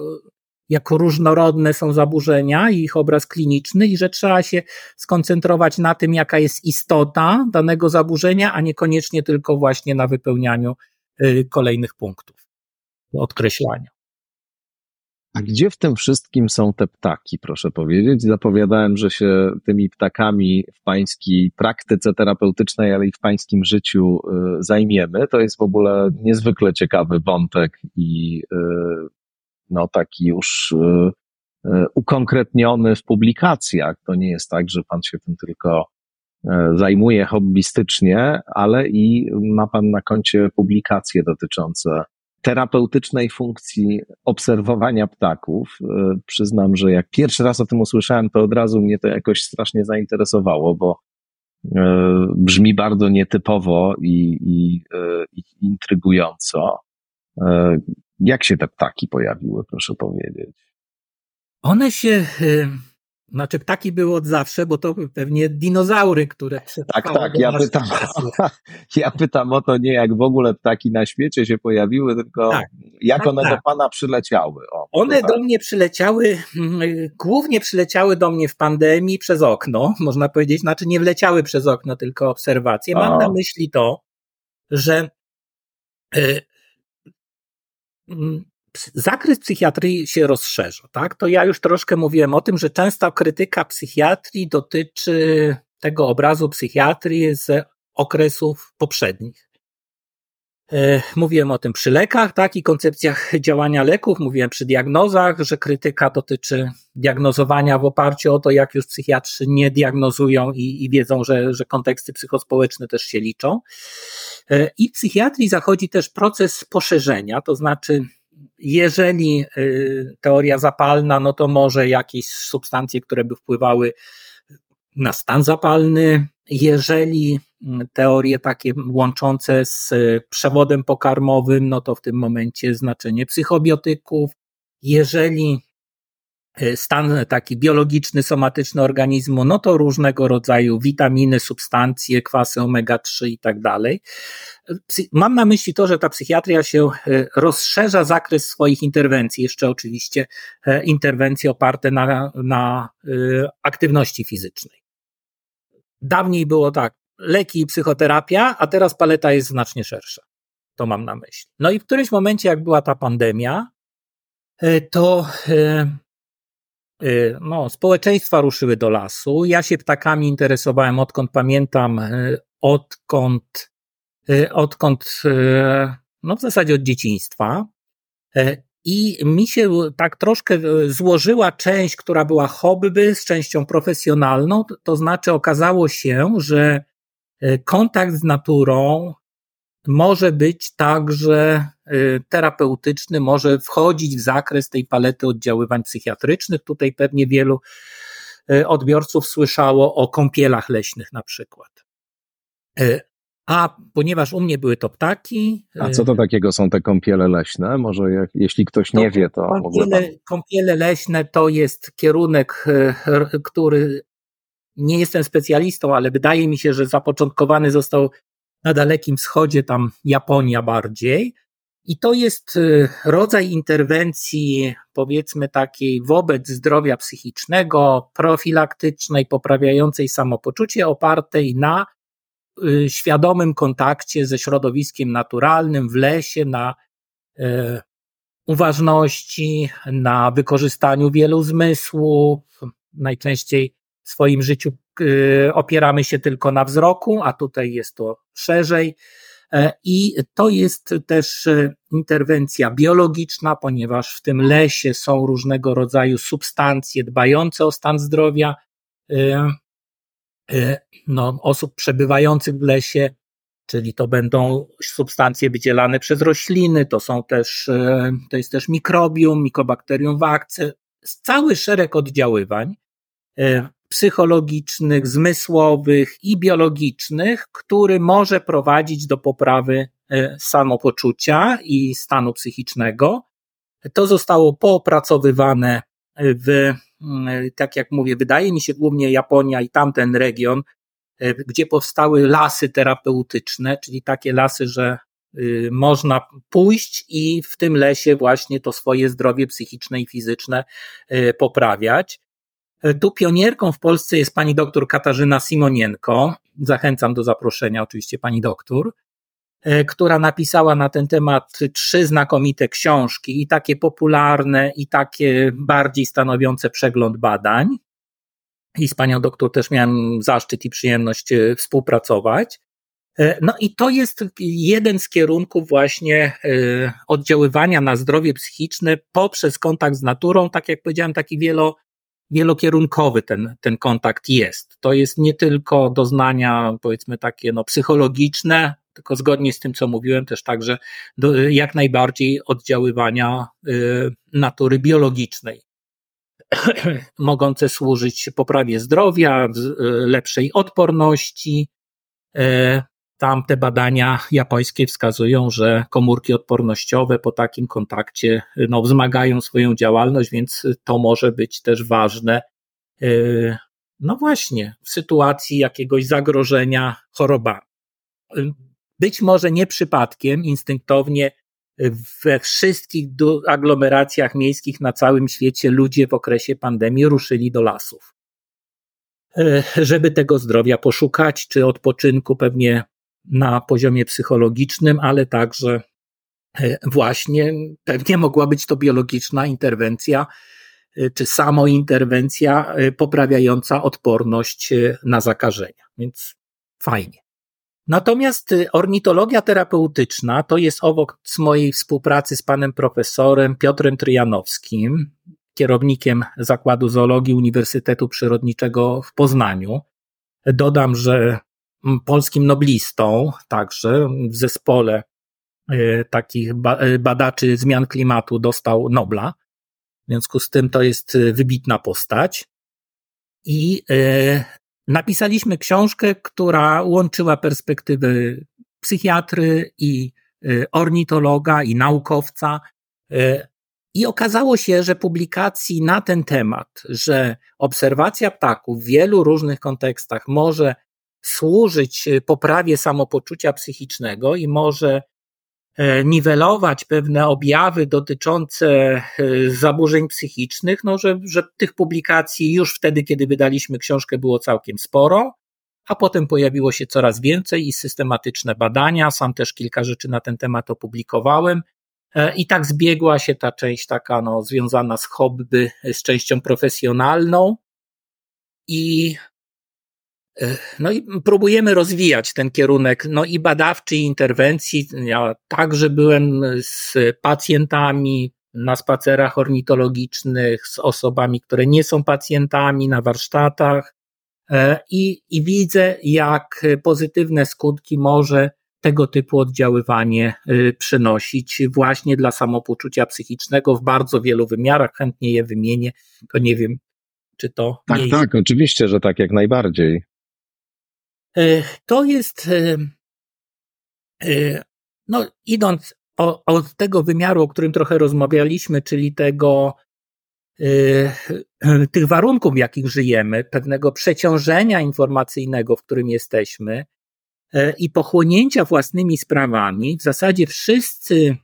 jak różnorodne są zaburzenia i ich obraz kliniczny i że trzeba się skoncentrować na tym, jaka jest istota danego zaburzenia, a niekoniecznie tylko właśnie na wypełnianiu y, kolejnych punktów, odkreślania. A gdzie w tym wszystkim są te ptaki, proszę powiedzieć? Zapowiadałem, że się tymi ptakami w pańskiej praktyce terapeutycznej, ale i w pańskim życiu y, zajmiemy. To jest w ogóle niezwykle ciekawy wątek i y, no taki już y, ukonkretniony w publikacjach. To nie jest tak, że pan się tym tylko zajmuje hobbystycznie, ale i ma Pan na koncie publikacje dotyczące terapeutycznej funkcji obserwowania ptaków. Przyznam, że jak pierwszy raz o tym usłyszałem, to od razu mnie to jakoś strasznie zainteresowało, bo brzmi bardzo nietypowo i, i, i intrygująco. Jak się te ptaki pojawiły, proszę powiedzieć? One się, y, znaczy ptaki były od zawsze, bo to pewnie dinozaury, które Tak, tak, ja pytam, ja pytam o to nie jak w ogóle ptaki na świecie się pojawiły, tylko tak, jak tak, one tak. do Pana przyleciały. O, one do mnie przyleciały, mm, głównie przyleciały do mnie w pandemii przez okno, można powiedzieć, znaczy nie wleciały przez okno, tylko obserwacje. Mam o. na myśli to, że Mm, zakres psychiatrii się rozszerza, tak? To ja już troszkę mówiłem o tym, że częsta krytyka psychiatrii dotyczy tego obrazu psychiatrii z okresów poprzednich. E, mówiłem o tym przy lekach, tak, i koncepcjach działania leków, mówiłem przy diagnozach, że krytyka dotyczy diagnozowania w oparciu o to, jak już psychiatrzy nie diagnozują i, i wiedzą, że, że konteksty psychospołeczne też się liczą. E, I w psychiatrii zachodzi też proces poszerzenia, to znaczy, jeżeli e, teoria zapalna, no to może jakieś substancje, które by wpływały na stan zapalny, jeżeli teorie takie łączące z przewodem pokarmowym, no to w tym momencie znaczenie psychobiotyków. Jeżeli e, stan taki biologiczny, somatyczny organizmu, no to różnego rodzaju witaminy, substancje, kwasy omega-3 i tak dalej. Mam na myśli to, że ta psychiatria się e, rozszerza zakres swoich interwencji, jeszcze oczywiście e, interwencje oparte na, na aktywności fizycznej. Dawniej było tak, leki i psychoterapia, a teraz paleta jest znacznie szersza. To mam na myśli. No i w którymś momencie, jak była ta pandemia, e, to e, e, no, społeczeństwa ruszyły do lasu. Ja się ptakami interesowałem odkąd pamiętam, odkąd, odkąd no w zasadzie od dzieciństwa. I mi się tak troszkę złożyła część, która była hobby z częścią profesjonalną, to znaczy okazało się, że kontakt z naturą może być także e, terapeutyczny, może wchodzić w zakres tej palety oddziaływań psychiatrycznych. Tutaj pewnie wielu odbiorców słyszało o kąpielach leśnych na przykład. A ponieważ u mnie były to ptaki. A co to takiego są te kąpiele leśne? Może jak, jeśli ktoś nie wie, to kąpiele, pan... kąpiele leśne to jest kierunek, e, który nie jestem specjalistą, ale wydaje mi się, że zapoczątkowany został na Dalekim Wschodzie, tam Japonia bardziej. I to jest e, rodzaj interwencji, powiedzmy takiej wobec zdrowia psychicznego, profilaktycznej, poprawiającej samopoczucie, opartej na Y, świadomym kontakcie ze środowiskiem naturalnym w lesie, na y, uważności, na wykorzystaniu wielu zmysłów. Najczęściej swoim życiu y, opieramy się tylko na wzroku, a tutaj jest to szerzej. E, I to jest też interwencja biologiczna, ponieważ w tym lesie są różnego rodzaju substancje dbające o stan zdrowia E, no, osób przebywających w lesie, czyli to będą substancje wydzielane przez rośliny, to są też, e, to jest też mikrobium, mikobakterium wakce, cały szereg oddziaływań e, psychologicznych, zmysłowych i biologicznych, który może prowadzić do poprawy samopoczucia i stanu psychicznego. To zostało poopracowywane w Mm, tak jak mówię, wydaje mi się głównie Japonia i tamten region, e, gdzie powstały lasy terapeutyczne, czyli takie lasy, że y, można pójść i w tym lesie właśnie to swoje zdrowie psychiczne i fizyczne e, poprawiać. E, tu pionierką w Polsce jest pani doktor Katarzyna Simonienko. Zachęcam do zaproszenia oczywiście pani doktor. E, która napisała na ten temat trzy znakomite książki, i takie popularne, i takie bardziej stanowiące przegląd badań. I z panią doktor też miałem zaszczyt i przyjemność e, współpracować. No i to jest jeden z kierunków właśnie oddziaływania na zdrowie psychiczne poprzez kontakt z naturą, tak jak powiedziałem, taki wielo, wielokierunkowy ten, ten kontakt jest. To jest nie tylko doznania, powiedzmy, takie no, psychologiczne, tylko zgodnie z tym, co mówiłem, też także do, jak najbardziej oddziaływania y, natury biologicznej, mogące służyć poprawie zdrowia, y, lepszej odporności. Y, tam te badania japońskie wskazują, że komórki odpornościowe po takim kontakcie no, wzmagają swoją działalność, więc to może być też ważne. Y, no właśnie, w sytuacji jakiegoś zagrożenia chorobami. Być może nie przypadkiem, instynktownie we wszystkich aglomeracjach miejskich na całym świecie ludzie w okresie pandemii ruszyli do lasów. E, żeby tego zdrowia poszukać, czy odpoczynku pewnie na poziomie psychologicznym, ale także e, właśnie pewnie mogła być to biologiczna interwencja, e, czy samointerwencja poprawiająca odporność na zakażenia. Więc fajnie. Natomiast ornitologia terapeutyczna to jest owoc mojej współpracy z panem profesorem Piotrem Tryjanowskim, kierownikiem Zakładu Zoologii Uniwersytetu Przyrodniczego w Poznaniu. Dodam, że polskim noblistą, także w zespole y, takich y, badaczy zmian klimatu dostał Nobla. W związku z tym to jest wybitna postać. I napisaliśmy książkę, która łączyła perspektywy psychiatry i ornitologa i naukowca. I okazało się, że publikacji na ten temat, że obserwacja ptaków w wielu różnych kontekstach może służyć y, poprawie samopoczucia psychicznego i może E, niwelować pewne objawy dotyczące e, zaburzeń psychicznych, no, że, że tych publikacji już wtedy, kiedy wydaliśmy książkę, było całkiem sporo, a potem pojawiło się coraz więcej i systematyczne badania. Sam też kilka rzeczy na ten temat opublikowałem. E, I tak zbiegła się ta część taka no, związana z hobby, z częścią profesjonalną. I no i próbujemy rozwijać ten kierunek, no i badawczy, i interwencji. Ja także byłem z pacjentami na spacerach ornitologicznych, z osobami, które nie są pacjentami, na warsztatach e, i, i widzę, jak pozytywne skutki może tego typu oddziaływanie e, przynosić właśnie dla samopoczucia psychicznego w bardzo wielu wymiarach. Chętnie je wymienię, to nie wiem, czy to. Tak, tak, oczywiście, że tak, jak najbardziej. E, to jest, e, e, no idąc od tego wymiaru, o którym trochę rozmawialiśmy, czyli tego, tych warunków, w jakich żyjemy, pewnego przeciążenia informacyjnego, w którym jesteśmy i pochłonięcia własnymi sprawami, w zasadzie wszyscy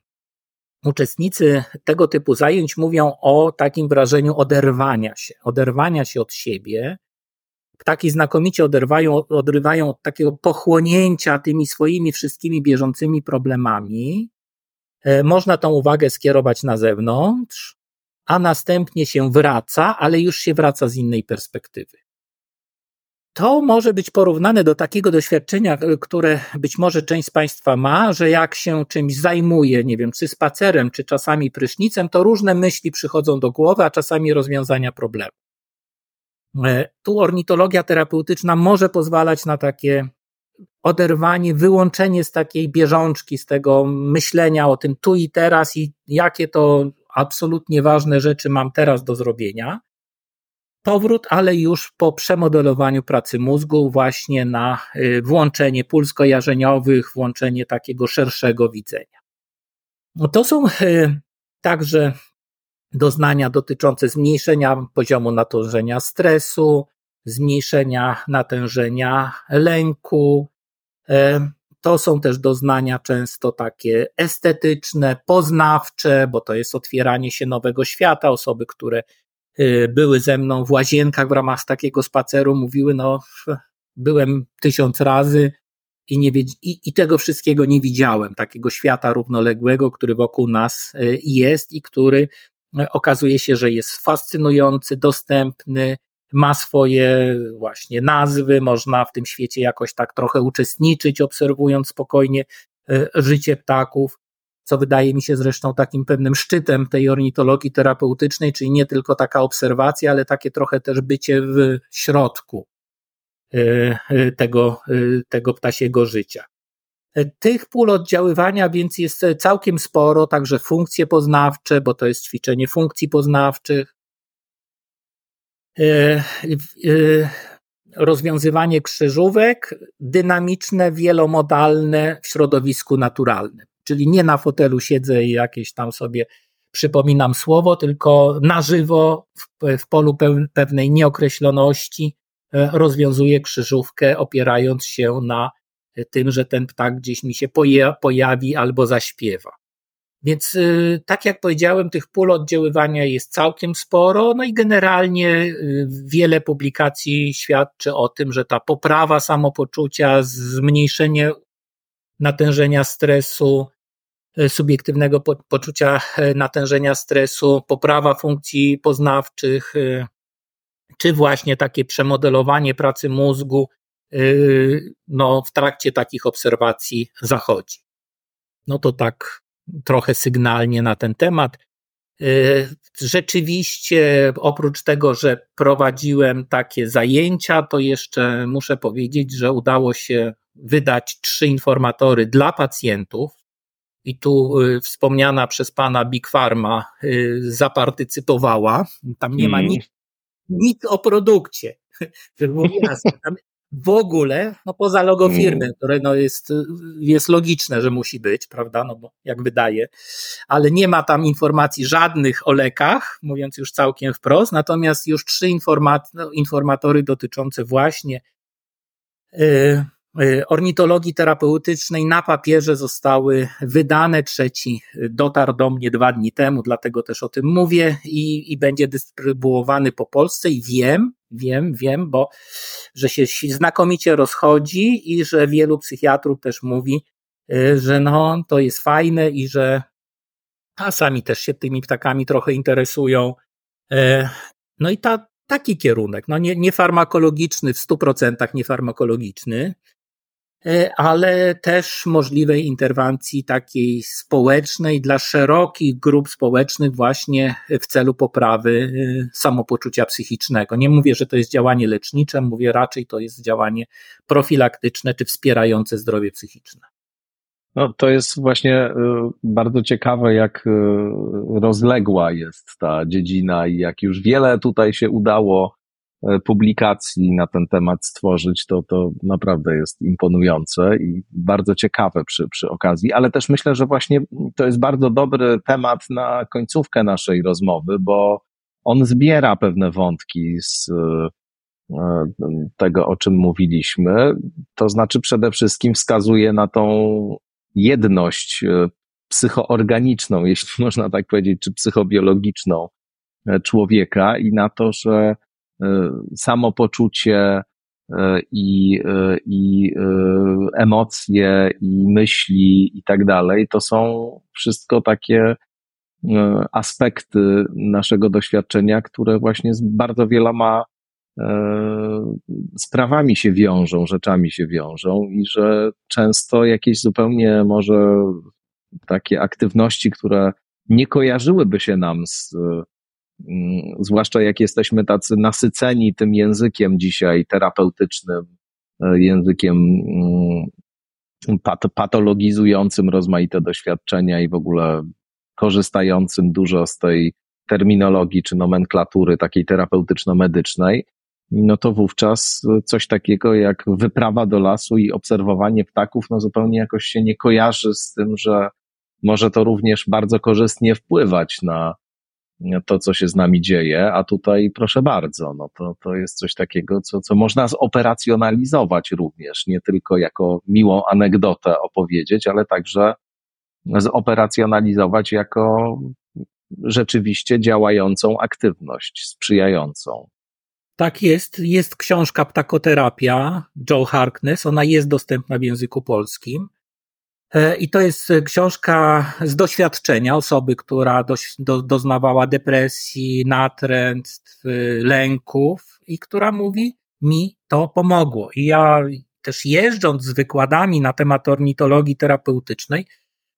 uczestnicy tego typu zajęć mówią o takim wrażeniu oderwania się, oderwania się od siebie, Ptaki znakomicie oderwają, odrywają od takiego pochłonięcia tymi swoimi wszystkimi bieżącymi problemami. E, można tą uwagę skierować na zewnątrz, a następnie się wraca, ale już się wraca z innej perspektywy. To może być porównane do takiego doświadczenia, e, które być może część z Państwa ma, że jak się czymś zajmuje, nie wiem, czy spacerem, czy czasami prysznicem, to różne myśli przychodzą do głowy, a czasami rozwiązania problemu. E, tu ornitologia terapeutyczna może pozwalać na takie oderwanie, wyłączenie z takiej bieżączki, z tego myślenia o tym tu i teraz i jakie to absolutnie ważne rzeczy mam teraz do zrobienia. Powrót, ale już po przemodelowaniu pracy mózgu, właśnie na e, włączenie puls kojarzeniowych, włączenie takiego szerszego widzenia. No to są e, także doznania dotyczące zmniejszenia poziomu natężenia stresu, zmniejszenia natężenia lęku. E, to są też doznania często takie estetyczne, poznawcze, bo to jest otwieranie się nowego świata. Osoby, które e, były ze mną w łazienkach w ramach takiego spaceru, mówiły: No, byłem tysiąc razy i, nie i, i tego wszystkiego nie widziałem. Takiego świata równoległego, który wokół nas e, jest i który okazuje się, że jest fascynujący, dostępny, ma swoje właśnie nazwy, można w tym świecie jakoś tak trochę uczestniczyć, obserwując spokojnie e, życie ptaków. co wydaje mi się zresztą takim pewnym szczytem tej ornitologii terapeutycznej, czyli nie tylko taka obserwacja, ale takie trochę też bycie w środku tego, tego ptasiego życia. Tych pól oddziaływania więc jest całkiem sporo, także funkcje poznawcze, bo to jest ćwiczenie funkcji poznawczych, e, e, rozwiązywanie krzyżówek, dynamiczne, wielomodalne w środowisku naturalnym. Czyli nie na fotelu siedzę i jakieś tam sobie przypominam słowo, tylko na żywo w, w polu pewnej nieokreśloności e, rozwiązuję krzyżówkę, opierając się na tym, że ten ptak gdzieś mi się pojawi albo zaśpiewa. Więc y, tak jak powiedziałem, tych pól oddziaływania jest całkiem sporo, no i generalnie y, wiele publikacji świadczy o tym, że ta poprawa samopoczucia, zmniejszenie natężenia stresu, y, subiektywnego poczucia natężenia stresu, poprawa funkcji poznawczych, czy właśnie takie przemodelowanie pracy mózgu no, w trakcie takich obserwacji zachodzi. No to tak trochę sygnalnie na ten temat. Yy, rzeczywiście, oprócz tego, że prowadziłem takie zajęcia, to jeszcze muszę powiedzieć, że udało się wydać trzy informatory dla pacjentów. I tu yy, wspomniana przez pana Big Pharma zapartycypowała. Tam nie ma mm. nic, nic o produkcie. Żeby było jasne. Tam w ogóle, no poza logo mm. firmy, które no jest, jest logiczne, że musi być, prawda, no bo jak wydaje, ale nie ma tam informacji żadnych o lekach, mówiąc już całkiem wprost, natomiast już trzy informat, no, informatory dotyczące właśnie yy, ornitologii terapeutycznej na papierze zostały wydane. Trzeci dotarł do mnie dwa dni temu, dlatego też o tym mówię i, i będzie dystrybuowany po Polsce i wiem, wiem, wiem, bo że się znakomicie rozchodzi i że wielu psychiatrów też mówi, y, że no, to jest fajne i że a sami też się tymi ptakami trochę interesują. E, no i ta, taki kierunek, no nie, nie farmakologiczny, w 100% nie farmakologiczny, E, ale też możliwej interwencji takiej społecznej dla szerokich grup społecznych właśnie w celu poprawy e, samopoczucia psychicznego. Nie mówię, że to jest działanie lecznicze, mówię raczej to jest działanie profilaktyczne czy wspierające zdrowie psychiczne. No, to jest właśnie e, bardzo ciekawe, jak rozległa jest ta dziedzina i jak już wiele tutaj się udało E, publikacji na ten temat stworzyć, to, to naprawdę jest imponujące i bardzo ciekawe przy, przy okazji, ale też myślę, że właśnie to jest bardzo dobry temat na końcówkę naszej rozmowy, bo on zbiera pewne wątki z e, tego, o czym mówiliśmy. To znaczy przede wszystkim wskazuje na tą jedność e, psychoorganiczną, jeśli można tak powiedzieć, czy psychobiologiczną człowieka i na to, że E, samopoczucie e, i, e, i emocje, i myśli, i tak dalej, to są wszystko takie aspekty naszego doświadczenia, które właśnie z bardzo wieloma sprawami się wiążą, rzeczami się wiążą i że często jakieś zupełnie może takie aktywności, które nie kojarzyłyby się nam z zwłaszcza jak jesteśmy tacy nasyceni tym językiem dzisiaj terapeutycznym, e, językiem mm, patologizującym rozmaite doświadczenia i w ogóle korzystającym dużo z tej terminologii czy nomenklatury takiej terapeutyczno-medycznej, no to wówczas coś takiego jak wyprawa do lasu i obserwowanie ptaków, no zupełnie jakoś się nie kojarzy z tym, że może to również bardzo korzystnie wpływać na to, co się z nami dzieje, a tutaj proszę bardzo, no to, to jest coś takiego, co, co można zoperacjonalizować również, nie tylko jako miłą anegdotę opowiedzieć, ale także zoperacjonalizować jako rzeczywiście działającą aktywność, sprzyjającą. Tak jest. Jest książka Ptakoterapia Joe Harkness. Ona jest dostępna w języku polskim. E, I to jest książka z doświadczenia osoby, która do, doznawała depresji, natręctw, lęków i która mówi, mi to pomogło. I ja też jeżdżąc z wykładami na temat ornitologii terapeutycznej,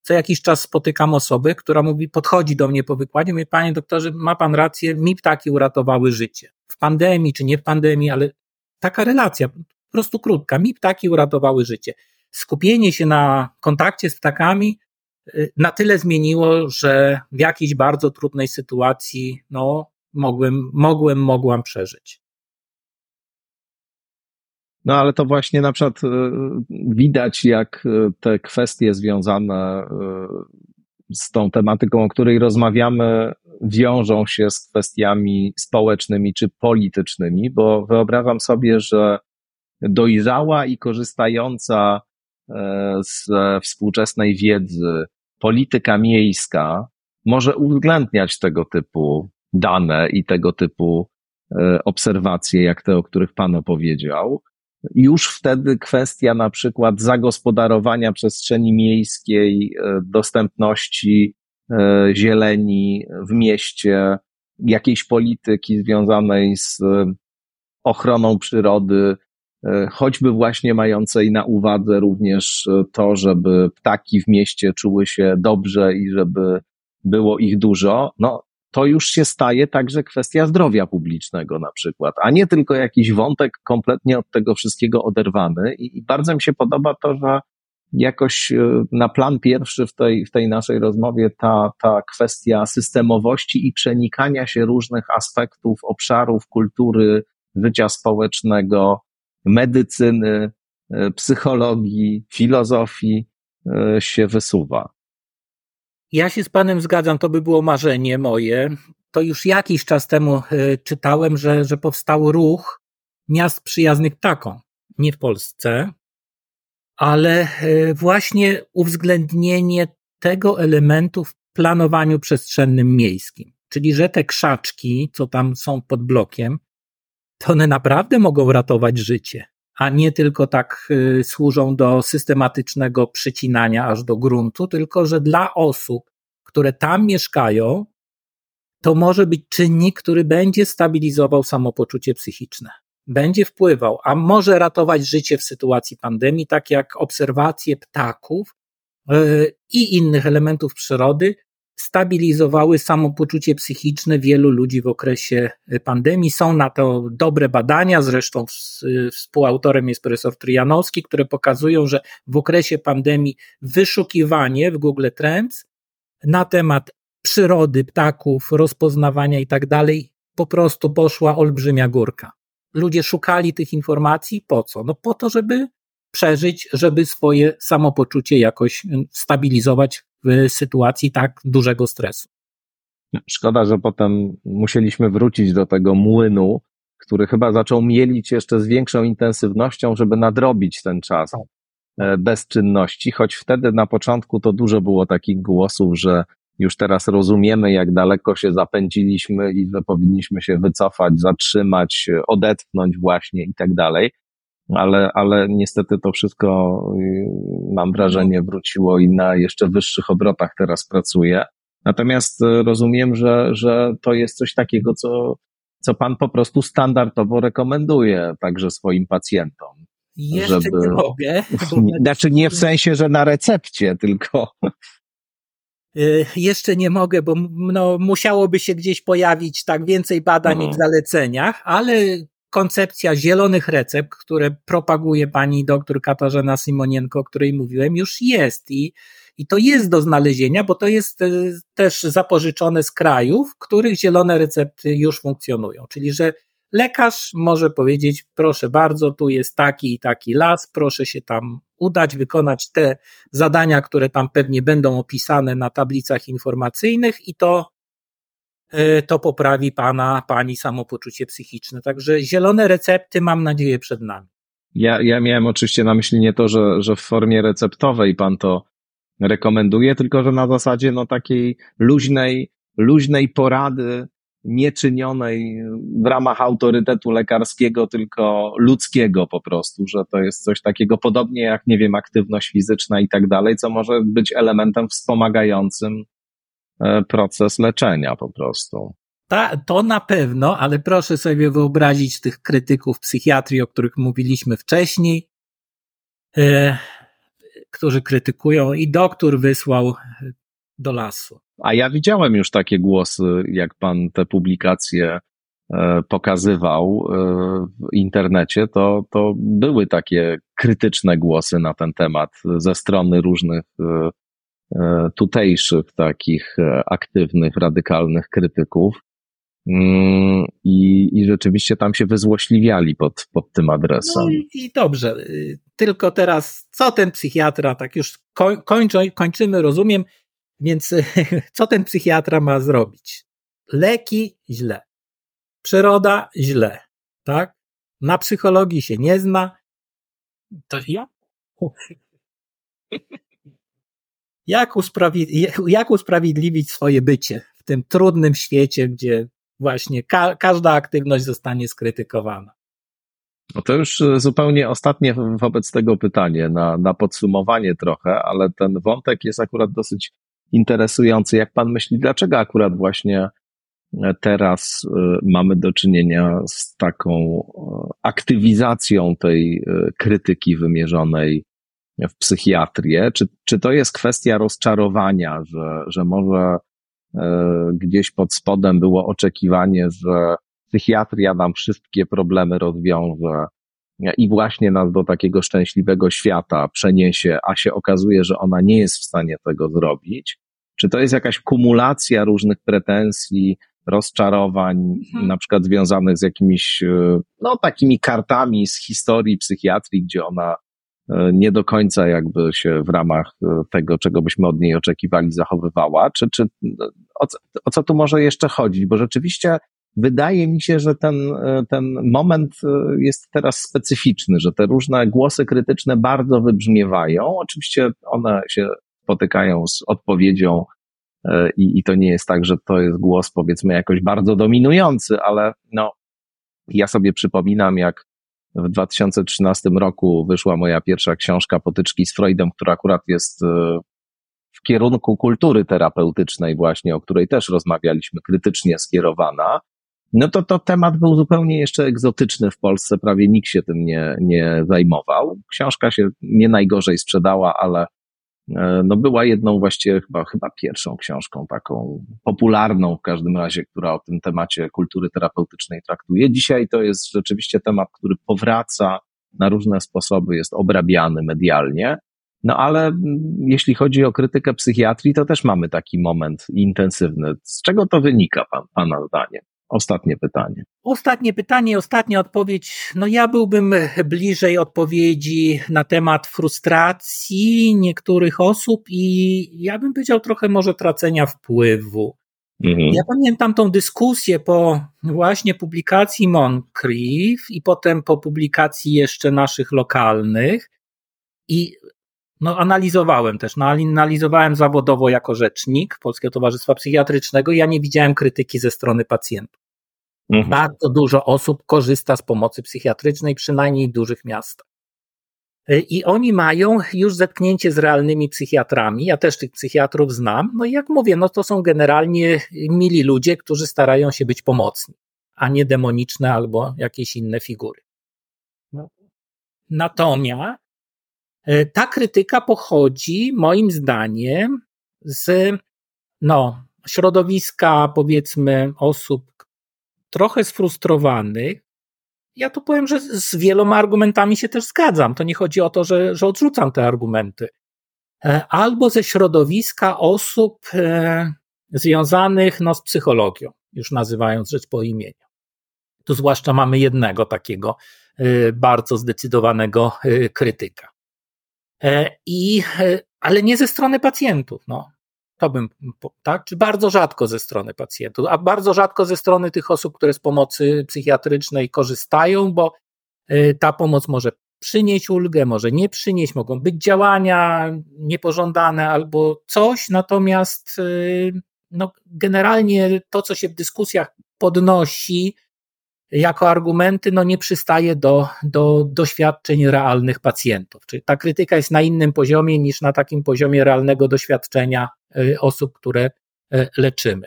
co jakiś czas spotykam osobę, która mówi, podchodzi do mnie po wykładzie, mówi, panie doktorze, ma pan rację, mi ptaki uratowały życie. W pandemii, czy nie w pandemii, ale taka relacja, po prostu krótka, mi ptaki uratowały życie. Skupienie się na kontakcie z ptakami y, na tyle zmieniło, że w jakiejś bardzo trudnej sytuacji, no, mogłem, mogłem, mogłam przeżyć. No ale to właśnie na przykład y, widać, jak y, te kwestie związane z tą tematyką, o której rozmawiamy, wiążą się z kwestiami społecznymi czy politycznymi, bo wyobrażam sobie, że dojrzała i korzystająca z współczesnej wiedzy. Polityka miejska może uwzględniać tego typu dane i tego typu obserwacje, jak te, o których Pan opowiedział, już wtedy kwestia na przykład zagospodarowania przestrzeni miejskiej, e, dostępności e, zieleni w mieście, jakiejś polityki związanej z e, ochroną przyrody, choćby właśnie mającej na uwadze również to, żeby ptaki w mieście czuły się dobrze i żeby było ich dużo, no to już się staje także kwestia zdrowia publicznego na przykład, a nie tylko jakiś wątek kompletnie od tego wszystkiego oderwany. I, bardzo mi się podoba to, że jakoś e, na plan pierwszy w tej, w tej naszej rozmowie ta, ta kwestia systemowości i przenikania się różnych aspektów, obszarów kultury, życia społecznego, medycyny, e, psychologii, filozofii e, się wysuwa. Ja się z Panem zgadzam, to by było marzenie moje. To już jakiś czas temu e, czytałem, że, że powstał ruch miast przyjaznych ptakom. Nie w Polsce, ale właśnie uwzględnienie tego elementu w planowaniu przestrzennym miejskim. Czyli, że te krzaczki, co tam są pod blokiem, to one naprawdę mogą ratować życie, a nie tylko tak e, służą do systematycznego przycinania aż do gruntu, tylko że dla osób, które tam mieszkają, to może być czynnik, który będzie stabilizował samopoczucie psychiczne. Będzie wpływał, a może ratować życie w sytuacji pandemii, tak jak obserwacje ptaków yy, i innych elementów przyrody stabilizowały samopoczucie psychiczne wielu ludzi w okresie pandemii. Są na to dobre badania, zresztą współautorem jest profesor Trianowski, które pokazują, że w okresie pandemii wyszukiwanie w Google Trends na temat przyrody, ptaków, rozpoznawania i tak dalej, po prostu poszła olbrzymia górka. Ludzie szukali tych informacji po co? No po to, żeby przeżyć, żeby swoje samopoczucie jakoś stabilizować w sytuacji tak dużego stresu. Szkoda, że potem musieliśmy wrócić do tego młynu, który chyba zaczął mielić jeszcze z większą intensywnością, żeby nadrobić ten czas. Tak. E, bezczynności, choć wtedy na początku to dużo było takich głosów, że już teraz rozumiemy, jak daleko się zapędziliśmy i że powinniśmy się wycofać, zatrzymać, odetchnąć właśnie i tak dalej. Ale, ale niestety to wszystko, y, mam wrażenie, wróciło i na jeszcze wyższych obrotach teraz pracuje. Natomiast y, rozumiem, że, że to jest coś takiego, co, co pan po prostu standardowo rekomenduje także swoim pacjentom. Jeszcze żeby... nie mogę. Znaczy nie w sensie, że na recepcie, tylko. Y, jeszcze nie mogę, bo no, musiałoby się gdzieś pojawić tak więcej badań no. w zaleceniach, ale koncepcja zielonych recept, które propaguje pani doktor Katarzyna Simonienko, o której mówiłem, już jest i, i to jest do znalezienia, bo to jest y, też zapożyczone z krajów, w których zielone recepty już funkcjonują. Czyli, że Lekarz może powiedzieć, proszę bardzo, tu jest taki i taki las, proszę się tam udać, wykonać te zadania, które tam pewnie będą opisane na tablicach informacyjnych i to, e, to poprawi pana, pani samopoczucie psychiczne. Także zielone recepty mam nadzieję przed nami. Ja, ja miałem oczywiście na myśli nie to, że, że w formie receptowej pan to rekomenduje, tylko że na zasadzie no, takiej luźnej, luźnej porady nieczynionej w ramach autorytetu lekarskiego, tylko ludzkiego po prostu, że to jest coś takiego podobnie jak, nie wiem, aktywność fizyczna i tak dalej, co może być elementem wspomagającym e, proces leczenia po prostu. Ta, to na pewno, ale proszę sobie wyobrazić tych krytyków psychiatrii, o których mówiliśmy wcześniej. E, którzy krytykują i doktor wysłał do lasu. A ja widziałem już takie głosy, jak pan te publikacje e, pokazywał e, w internecie, to, to były takie krytyczne głosy na ten temat ze strony różnych e, tutejszych takich aktywnych, radykalnych krytyków. Mm, I, I rzeczywiście tam się wyzłośliwiali pod, pod tym adresem. No i, i dobrze. Tylko teraz, co ten psychiatra, tak już kończą, kończymy, rozumiem, więc co ten psychiatra ma zrobić? Leki źle. Przyroda źle. Tak? Na psychologii się nie zna. To ja? Jak, usprawiedliwić, jak usprawiedliwić swoje bycie w tym trudnym świecie, gdzie właśnie ka każda aktywność zostanie skrytykowana? No to już e, zupełnie ostatnie wobec tego pytanie, na, na podsumowanie trochę, ale ten wątek jest akurat dosyć interesujący. Jak pan myśli, dlaczego akurat właśnie e, teraz e, mamy do czynienia z taką aktywizacją tej krytyki wymierzonej w psychiatrię? Czy, czy to jest kwestia rozczarowania, że, że może gdzieś pod spodem było oczekiwanie, że psychiatria nam wszystkie problemy rozwiąże i właśnie nas do takiego szczęśliwego świata przeniesie, a się okazuje, że ona nie jest w stanie tego zrobić? Czy to jest jakaś kumulacja różnych pretensji, rozczarowań, mhm. na przykład związanych z jakimiś, e, no, takimi kartami z historii psychiatrii, gdzie ona e, nie do końca jakby się w ramach e, tego, czego byśmy od niej oczekiwali, zachowywała? Czy, czy o, o co tu może jeszcze chodzić? Bo rzeczywiście wydaje mi się, że ten, e, ten moment e, jest teraz specyficzny, że te różne głosy krytyczne bardzo wybrzmiewają. Oczywiście one się spotykają z odpowiedzią e, i, i to nie jest tak, że to jest głos powiedzmy jakoś bardzo dominujący, ale no, ja sobie przypominam, jak w 2013 roku wyszła moja pierwsza książka Potyczki z Freudem, która akurat jest w kierunku kultury terapeutycznej właśnie, o której też rozmawialiśmy, krytycznie skierowana no to to temat był zupełnie jeszcze egzotyczny w Polsce, prawie nikt się tym nie, nie zajmował. Książka się nie najgorzej sprzedała, ale e, no była jedną właściwie chyba, chyba pierwszą książką taką popularną w każdym razie, która o tym temacie kultury terapeutycznej traktuje. Dzisiaj to jest rzeczywiście temat, który powraca na różne sposoby, jest obrabiany medialnie. No ale jeśli chodzi o krytykę psychiatrii, to też mamy taki moment intensywny. Z czego to wynika, pan, pana zdaniem? Ostatnie pytanie. Ostatnie pytanie, ostatnia odpowiedź. No ja byłbym bliżej odpowiedzi na temat frustracji niektórych osób i ja bym powiedział trochę może tracenia wpływu. Mhm. Ja pamiętam tą dyskusję po właśnie publikacji Moncrief i potem po publikacji jeszcze naszych lokalnych i no, analizowałem też, no, analizowałem zawodowo jako rzecznik Polskiego Towarzystwa Psychiatrycznego i ja nie widziałem krytyki ze strony pacjentów. Mhm. Bardzo dużo osób korzysta z pomocy psychiatrycznej, przynajmniej w dużych miastach. E, I oni mają już zetknięcie z realnymi psychiatrami. Ja też tych psychiatrów znam. No i jak mówię, no to są generalnie mili ludzie, którzy starają się być pomocni, a nie demoniczne albo jakieś inne figury. No. Natomiast ta krytyka pochodzi, moim zdaniem, z no, środowiska, powiedzmy, osób, trochę sfrustrowanych. Ja tu powiem, że z wieloma argumentami się też zgadzam. To nie chodzi o to, że, że odrzucam te argumenty. E, albo ze środowiska osób e, związanych no, z psychologią, już nazywając rzecz po imieniu. Tu zwłaszcza mamy jednego takiego e, bardzo zdecydowanego krytyka. I, ale nie ze strony pacjentów. No. To bym, tak? Czy bardzo rzadko ze strony pacjentów, a bardzo rzadko ze strony tych osób, które z pomocy psychiatrycznej korzystają, bo y, ta pomoc może przynieść ulgę, może nie przynieść, mogą być działania niepożądane albo coś, natomiast no, generalnie to, co się w dyskusjach podnosi, jako argumenty no, nie przystaje do, do doświadczeń realnych pacjentów. Czyli ta krytyka jest na innym poziomie niż na takim poziomie realnego doświadczenia y, osób, które y, leczymy.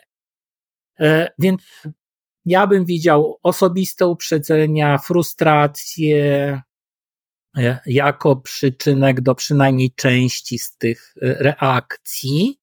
E, więc ja bym widział osobiste uprzedzenia, frustracje, e, jako przyczynek do przynajmniej części z tych e, reakcji,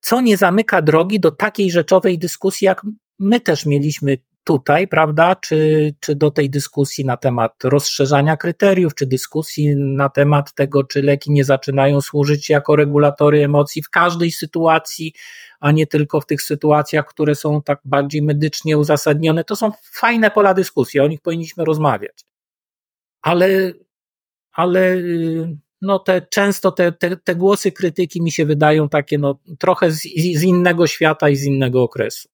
co nie zamyka drogi do takiej rzeczowej dyskusji, jak my też mieliśmy tutaj, prawda, czy, czy do tej dyskusji na temat rozszerzania kryteriów, czy dyskusji na temat tego, czy leki nie zaczynają służyć jako regulatory emocji w każdej sytuacji, a nie tylko w tych sytuacjach, które są tak bardziej medycznie uzasadnione. To są fajne pola dyskusji, o nich powinniśmy rozmawiać. Ale, ale no te, często te, te, te głosy krytyki mi się wydają takie no, trochę z, z innego świata i z innego okresu.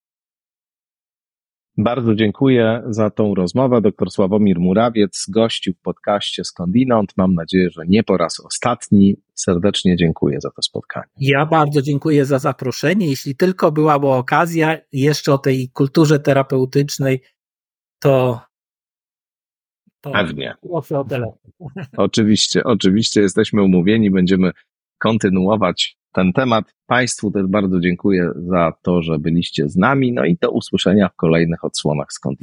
Bardzo dziękuję za tą rozmowę. Doktor Sławomir Murawiec gościł w podcaście Skądinąd. Mam nadzieję, że nie po raz ostatni. Serdecznie dziękuję za to spotkanie. Ja bardzo dziękuję za zaproszenie. Jeśli tylko byłaby okazja jeszcze o tej kulturze terapeutycznej, to. to Pewnie. Proszę o telefon. Oczywiście, oczywiście jesteśmy umówieni. Będziemy kontynuować ten temat. Państwu też bardzo dziękuję za to, że byliście z nami. No i do usłyszenia w kolejnych odsłonach skąd.